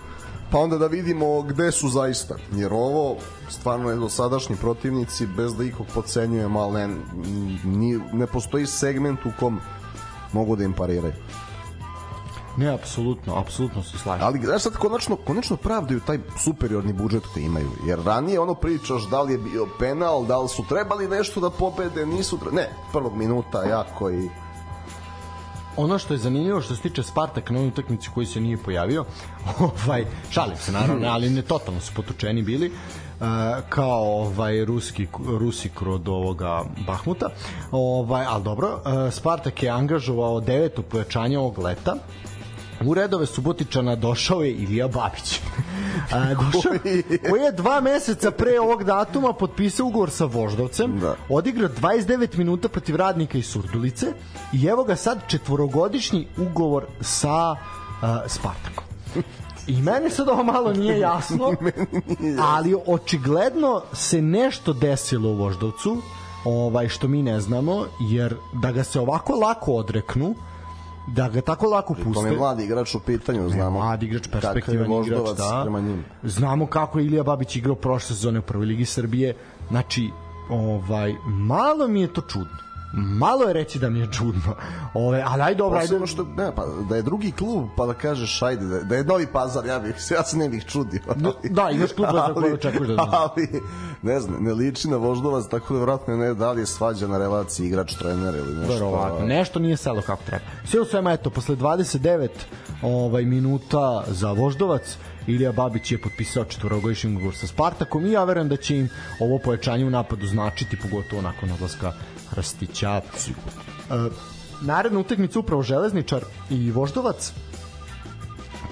[SPEAKER 3] pa onda da vidimo gde su zaista. Jer ovo stvarno je dosadašnji protivnici bez da ikog pocenjujem ali ne, ni, ne postoji segment u kom mogu da im pariraju
[SPEAKER 1] Ne, apsolutno, apsolutno se slažem.
[SPEAKER 3] Ali znaš sad konačno, konačno pravdaju taj superiorni budžet koji imaju. Jer ranije ono pričaš da li je bio penal, da li su trebali nešto da pobede, nisu trebali. Ne, prvog minuta jako i...
[SPEAKER 1] ono što je zanimljivo što se tiče Spartaka na ovoj utakmici koji se nije pojavio, ovaj šalim se naravno, ali ne totalno su potučeni bili. Uh, kao ovaj ruski Rusi kod ovoga Bahmuta. Ovaj al dobro, uh, Spartak je angažovao deveto pojačanje ovog leta. U redove Subotičana došao je Ilija Babić. A, došao, koji je dva meseca pre ovog datuma potpisao ugovor sa Voždovcem,
[SPEAKER 3] Da.
[SPEAKER 1] odigrao 29 minuta protiv radnika iz Surdulice i evo ga sad četvorogodišnji ugovor sa uh, Spartakom. I meni sad ovo malo nije jasno, ali očigledno se nešto desilo u Voždovcu, ovaj što mi ne znamo, jer da ga se ovako lako odreknu, da ga tako lako puste.
[SPEAKER 3] To je mladi igrač u pitanju, znamo.
[SPEAKER 1] Mladi igrač, perspektivan igrač, da.
[SPEAKER 3] Prema njim.
[SPEAKER 1] Znamo kako je Ilija Babić igrao prošle sezone u prvoj ligi Srbije. Znači, ovaj, malo mi je to čudno. Malo je reći da mi je čudno. Ove, ali ajde dobro, ajde.
[SPEAKER 3] Posebno što, ne, pa, da je drugi klub, pa da kažeš, ajde, da, da je novi pazar, ja bih, ja se ne bih čudio. Ali,
[SPEAKER 1] da, imaš klub za koji očekuješ da.
[SPEAKER 3] Ali, ne znam, ne liči na Voždovac, tako da vratno ne da li je svađa na relaciji igrač-trener ili nešto.
[SPEAKER 1] Verovatno, nešto nije selo kako treba. Sve u svema, eto, posle 29 ovaj, minuta za Voždovac, Ilija Babić je potpisao četvorogodišnji ugovor sa Spartakom i ja verujem da će im ovo pojačanje u napadu značiti, pogotovo nakon odlaska Hrstića. E, naredna utakmica upravo Železničar i Voždovac.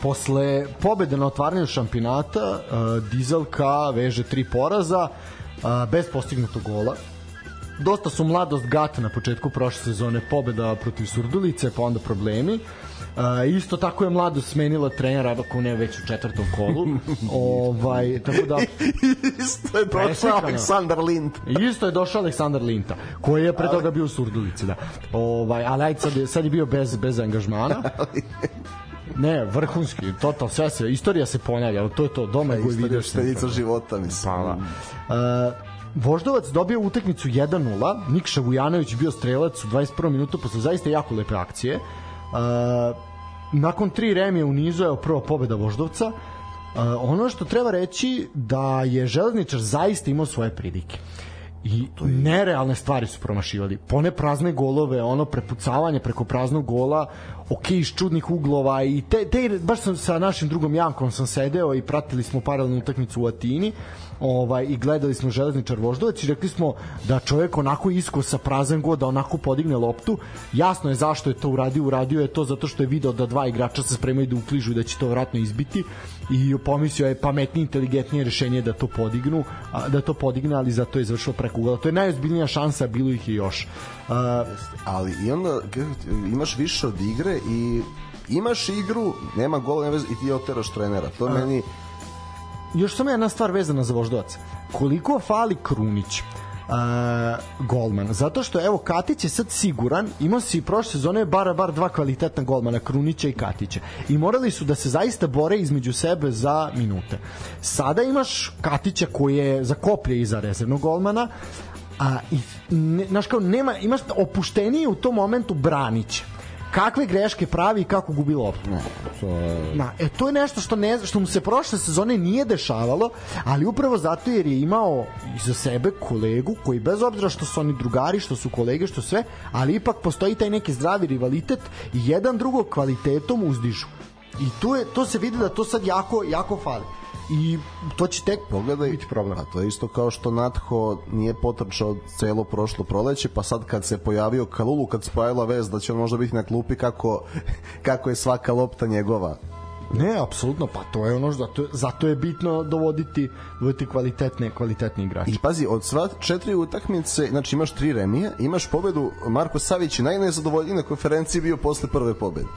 [SPEAKER 1] Posle pobede na otvaranju šampionata uh, Dizelka veže tri poraza uh, bez postignutog gola. Dosta su mladost gata na početku prošle sezone pobeda protiv Surdulice pa onda problemi Uh, isto tako je mladost smenila trenera ako ne već u četvrtom kolu ovaj, tako da
[SPEAKER 3] Isto je došao
[SPEAKER 1] Preslikano.
[SPEAKER 3] Aleksandar Lind.
[SPEAKER 1] Isto je došao Aleksandar Linta, koji je pre toga bio u Surdulici, da. Ovaj, ali ajde, sad, je, sad je bio bez, bez angažmana. Ne, vrhunski, total, sve se, istorija se ponavlja, ali to je to, doma je
[SPEAKER 3] Istorija
[SPEAKER 1] video
[SPEAKER 3] šteljica života, mislim.
[SPEAKER 1] Pa, da. Uh, Voždovac dobio utakmicu 1-0, Nikša Vujanović bio strelac u 21. minutu posle zaista jako lepe akcije. Uh, nakon tri remije u nizu je prva pobeda Voždovca. Uh, ono što treba reći da je Železničar zaista imao svoje pridike i nerealne stvari su promašivali. Pone prazne golove, ono prepucavanje preko praznog gola, ok iz čudnih uglova i te, te baš sam sa našim drugom Jankom sam sedeo i pratili smo paralelnu utakmicu u Atini ovaj, i gledali smo železničar voždovac i rekli smo da čovjek onako isko sa prazan god da onako podigne loptu. Jasno je zašto je to uradio uradio je to zato što je video da dva igrača se spremaju da ukližu i da će to vratno izbiti i pomislio je pametnije inteligentnije rešenje da to podignu a, da to podigne ali zato je završio preko ugla. To je najozbiljnija šansa bilo ih je još. Uh,
[SPEAKER 3] ali i onda imaš više od igre i imaš igru, nema gola, nema veze, i ti oteraš trenera. To je meni
[SPEAKER 1] još samo jedna stvar vezana za voždovac. Koliko fali Krunić? Uh, golman. Zato što evo Katić je sad siguran, imao si prošle sezone bar bar dva kvalitetna golmana Krunića i Katića. I morali su da se zaista bore između sebe za minute. Sada imaš Katića koji je za koplje iza rezervnog golmana, a i ne, kao nema imaš opuštenije u tom momentu Branića kakve greške pravi i kako gubi loptu.
[SPEAKER 3] Ne, to je...
[SPEAKER 1] Na, e, to je nešto što, ne, što mu se prošle sezone nije dešavalo, ali upravo zato jer je imao iza sebe kolegu koji bez obzira što su oni drugari, što su kolege, što sve, ali ipak postoji taj neki zdravi rivalitet i jedan drugog kvalitetom uzdižu. I tu je, to se vidi da to sad jako, jako fali i to će tek
[SPEAKER 3] Pogledaj,
[SPEAKER 1] biti problem.
[SPEAKER 3] A to je isto kao što Natho nije potrčao celo prošlo proleće, pa sad kad se pojavio Kalulu, kad se pojavila vez da će on možda biti na klupi kako, kako je svaka lopta njegova.
[SPEAKER 1] Ne, apsolutno, pa to je ono zato, zato je bitno dovoditi, dovoditi kvalitetne, kvalitetne igrače.
[SPEAKER 3] I pazi, od sva četiri utakmice, znači imaš tri remije, imaš pobedu, Marko Savić je najnezadovoljniji na konferenciji bio posle prve pobede.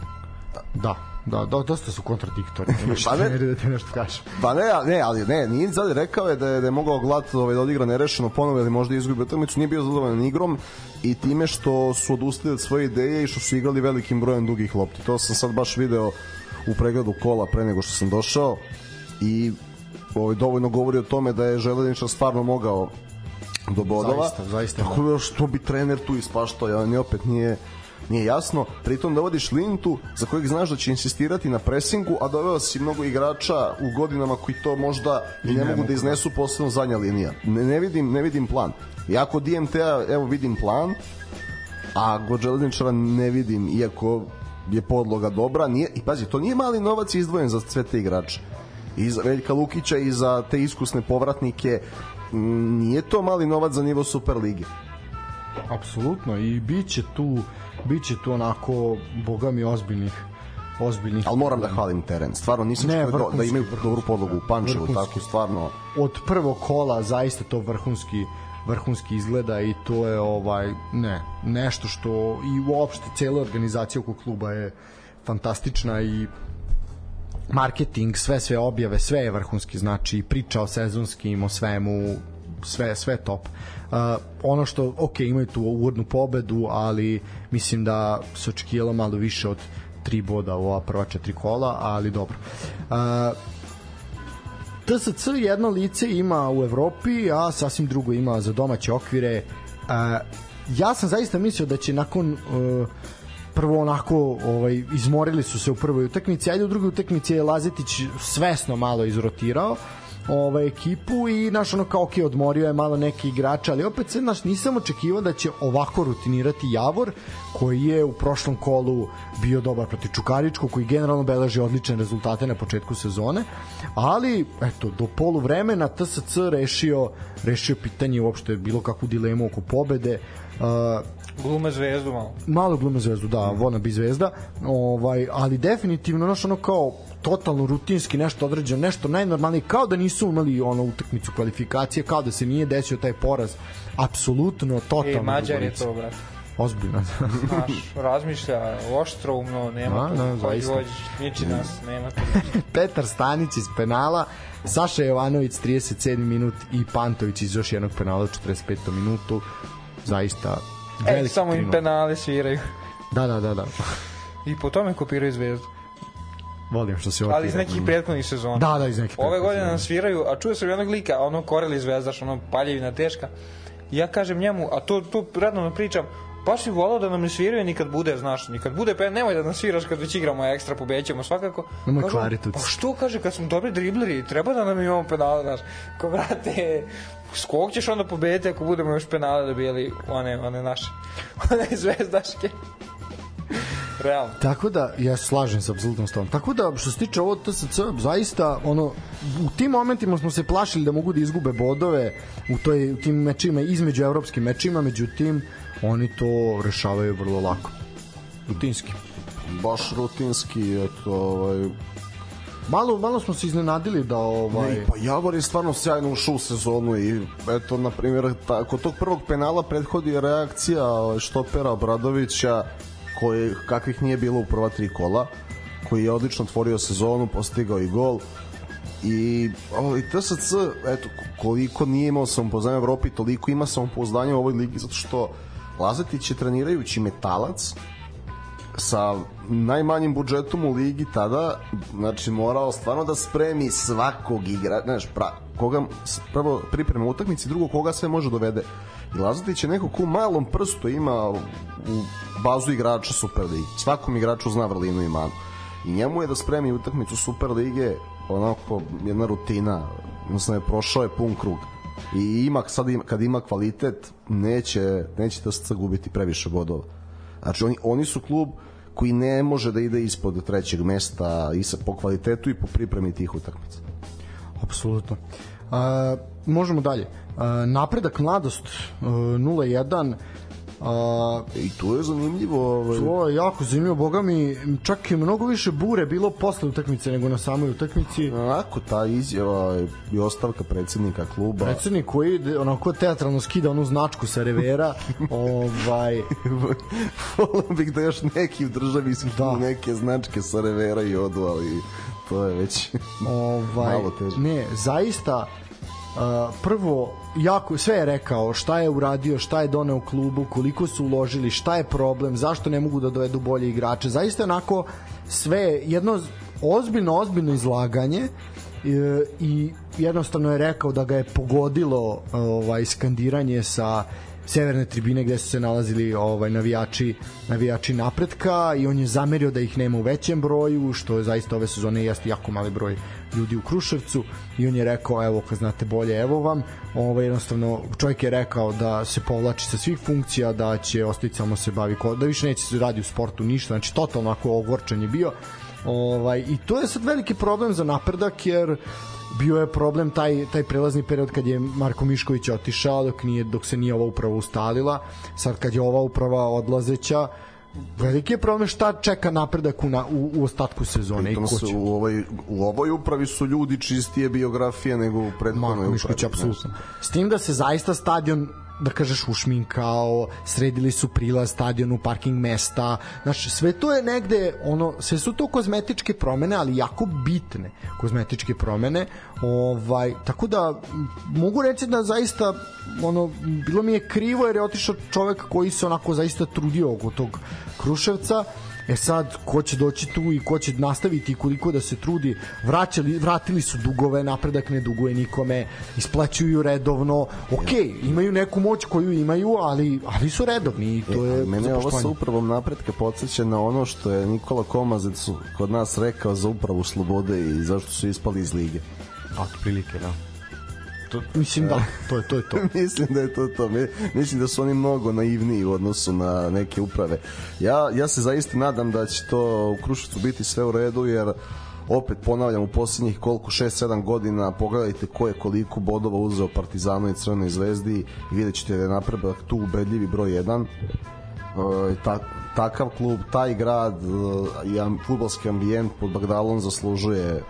[SPEAKER 1] Da, da, da dosta su kontradiktorni. pa ne, da ti nešto kažem.
[SPEAKER 3] Pa ne, ne, ali ne, nije zadi rekao je da je, da je mogao glat ovaj, da odigra nerešeno ponovo ili možda izgubi utakmicu, nije bio zadovoljan igrom i time što su odustali od svoje ideje i što su igrali velikim brojem dugih lopti. To sam sad baš video u pregledu kola pre nego što sam došao i ovaj, dovoljno govori o tome da je Železničar stvarno mogao do bodova.
[SPEAKER 1] Zaista, zaista.
[SPEAKER 3] Tako da što bi trener tu ispaštao, ja, ni opet nije nije jasno, pritom dovodiš Lintu za kojeg znaš da će insistirati na presingu, a doveo si mnogo igrača u godinama koji to možda i ne, ne mogu da iznesu posebno zadnja linija. Ne, ne vidim, ne vidim plan. Ja kod DMT-a evo vidim plan, a kod Železničara ne vidim, iako je podloga dobra, nije, i pazi, to nije mali novac izdvojen za sve te igrače. I za Veljka Lukića i za te iskusne povratnike, nije to mali novac za nivo Super lige.
[SPEAKER 1] Apsolutno i biće tu biće tu onako boga mi ozbiljnih ozbiljnih.
[SPEAKER 3] Ali moram da hvalim teren. Stvarno nisam ne, što da imaju dobru podlogu u Pančevu, tako stvarno.
[SPEAKER 1] Od prvog kola zaista to vrhunski vrhunski izgleda i to je ovaj ne, nešto što i uopšte cela organizacija oko kluba je fantastična i marketing, sve sve objave, sve je vrhunski, znači priča o sezonskim, o svemu, sve sve top. Uh, ono što ok, imaju tu uvodnu pobedu, ali mislim da se očekivalo malo više od tri boda u ova prva četiri kola, ali dobro. Uh, TSC jedno lice ima u Evropi, a sasvim drugo ima za domaće okvire. Uh, ja sam zaista mislio da će nakon uh, prvo onako ovaj izmorili su se u prvoj utakmici, ajde u drugoj utakmici je Lazetić svesno malo izrotirao ovaj ekipu i naš ono kao ok, odmorio je malo neki igrača, ali opet se naš nisam očekivao da će ovako rutinirati Javor koji je u prošlom kolu bio dobar protiv Čukaričkog koji generalno beleži odlične rezultate na početku sezone ali eto do polu vremena TSC rešio rešio pitanje uopšte bilo kakvu dilemu oko pobede.
[SPEAKER 2] Uh, Glume zvezdu malo.
[SPEAKER 1] Malo glume zvezdu, da, vona bi zvezda. Ovaj, ali definitivno, znaš, ono kao totalno rutinski nešto određeno, nešto najnormalnije, kao da nisu imali ono utakmicu kvalifikacije, kao da se nije desio taj poraz. Apsolutno, totalno. E,
[SPEAKER 2] Mađar je to, brate
[SPEAKER 1] ozbiljno.
[SPEAKER 2] Znaš, razmišlja oštroumno, nema A, tu, hođi, hođi, niči nas, nema tu.
[SPEAKER 1] Petar Stanić iz penala, Saša Jovanović 37 minut i Pantović iz još jednog penala u 45. minutu. Zaista
[SPEAKER 2] E, samo im penale sviraju.
[SPEAKER 1] Da, da, da, da.
[SPEAKER 2] I po tome kopiraju zvezdu.
[SPEAKER 1] Volim što se
[SPEAKER 2] ovo Ali iz nekih prethodnih sezona.
[SPEAKER 1] Da, da, iz nekih
[SPEAKER 2] Ove godine nam sviraju, a čuje se jednog lika, ono Koreli zvezdaš, ono paljevina teška. I ja kažem njemu, a to, to radno pričam, baš bi volao da nam ne sviraju nikad bude, znaš, nikad bude, pa nemoj da nas sviraš kad već igramo ekstra, pobećemo svakako.
[SPEAKER 1] Nemoj kvariti.
[SPEAKER 2] Pa što kaže, kad smo dobri dribleri, treba da nam imamo penale, znaš, ko vrate, skog ćeš onda pobediti ako budemo još penale dobijeli one, one naše, one zvezdaške. Realno.
[SPEAKER 1] Tako da, ja slažem se apsolutno s tom. Tako da, što se tiče ovo TSC, zaista, ono, u tim momentima smo se plašili da mogu da izgube bodove u, toj, u tim mečima, između evropskim mečima, međutim, oni to rešavaju vrlo lako. Rutinski.
[SPEAKER 3] Baš rutinski, eto, ovaj,
[SPEAKER 1] Malo, malo smo se iznenadili da ovaj...
[SPEAKER 3] Ne, pa Javor je stvarno sjajno ušao u sezonu i eto, na primjer, ta, kod tog prvog penala prethodi reakcija ovaj, štopera Obradovića koji, kakvih nije bilo u prva tri kola koji je odlično otvorio sezonu, postigao i gol. I ovaj, TSC eto, koliko nije imao samopouzdanje u Evropi toliko ima samopouzdanje u ovoj ligi zato što Lazetić je trenirajući metalac sa najmanjim budžetom u ligi tada, znači morao stvarno da spremi svakog igra, znaš, pra, koga prvo priprema utakmici, drugo koga sve može dovede. I Lazetić je neko ko malom prstu ima u bazu igrača Superligi. Svakom igraču zna vrlinu i manu. I njemu je da spremi utakmicu Superlige onako jedna rutina, odnosno je prošao je pun krug. I ima, sad ima, kad ima kvalitet, neće, neće da se gubiti previše bodova. Znači oni, oni su klub koji ne može da ide ispod trećeg mesta i sa, po kvalitetu i po pripremi tih utakmica.
[SPEAKER 1] Apsolutno. Uh, možemo dalje. Uh, napredak mladost uh, 0-1
[SPEAKER 3] A, I to je zanimljivo.
[SPEAKER 1] Ovaj... To je jako zanimljivo, boga mi, čak je mnogo više bure bilo posle utakmice nego na samoj utakmici.
[SPEAKER 3] Onako, ta izjava i ostavka predsednika kluba.
[SPEAKER 1] Predsednik koji onako teatralno skida onu značku sa revera. ovaj...
[SPEAKER 3] Volio bih da još neki u državi skinu da. neke značke sa revera i odu, ali to je već ovaj, malo teže.
[SPEAKER 1] Ne, zaista prvo jako sve je rekao šta je uradio, šta je doneo klubu, koliko su uložili, šta je problem, zašto ne mogu da dovedu bolje igrače. Zaista onako sve jedno ozbiljno ozbiljno izlaganje e, i jednostavno je rekao da ga je pogodilo ovaj skandiranje sa severne tribine gde su se nalazili ovaj navijači navijači napretka i on je zamerio da ih nema u većem broju što je zaista ove sezone jeste jako mali broj ljudi u Kruševcu i on je rekao evo kad znate bolje evo vam. Ovaj jednostavno čovjek je rekao da se povlači sa svih funkcija da će ostaviti samo se bavi da više neće se radi u sportu ništa znači totalno ako ogorčan je bio. Ovaj, I to je sad veliki problem za napredak jer bio je problem taj taj prelazni period kad je Marko Mišković otišao dok nije dok se nije ova uprava ustalila sad kad je ova uprava odlazeća veliki je problem šta čeka napredak u, na, u, u ostatku sezone i ko će.
[SPEAKER 3] U ovoj, u ovoj upravi su ljudi čistije biografije nego u prethodnoj upravi. Mišković,
[SPEAKER 1] apsolutno. S tim da se zaista stadion da kažeš ušminkao, sredili su prilaz stadionu, parking mesta, znači sve to je negde, ono, sve su to kozmetičke promene, ali jako bitne kozmetičke promene, ovaj, tako da mogu reći da zaista ono, bilo mi je krivo jer je otišao čovek koji se onako zaista trudio oko tog Kruševca, E sad, ko će doći tu i ko će nastaviti i koliko da se trudi, vraćali, vratili su dugove, napredak ne duguje nikome, isplaćuju redovno, ok, imaju neku moć koju imaju, ali, ali su redovni i to je
[SPEAKER 3] e, Mene ovo sa upravom napretka podsjeća na ono što je Nikola Komazec kod nas rekao za upravu slobode i zašto su ispali iz lige.
[SPEAKER 1] A, to prilike, da to, mislim da, to je to. Je to.
[SPEAKER 3] mislim da je to to. Mislim da su oni mnogo naivniji u odnosu na neke uprave. Ja, ja se zaista nadam da će to u Kruševcu biti sve u redu, jer opet ponavljam u poslednjih koliko 6-7 godina pogledajte ko je koliko bodova uzeo Partizanu i Crvenoj zvezdi i vidjet ćete da je napredak tu ubedljivi broj 1 e, ta, takav klub, taj grad i futbolski ambijent pod Bagdalom zaslužuje e,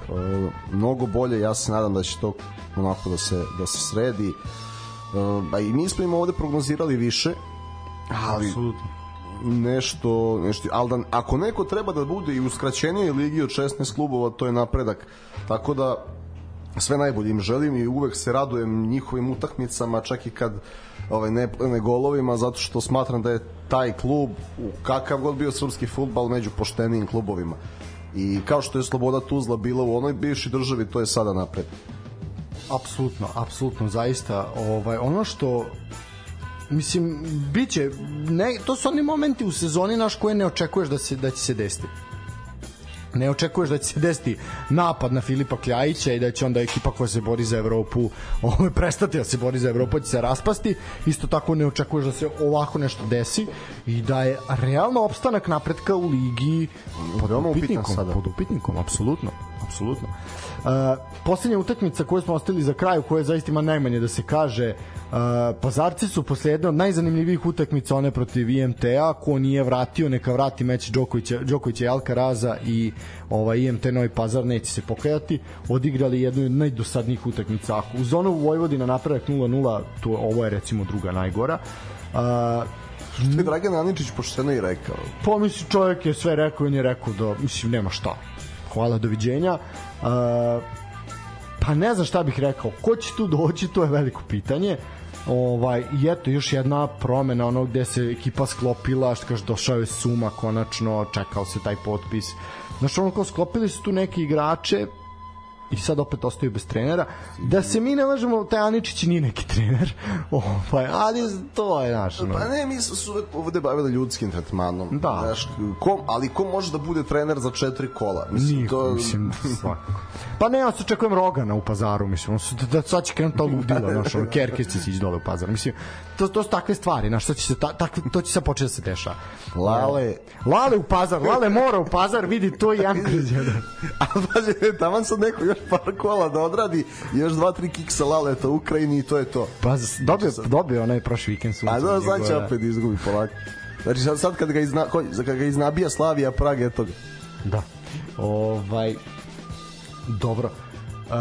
[SPEAKER 3] mnogo bolje, ja se nadam da će to onako da se, da se sredi. Uh, I mi smo im ovde prognozirali više, ali Absolutno. nešto, nešto ali da, ako neko treba da bude i u skraćenijoj ligi od 16 klubova, to je napredak. Tako da sve najbolje im želim i uvek se radujem njihovim utakmicama, čak i kad ovaj, ne, ne golovima, zato što smatram da je taj klub, u kakav god bio srpski futbal, među poštenijim klubovima. I kao što je Sloboda Tuzla bila u onoj bivšoj državi, to je sada napred.
[SPEAKER 1] Apsolutno, apsolutno, zaista. Ovaj, ono što mislim biće ne to su oni momenti u sezoni naš koje ne očekuješ da se da će se desiti ne očekuješ da će se desiti napad na Filipa Kljajića i da će onda ekipa koja se bori za Evropu ovaj, prestati da se bori za Evropu, će se raspasti. Isto tako ne očekuješ da se ovako nešto desi i da je realno opstanak napretka u ligi pod
[SPEAKER 3] Veoma
[SPEAKER 1] upitnikom,
[SPEAKER 3] sada.
[SPEAKER 1] pod upitnikom, apsolutno, apsolutno. Uh, poslednja utakmica koju smo ostavili za kraj, koja zaista ima najmanje da se kaže, uh, Pazarci su posle jedne od najzanimljivijih utakmica one protiv IMT-a, ko nije vratio, neka vrati meč Đokovića, Đokovića i Alcaraza i ovaj IMT Novi Pazar neće se pokajati, odigrali jednu od najdosadnijih utakmica. Ako uz ono Vojvodina napredak 0-0, to ovo je recimo druga najgora. Uh,
[SPEAKER 3] Što je Dragan Aničić pošteno i rekao.
[SPEAKER 1] Pa mislim čovjek je sve rekao i on je rekao da mislim nema šta. Hvala, doviđenja. Uh, pa ne znam šta bih rekao. Ko će tu doći, to je veliko pitanje. Ovaj, I eto, još jedna promena, ono gde se ekipa sklopila, što kaže, došao je Suma konačno, čekao se taj potpis. Znaš, ono kao sklopili su tu neki igrače, i sad opet ostaju bez trenera. Da se mi ne lažemo, taj Aničić nije neki trener, ovaj, ali to je naš. ono.
[SPEAKER 3] Pa ne, mi smo se uvek ovde bavili ljudskim tretmanom.
[SPEAKER 1] Da.
[SPEAKER 3] Znaš, ko, ali ko može da bude trener za četiri kola? Mislim,
[SPEAKER 1] Niko,
[SPEAKER 3] to...
[SPEAKER 1] mislim, svakako. Pa ne, ja se očekujem Rogana u pazaru, mislim, on su, da, da sad će krenuti to ludilo, znaš, ono, Kerkis će ići dole u pazar, mislim, to, to su takve stvari, znaš, to će se, ta, takve, to će se početi da se dešava.
[SPEAKER 3] Lale.
[SPEAKER 1] Lale u pazar, Lale mora u pazar, vidi, to je jedan.
[SPEAKER 3] A pazi, taman sad neko još par kola da odradi, još dva, tri kiksa laleta u Ukrajini i to je to.
[SPEAKER 1] Pa, dobio, dobio onaj prošli vikend sunce.
[SPEAKER 3] A da,
[SPEAKER 1] njegova-
[SPEAKER 3] opet izgubi polako. Znači sad, sad kad ga, izna, ko- kad ga iznabija Slavija Prag, eto ga.
[SPEAKER 1] Da. Ovaj dobro. Uh,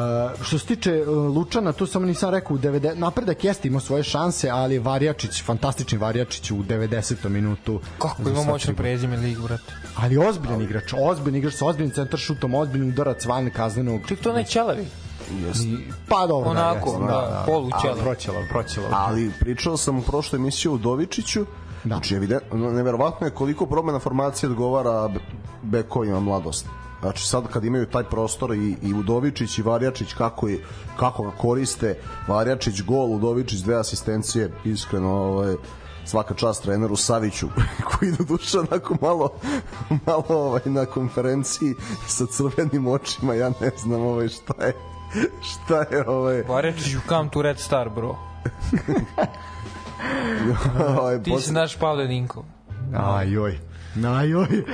[SPEAKER 1] što se tiče uh, Lučana, tu samo nisam rekao u 90 napredak jeste imao svoje šanse, ali Varjačić, fantastični Varjačić u 90. minutu.
[SPEAKER 2] Kako ima moćno prezime lig, brate.
[SPEAKER 1] Ali ozbiljan igrač, ozbiljan igrač sa ozbiljnim centar šutom, ozbiljnim udarac van kaznenog.
[SPEAKER 2] Ček, to ne ćelavi.
[SPEAKER 1] I- Pa dobro,
[SPEAKER 2] Onako,
[SPEAKER 1] jeste,
[SPEAKER 2] da, polu ćelav.
[SPEAKER 1] Proćelav, proćelav.
[SPEAKER 3] Ali pričao sam u prošloj emisiji o Udovičiću,
[SPEAKER 1] Da.
[SPEAKER 3] Znači, evidentno, neverovatno je koliko promena formacije odgovara be- bekovima mladosti. Znači sad kad imaju taj prostor i, i Udovičić i Varjačić kako, je, kako ga koriste Varjačić gol, Udovičić dve asistencije iskreno ovaj, svaka čast treneru Saviću koji do duše onako malo malo ovaj, na konferenciji sa crvenim očima ja ne znam ovaj, šta je šta je ovaj.
[SPEAKER 2] Varečić you come to Red Star, bro.
[SPEAKER 3] ovaj
[SPEAKER 2] Ti
[SPEAKER 3] posle-
[SPEAKER 2] si naš Pavle Ninkov.
[SPEAKER 1] Ajoj. Ajoj.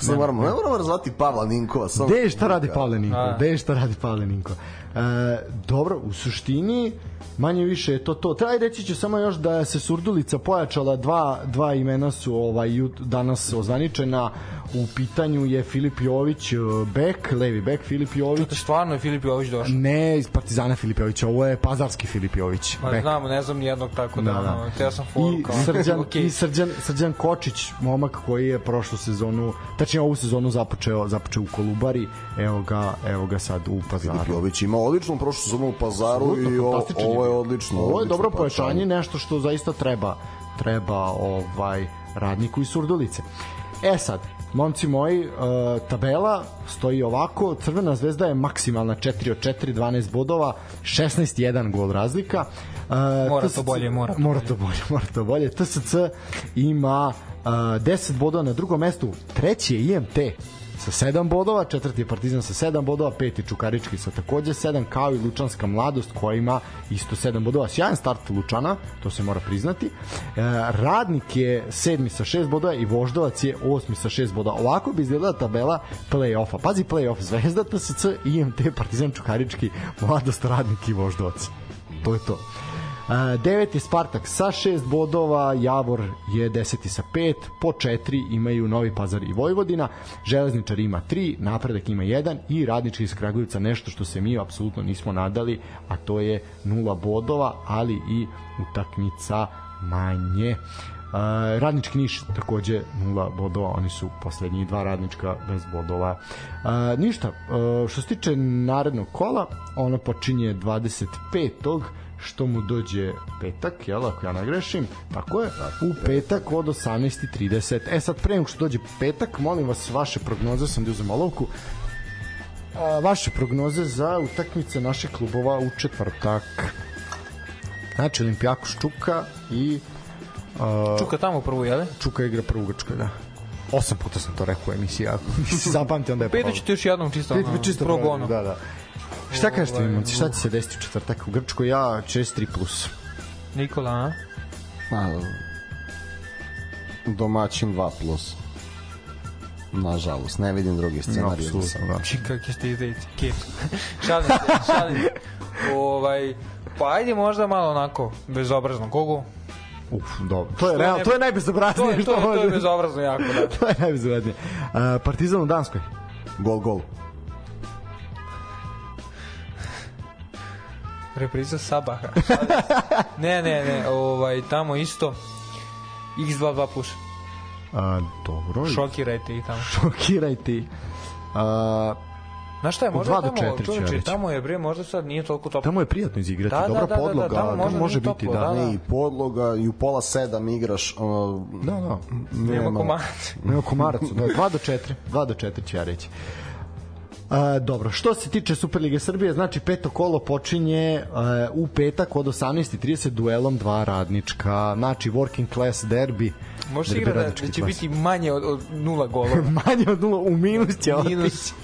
[SPEAKER 3] Sad moramo, ne moramo razvati Pavla Ninkova. Samo...
[SPEAKER 1] Gde je šta radi Pavle Ninko?
[SPEAKER 2] A.
[SPEAKER 1] Gde šta radi Pavle Ninko? E, dobro, u suštini manje više je to to. Treba reći ću samo još da se Surdulica pojačala, dva, dva imena su ovaj, danas ozvaničena. U pitanju je Filip Jović, e, bek, levi bek Filip Jović.
[SPEAKER 2] To stvarno je Filip Jović došao.
[SPEAKER 1] Ne iz Partizana Filip Jović, ovo je pazarski Filip Jović.
[SPEAKER 2] Ma
[SPEAKER 1] bek.
[SPEAKER 2] znamo, ne znam nijednog tako da,
[SPEAKER 1] Da,
[SPEAKER 2] da. Teo sam foru
[SPEAKER 1] I
[SPEAKER 2] kao.
[SPEAKER 1] Srđan,
[SPEAKER 2] Okej.
[SPEAKER 1] i Srđan, Srđan Kočić, momak koji je prošlu sezonu, tačnije ovu sezonu započeo, započeo u Kolubari, evo ga, evo ga sad u Pazaru.
[SPEAKER 3] Jović ima odličnu prošlu sezonu u Pazaru i ovo, ovo je odlično.
[SPEAKER 1] Ovo je
[SPEAKER 3] odlično
[SPEAKER 1] dobro pojačanje, nešto što zaista treba treba ovaj radniku iz Surdulice. E sad, momci moji, uh, tabela stoji ovako, Crvena zvezda je maksimalna 4 od 4, 12 bodova, 16-1 gol razlika. Uh,
[SPEAKER 2] Mora
[SPEAKER 1] TSC
[SPEAKER 2] to bolje, mora to
[SPEAKER 1] mora to bolje, mora to bolje. TSC ima uh, 10 bodova na drugom mestu, treći je IMT sa 7 bodova, četvrti je Partizan sa 7 bodova, peti Čukarički sa takođe 7, kao i Lučanska mladost koja ima isto 7 bodova. Sjajan start Lučana, to se mora priznati. E, Radnik je sedmi sa 6 bodova i Voždovac je osmi sa 6 bodova. Ovako bi izgledala tabela play-offa. Pazi play-off, Zvezda, TSC, IMT, Partizan Čukarički, Mladost, Radnik i Voždovac. To je to. Uh, deveti Spartak sa 6 bodova, Javor je deseti sa 5, po 4 imaju Novi Pazar i Vojvodina, Železničar ima 3, Napredak ima 1 i Radnički iz Kragujevca nešto što se mi apsolutno nismo nadali, a to je 0 bodova, ali i utakmica manje. Uh, radnički Niš takođe 0 bodova, oni su poslednji dva radnička bez bodova. Uh, ništa, uh, što se tiče narednog kola, ono počinje 25 što mu dođe petak, jel, ako ja ne grešim, tako je, u petak od 18.30. E sad, pre nego što dođe petak, molim vas, vaše prognoze, sam da uzem olovku, a, vaše prognoze za utakmice naših klubova u četvrtak. Znači, Olimpijakos Čuka i a,
[SPEAKER 2] Čuka tamo prvo, jel?
[SPEAKER 1] Čuka igra prvu Grčkoj, da. Osam puta sam to rekao u emisiji, ako nisi zapamti, onda je
[SPEAKER 2] Peto
[SPEAKER 1] problem.
[SPEAKER 2] ćete još jednom čisto, ono,
[SPEAKER 1] čisto
[SPEAKER 2] pro
[SPEAKER 1] provjerim,
[SPEAKER 2] bono.
[SPEAKER 1] Da, da. Šta kažete vi,
[SPEAKER 2] Ovaj,
[SPEAKER 1] momci, šta će se desiti u četvrtak u Grčkoj? Ja, 4-3 plus.
[SPEAKER 2] Nikola, a?
[SPEAKER 3] A, domaćin 2 plus. Nažalost, ne vidim drugi scenarij.
[SPEAKER 1] Apsolutno, da.
[SPEAKER 2] Čekaj, kje ste izdejici, kje? šalim se, šalim. Ovaj, pa ajde možda malo onako, bezobrazno. Kogo?
[SPEAKER 1] Uf, dobro. To je, real,
[SPEAKER 2] ne-
[SPEAKER 1] to je
[SPEAKER 2] To
[SPEAKER 1] najbezobraznije
[SPEAKER 2] je, to
[SPEAKER 1] što
[SPEAKER 2] je, to je bezobrazno jako, da.
[SPEAKER 1] to je najbezobraznije. Uh, Partizan u Danskoj.
[SPEAKER 3] Gol, gol.
[SPEAKER 2] Repriza Sabaha. Ne, ne, ne, ovaj, tamo isto. X22 plus.
[SPEAKER 1] Uh, dobro.
[SPEAKER 2] Šokirajte ih tamo.
[SPEAKER 1] Šokirajte. ih. Uh,
[SPEAKER 2] Znaš šta je, možda tamo,
[SPEAKER 1] četiri ću ja
[SPEAKER 2] tamo je bre, možda sad nije toliko toplo.
[SPEAKER 1] tamo je prijatno izigrati.
[SPEAKER 2] Da, da,
[SPEAKER 1] Dobra
[SPEAKER 2] da, da, da,
[SPEAKER 1] podloga.
[SPEAKER 2] tamo možda
[SPEAKER 1] može biti,
[SPEAKER 2] toplo,
[SPEAKER 1] da.
[SPEAKER 2] da, da.
[SPEAKER 3] Ne, i podloga, i u pola sedam igraš, ono,
[SPEAKER 1] Da, da.
[SPEAKER 2] Nema komarac.
[SPEAKER 1] Nema komarac. Da, 2 do 4. 2 do 4 ću ja reći. A, dobro, što se tiče Superlige Srbije, znači peto kolo počinje e, u petak od 18.30 duelom dva radnička, znači working class derby.
[SPEAKER 2] Može
[SPEAKER 1] derbi
[SPEAKER 2] igra da, da će
[SPEAKER 1] klase.
[SPEAKER 2] biti manje od, od nula golova.
[SPEAKER 1] manje od nula, u minus će
[SPEAKER 2] Minus.
[SPEAKER 1] otići.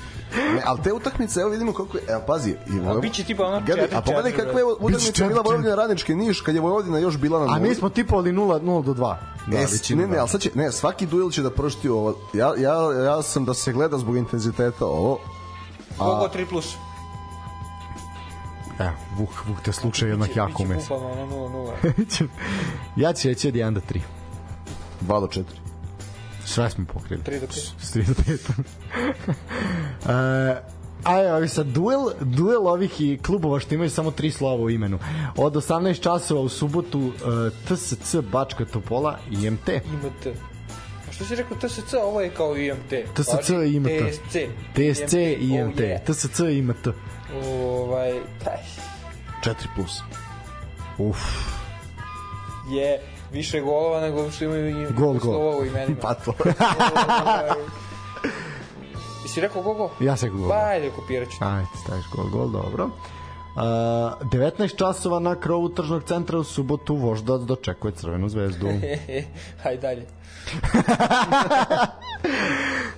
[SPEAKER 3] Ne, ali te utakmice, evo vidimo kako je, evo pazi, i
[SPEAKER 2] A biće tipa ono
[SPEAKER 3] Gledaj, a
[SPEAKER 2] 4-4,
[SPEAKER 3] pogledaj kakva je
[SPEAKER 1] Biće
[SPEAKER 3] utakmica bila
[SPEAKER 1] četiri.
[SPEAKER 3] Vojvodina Radnički Niš, kad je Vojvodina još bila na
[SPEAKER 1] A
[SPEAKER 3] nuli.
[SPEAKER 1] mi smo tipovali 0, 0 do 2.
[SPEAKER 3] Da, e, ne, ne,
[SPEAKER 1] dva.
[SPEAKER 3] ali sad će, ne, svaki duel će da prošti ovo. Ja, ja, ja sam da se gleda zbog intenziteta ovo.
[SPEAKER 2] Kogo 3 plus.
[SPEAKER 1] Evo, Vuk, Vuk te slučaj jednak jako
[SPEAKER 2] 0-0.
[SPEAKER 1] ja ću reći od 1 do 3.
[SPEAKER 3] 2 do 4.
[SPEAKER 1] Sve smo pokrili.
[SPEAKER 2] 3 do 5.
[SPEAKER 1] S 3 do 5. e, a evo sad duel, duel ovih i klubova što imaju samo tri slova u imenu. Od 18 časova u subotu uh, TSC Bačka Topola i IMT.
[SPEAKER 2] IMT. Što si rekao TSC, ovo je kao IMT.
[SPEAKER 1] TSC i IMT.
[SPEAKER 2] TSC.
[SPEAKER 1] TSC i IMT.
[SPEAKER 2] Oh.
[SPEAKER 1] TSC i IMT.
[SPEAKER 2] Ovaj, taj,
[SPEAKER 3] 4 plus.
[SPEAKER 1] Uf,
[SPEAKER 2] je više golova nego što imaju i
[SPEAKER 1] Gol, gol.
[SPEAKER 2] u imenima.
[SPEAKER 3] Pa to.
[SPEAKER 2] Ovaj, Jesi rekao kogo?
[SPEAKER 1] ja se gol.
[SPEAKER 2] Ba, ajde, kopirat ću.
[SPEAKER 1] Ajde, staviš gol, gol, dobro. Uh, 19 časova na krovu tržnog centra u subotu voždac dočekuje Crvenu zvezdu. uh,
[SPEAKER 2] Hajde dalje.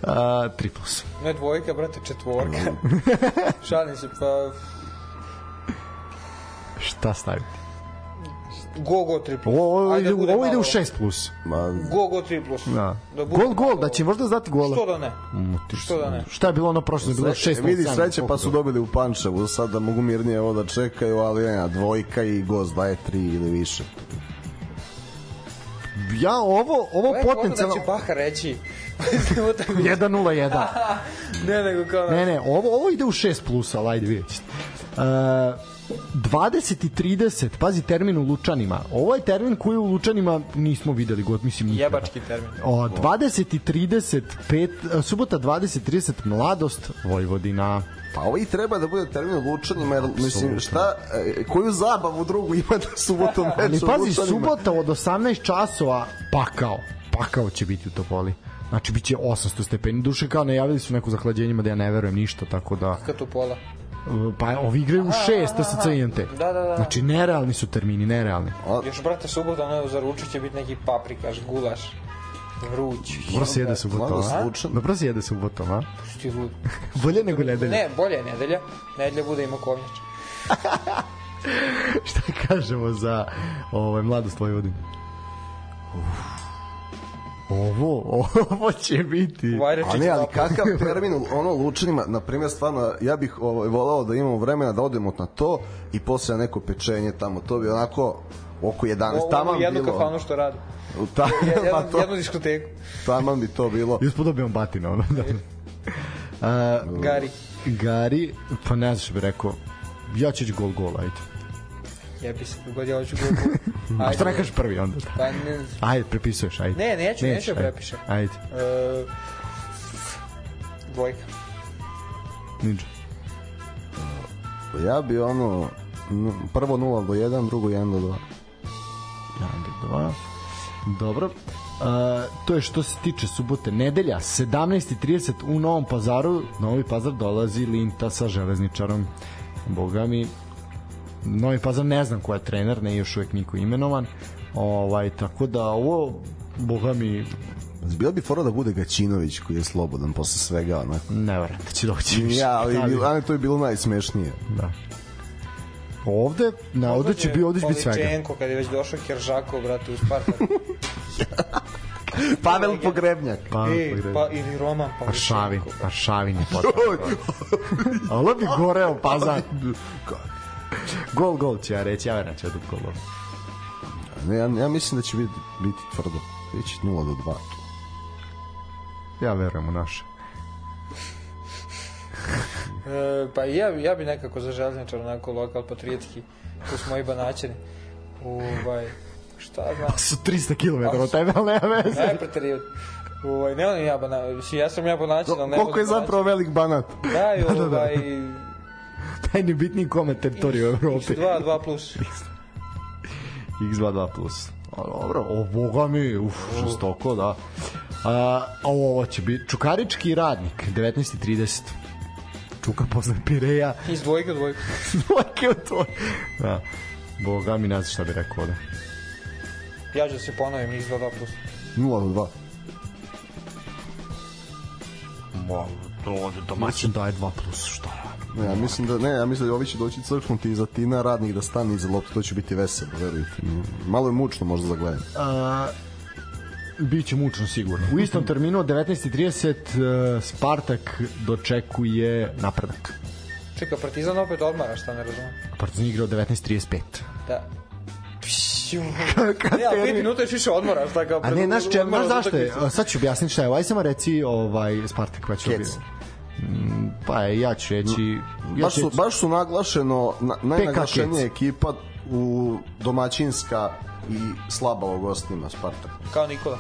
[SPEAKER 1] 3 plus.
[SPEAKER 2] Ne dvojka, brate, četvorka. Šalim se, pa...
[SPEAKER 1] Šta staviti?
[SPEAKER 2] Go, go, 3 plus.
[SPEAKER 1] Ovo, ovo,
[SPEAKER 2] Ajde,
[SPEAKER 1] ide,
[SPEAKER 2] bude
[SPEAKER 1] ovo ide u
[SPEAKER 2] malo.
[SPEAKER 1] 6 plus.
[SPEAKER 3] Ma,
[SPEAKER 2] Go, go, 3 plus.
[SPEAKER 1] Da.
[SPEAKER 2] Da
[SPEAKER 1] Gol, gol, da će možda znati gola.
[SPEAKER 2] Što da ne?
[SPEAKER 1] Mm,
[SPEAKER 2] Što da ne?
[SPEAKER 1] Šta je bilo ono prošle? Bilo 6
[SPEAKER 3] Sreće, vidi sreće pa su dobili u Pančevu, sad da mogu mirnije ovo da čekaju, ali ne, dvojka i gost daje 3 ili više.
[SPEAKER 1] Ja ovo, ovo potencijalno...
[SPEAKER 2] Da će Baha reći.
[SPEAKER 1] 1-0-1.
[SPEAKER 2] ne, nego kao...
[SPEAKER 1] Ne, ne, ovo, ovo ide u 6 plus, ali ajde vidjet ćete. Uh, 20 i 30, pazi termin u Lučanima. Ovo je termin koji u Lučanima nismo videli god, mislim nikada.
[SPEAKER 2] Jebački termin.
[SPEAKER 1] O, 20 i 35, uh, subota 20 i 30, mladost Vojvodina.
[SPEAKER 3] Pa ovo i treba da bude termin u Lučanima, jer mislim, šta, e, koju zabavu drugu ima da subotom
[SPEAKER 1] Ali
[SPEAKER 3] meč u
[SPEAKER 1] pazi,
[SPEAKER 3] Lučanima?
[SPEAKER 1] subota od 18 časova, pakao. Pakao će biti u Topoli. Znači, bit će 800 stepeni. Duše, kao najavili su neko zahlađenjima da ja ne verujem ništa, tako da...
[SPEAKER 2] Kad to pola.
[SPEAKER 1] Pa ovi igraju u 6 TSC i IMT.
[SPEAKER 2] Da, da, da.
[SPEAKER 1] Znači, nerealni su termini, nerealni.
[SPEAKER 2] Još, brate, subota, ono, za ručak će biti neki paprikaš, gulaš, vruć.
[SPEAKER 1] Dobro se jede subotom,
[SPEAKER 3] Mladost
[SPEAKER 1] a? Dobro se jede subotom, a?
[SPEAKER 2] Što ti lud?
[SPEAKER 1] Bolje nego nedelja.
[SPEAKER 2] Ne, bolje je nedelja. Nedelja bude ima kovnjač.
[SPEAKER 1] Šta kažemo za ovaj, mladost Vojvodine? Ovo, ovo će biti...
[SPEAKER 3] A ne, ali kakav termin ono Lučanima, na primjer stvarno ja bih ovaj voleo da imamo vremena da odemo na to i posle neko pečenje tamo, to bi onako oko 11
[SPEAKER 2] Ovo
[SPEAKER 3] taman
[SPEAKER 2] jednu
[SPEAKER 3] bilo.
[SPEAKER 2] kafanu što radi.
[SPEAKER 3] Ta,
[SPEAKER 2] Jedan,
[SPEAKER 3] pa to,
[SPEAKER 2] jednu diskoteku.
[SPEAKER 3] taman bi to bilo.
[SPEAKER 1] Ispod dobijom batina, ono. Da. Uh,
[SPEAKER 2] Gari.
[SPEAKER 1] Gari, pa ne znam što bi rekao, ja ću ići gol gol, ajde.
[SPEAKER 2] Jebi se, god ja hoću gol. gol.
[SPEAKER 1] A što ne kažeš prvi onda?
[SPEAKER 2] Pa ne,
[SPEAKER 1] Ajde, prepisuješ, ajde.
[SPEAKER 2] Ne, neću, neću da
[SPEAKER 1] ajde.
[SPEAKER 2] prepišem.
[SPEAKER 1] Ajde,
[SPEAKER 2] e, dvojka.
[SPEAKER 1] Ninja.
[SPEAKER 3] Ja bi ono prvo 0 do 1, drugo 1 do 2.
[SPEAKER 1] 1 do 2. Dobro. Uh, to je što se tiče subote. Nedelja, 17.30 u Novom pazaru. Novi pazar dolazi Linta sa železničarom. Boga mi, Novi pazar ne znam ko je trener, ne još uvek niko imenovan. Ovaj, tako da ovo, boga mi,
[SPEAKER 3] Bilo bi fora da bude Gaćinović koji je slobodan posle svega, onako.
[SPEAKER 1] Ne verujem da će doći više.
[SPEAKER 3] Ja, ali,
[SPEAKER 1] Da,
[SPEAKER 3] bil, ali to je bilo najsmešnije.
[SPEAKER 1] Da. Ovde, na, ovde će, bi, ovde će biti svega.
[SPEAKER 2] Poličenko, kad je već došao Keržakov, brate, u Spartak.
[SPEAKER 3] Pavel Pogrebnjak.
[SPEAKER 1] Pa,
[SPEAKER 2] e, pa, ili Roman
[SPEAKER 1] Aršavin,
[SPEAKER 2] Poličenko.
[SPEAKER 1] Aršavin je potpuno. Ovo bi goreo pazar. Gol, gol će ja reći, ja verujem da će da gol.
[SPEAKER 3] Ne, ja, ja mislim da će biti, biti tvrdo. Biće 0 do 2.
[SPEAKER 1] Ja verujem u naše.
[SPEAKER 2] E, pa ja, ja bi nekako za železničar onako lokal patriotski tu smo i banaćeni ovaj šta znam
[SPEAKER 1] Su 300 km od tebe, ali nema veze.
[SPEAKER 2] ne preterivati ovaj ne on ja bana mislim ja sam ja banaćen ali ne
[SPEAKER 3] Koliko je zapravo velik banat?
[SPEAKER 2] da i ovaj
[SPEAKER 1] Najnebitniji kome teritoriju u Evropi.
[SPEAKER 2] X2 2 plus
[SPEAKER 1] X22 plus. A, dobro, o boga mi, uf, žestoko, da. A, a ovo će biti Čukarički radnik, 19.30. Čuka posle Pireja,
[SPEAKER 2] iz dvojke u dvojku
[SPEAKER 1] dvojke u to. Da. Boga mi ne znam šta bi rekao ovde.
[SPEAKER 2] ja ću da se ponovim X2 2 plus
[SPEAKER 3] 0 do 2.
[SPEAKER 1] Mo, to ovde domaćin daje 2 plus, šta
[SPEAKER 3] Ne, ja mislim da ne, ja mislim da ovi će doći crknuti iza Tina radnik da stane iza lopte, to će biti veselo, verujte mi. Malo je mučno možda za gledanje.
[SPEAKER 1] A, Biće mučno sigurno. U istom terminu od 19.30 uh, Spartak dočekuje napredak.
[SPEAKER 2] čeka Partizan opet odmara šta ne razumem
[SPEAKER 1] Partizan igra od 19.35.
[SPEAKER 2] da. Ne, ali 5 minuta još više odmora, šta kao...
[SPEAKER 1] A ne, znaš, če,
[SPEAKER 2] odmora
[SPEAKER 1] znaš
[SPEAKER 2] za
[SPEAKER 1] zašto je? Sad ću objasniti šta je. Aj samo reci ovaj, Spartak, pa ću
[SPEAKER 3] Kec.
[SPEAKER 1] objasniti. Mm, Pa je, ja ću reći... Ja
[SPEAKER 3] Baš
[SPEAKER 1] ću
[SPEAKER 3] su,
[SPEAKER 1] reći
[SPEAKER 3] baš su naglašeno, na, najnaglašenija ekipa u domaćinska i slaba u gostima Spartak.
[SPEAKER 2] Kao Nikola.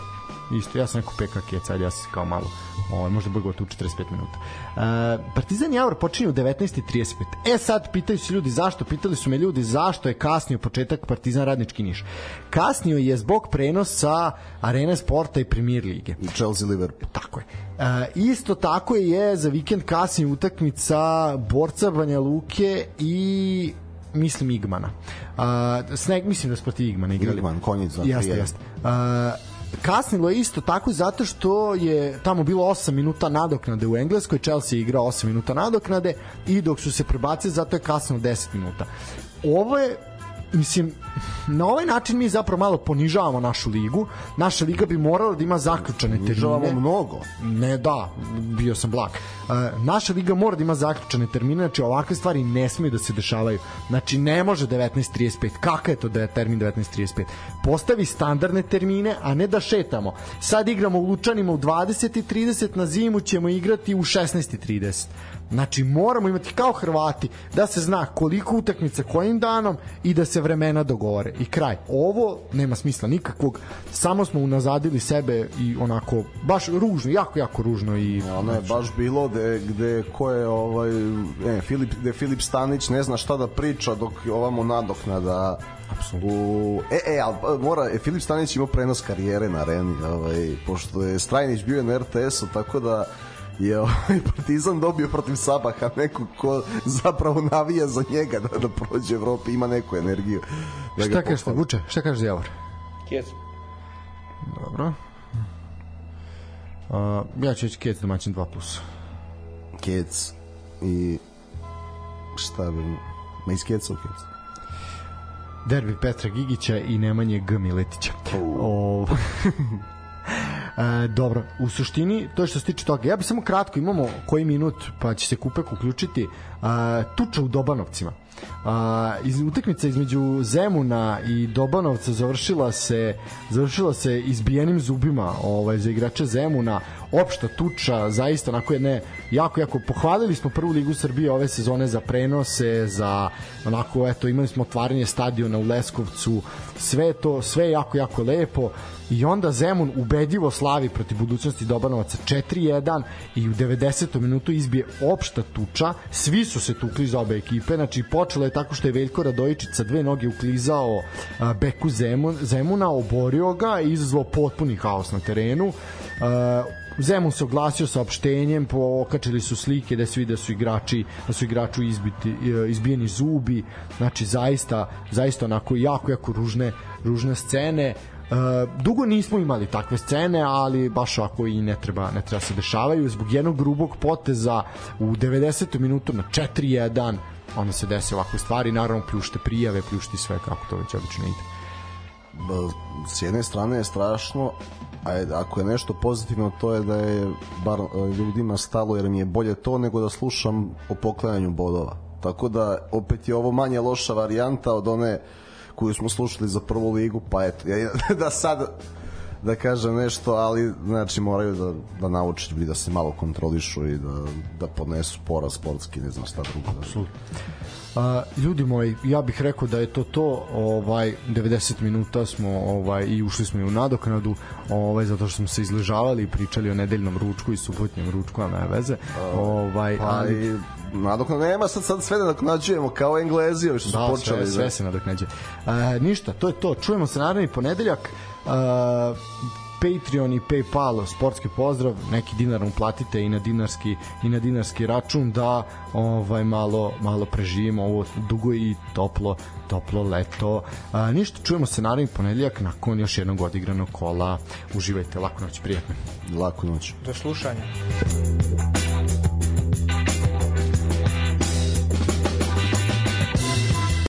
[SPEAKER 1] Isto, ja sam rekao PK Kec, ajde ja sam kao malo, ovaj, možda bude gotovo u 45 minuta. E, Partizan Javor počinje u 19.35. E sad, pitaju se ljudi zašto, pitali su me ljudi zašto je kasnio početak Partizan Radnički Niš. Kasnio je zbog prenosa Arena Sporta i Premier Lige.
[SPEAKER 3] I Chelsea Liverpool.
[SPEAKER 1] Tako je. E, isto tako je za vikend kasnije utakmica Borca Banja Luke i mislim Igmana. Uh, Sneg, mislim da su protiv Igmana igrali.
[SPEAKER 3] Igman, konjic za
[SPEAKER 1] Jeste,
[SPEAKER 3] 3:1.
[SPEAKER 1] jeste. Uh, kasnilo je isto tako zato što je tamo bilo 8 minuta nadoknade u Engleskoj, Chelsea je igrao 8 minuta nadoknade i dok su se prebacili zato je kasnilo 10 minuta. Ovo je mislim, na ovaj način mi zapravo malo ponižavamo našu ligu. Naša liga bi morala da ima zaključane
[SPEAKER 3] Ponižavamo
[SPEAKER 1] termine.
[SPEAKER 3] mnogo.
[SPEAKER 1] Ne, da, bio sam blag. Uh, naša liga mora da ima zaključane termine, znači ovakve stvari ne smiju da se dešavaju. Znači ne može 19.35. Kakav je to da je termin 19.35? Postavi standardne termine, a ne da šetamo. Sad igramo u Lučanima u 20.30, na zimu ćemo igrati u 16.30. Znači moramo imati kao Hrvati da se zna koliko utakmica kojim danom i da se vremena dogovore. I kraj. Ovo nema smisla nikakvog. Samo smo unazadili sebe i onako baš ružno, jako jako ružno i
[SPEAKER 3] Ono je baš bilo gde, gde ko je ovaj, ne, Filip, gde Filip Stanić ne zna šta da priča dok ovamo nadoknada U, e, e, pa, mora, e, Filip Stanić ima prenos karijere na areni, ovaj, pošto je Strajnić bio na RTS-u, tako da je ovaj Partizan dobio protiv Sabaha neko ko zapravo navija za njega da, da prođe Evropi, ima neku energiju. Da
[SPEAKER 1] Šta kažeš. Vuče? Šta kažeš Javor?
[SPEAKER 2] Kjec.
[SPEAKER 1] Dobro. Uh, ja ću reći Kec domaćin 2+. plus.
[SPEAKER 3] Kec i šta bi ma iz Keca u Kec.
[SPEAKER 1] Derbi Petra Gigića i Nemanje G. Miletića. O... E, dobro, u suštini to je što se tiče toga. Ja bi samo kratko, imamo koji minut pa će se Kupek uključiti. E, tuča u Dobanovcima. A, iz utakmica između Zemuna i Dobanovca završila se završila se izbijenim zubima ovaj za igrače Zemuna opšta tuča zaista onako jedne jako jako pohvalili smo prvu ligu Srbije ove sezone za prenose za onako eto imali smo otvaranje stadiona u Leskovcu sve to sve jako jako lepo i onda Zemun ubedljivo slavi protiv budućnosti Dobanovaca 4-1 i u 90. minutu izbije opšta tuča svi su se tukli iz obe ekipe znači počelo je tako što je Veljko Radojičić sa dve noge uklizao a, beku Zemun, Zemuna oborio ga i izazvao potpuni haos na terenu a, Zemun se oglasio sa opštenjem, pokačili su slike da se vidi da su igrači, da su igraču izbiti, e, izbijeni zubi, znači zaista, zaista onako jako, jako ružne, ružne scene. dugo nismo imali takve scene, ali baš ako i ne treba, ne treba se dešavaju zbog jednog grubog poteza u 90. minutu na 4-1 onda se desi ovakve stvari, naravno pljušte prijave, pljušti sve kako to već obično ide.
[SPEAKER 3] S jedne strane je strašno, a ako je nešto pozitivno to je da je bar e, ljudima stalo jer mi je bolje to nego da slušam o poklanjanju bodova. Tako da opet je ovo manje loša varijanta od one koju smo slušali za prvu ligu, pa eto, da sad da kažem nešto, ali znači moraju da, da nauče da se malo kontrolišu i da, da podnesu poraz sportski, ne znam šta drugo.
[SPEAKER 1] Absolutno. A, ljudi moji, ja bih rekao da je to to, ovaj 90 minuta smo ovaj i ušli smo i u nadoknadu, ovaj zato što smo se izležavali i pričali o nedeljnom ručku i subotnjem ručku, a ne veze. Ovaj
[SPEAKER 3] pa ali i nadoknadu nema sad sad sve nadoknađujemo kao Englezi što su
[SPEAKER 1] da,
[SPEAKER 3] počeli.
[SPEAKER 1] Sve, sve se nadoknađuje. E, ništa, to je to. Čujemo se naravno ponedeljak. Uh, Patreon i PayPal sportski pozdrav, neki dinar uplatite i na dinarski i na dinarski račun da ovaj malo malo preživimo ovo dugo i toplo toplo leto. A, ništa, čujemo se naravno ponedeljak nakon još jednog odigranog kola. Uživajte, laku noć, prijatno.
[SPEAKER 3] Laku noć.
[SPEAKER 2] Do slušanja.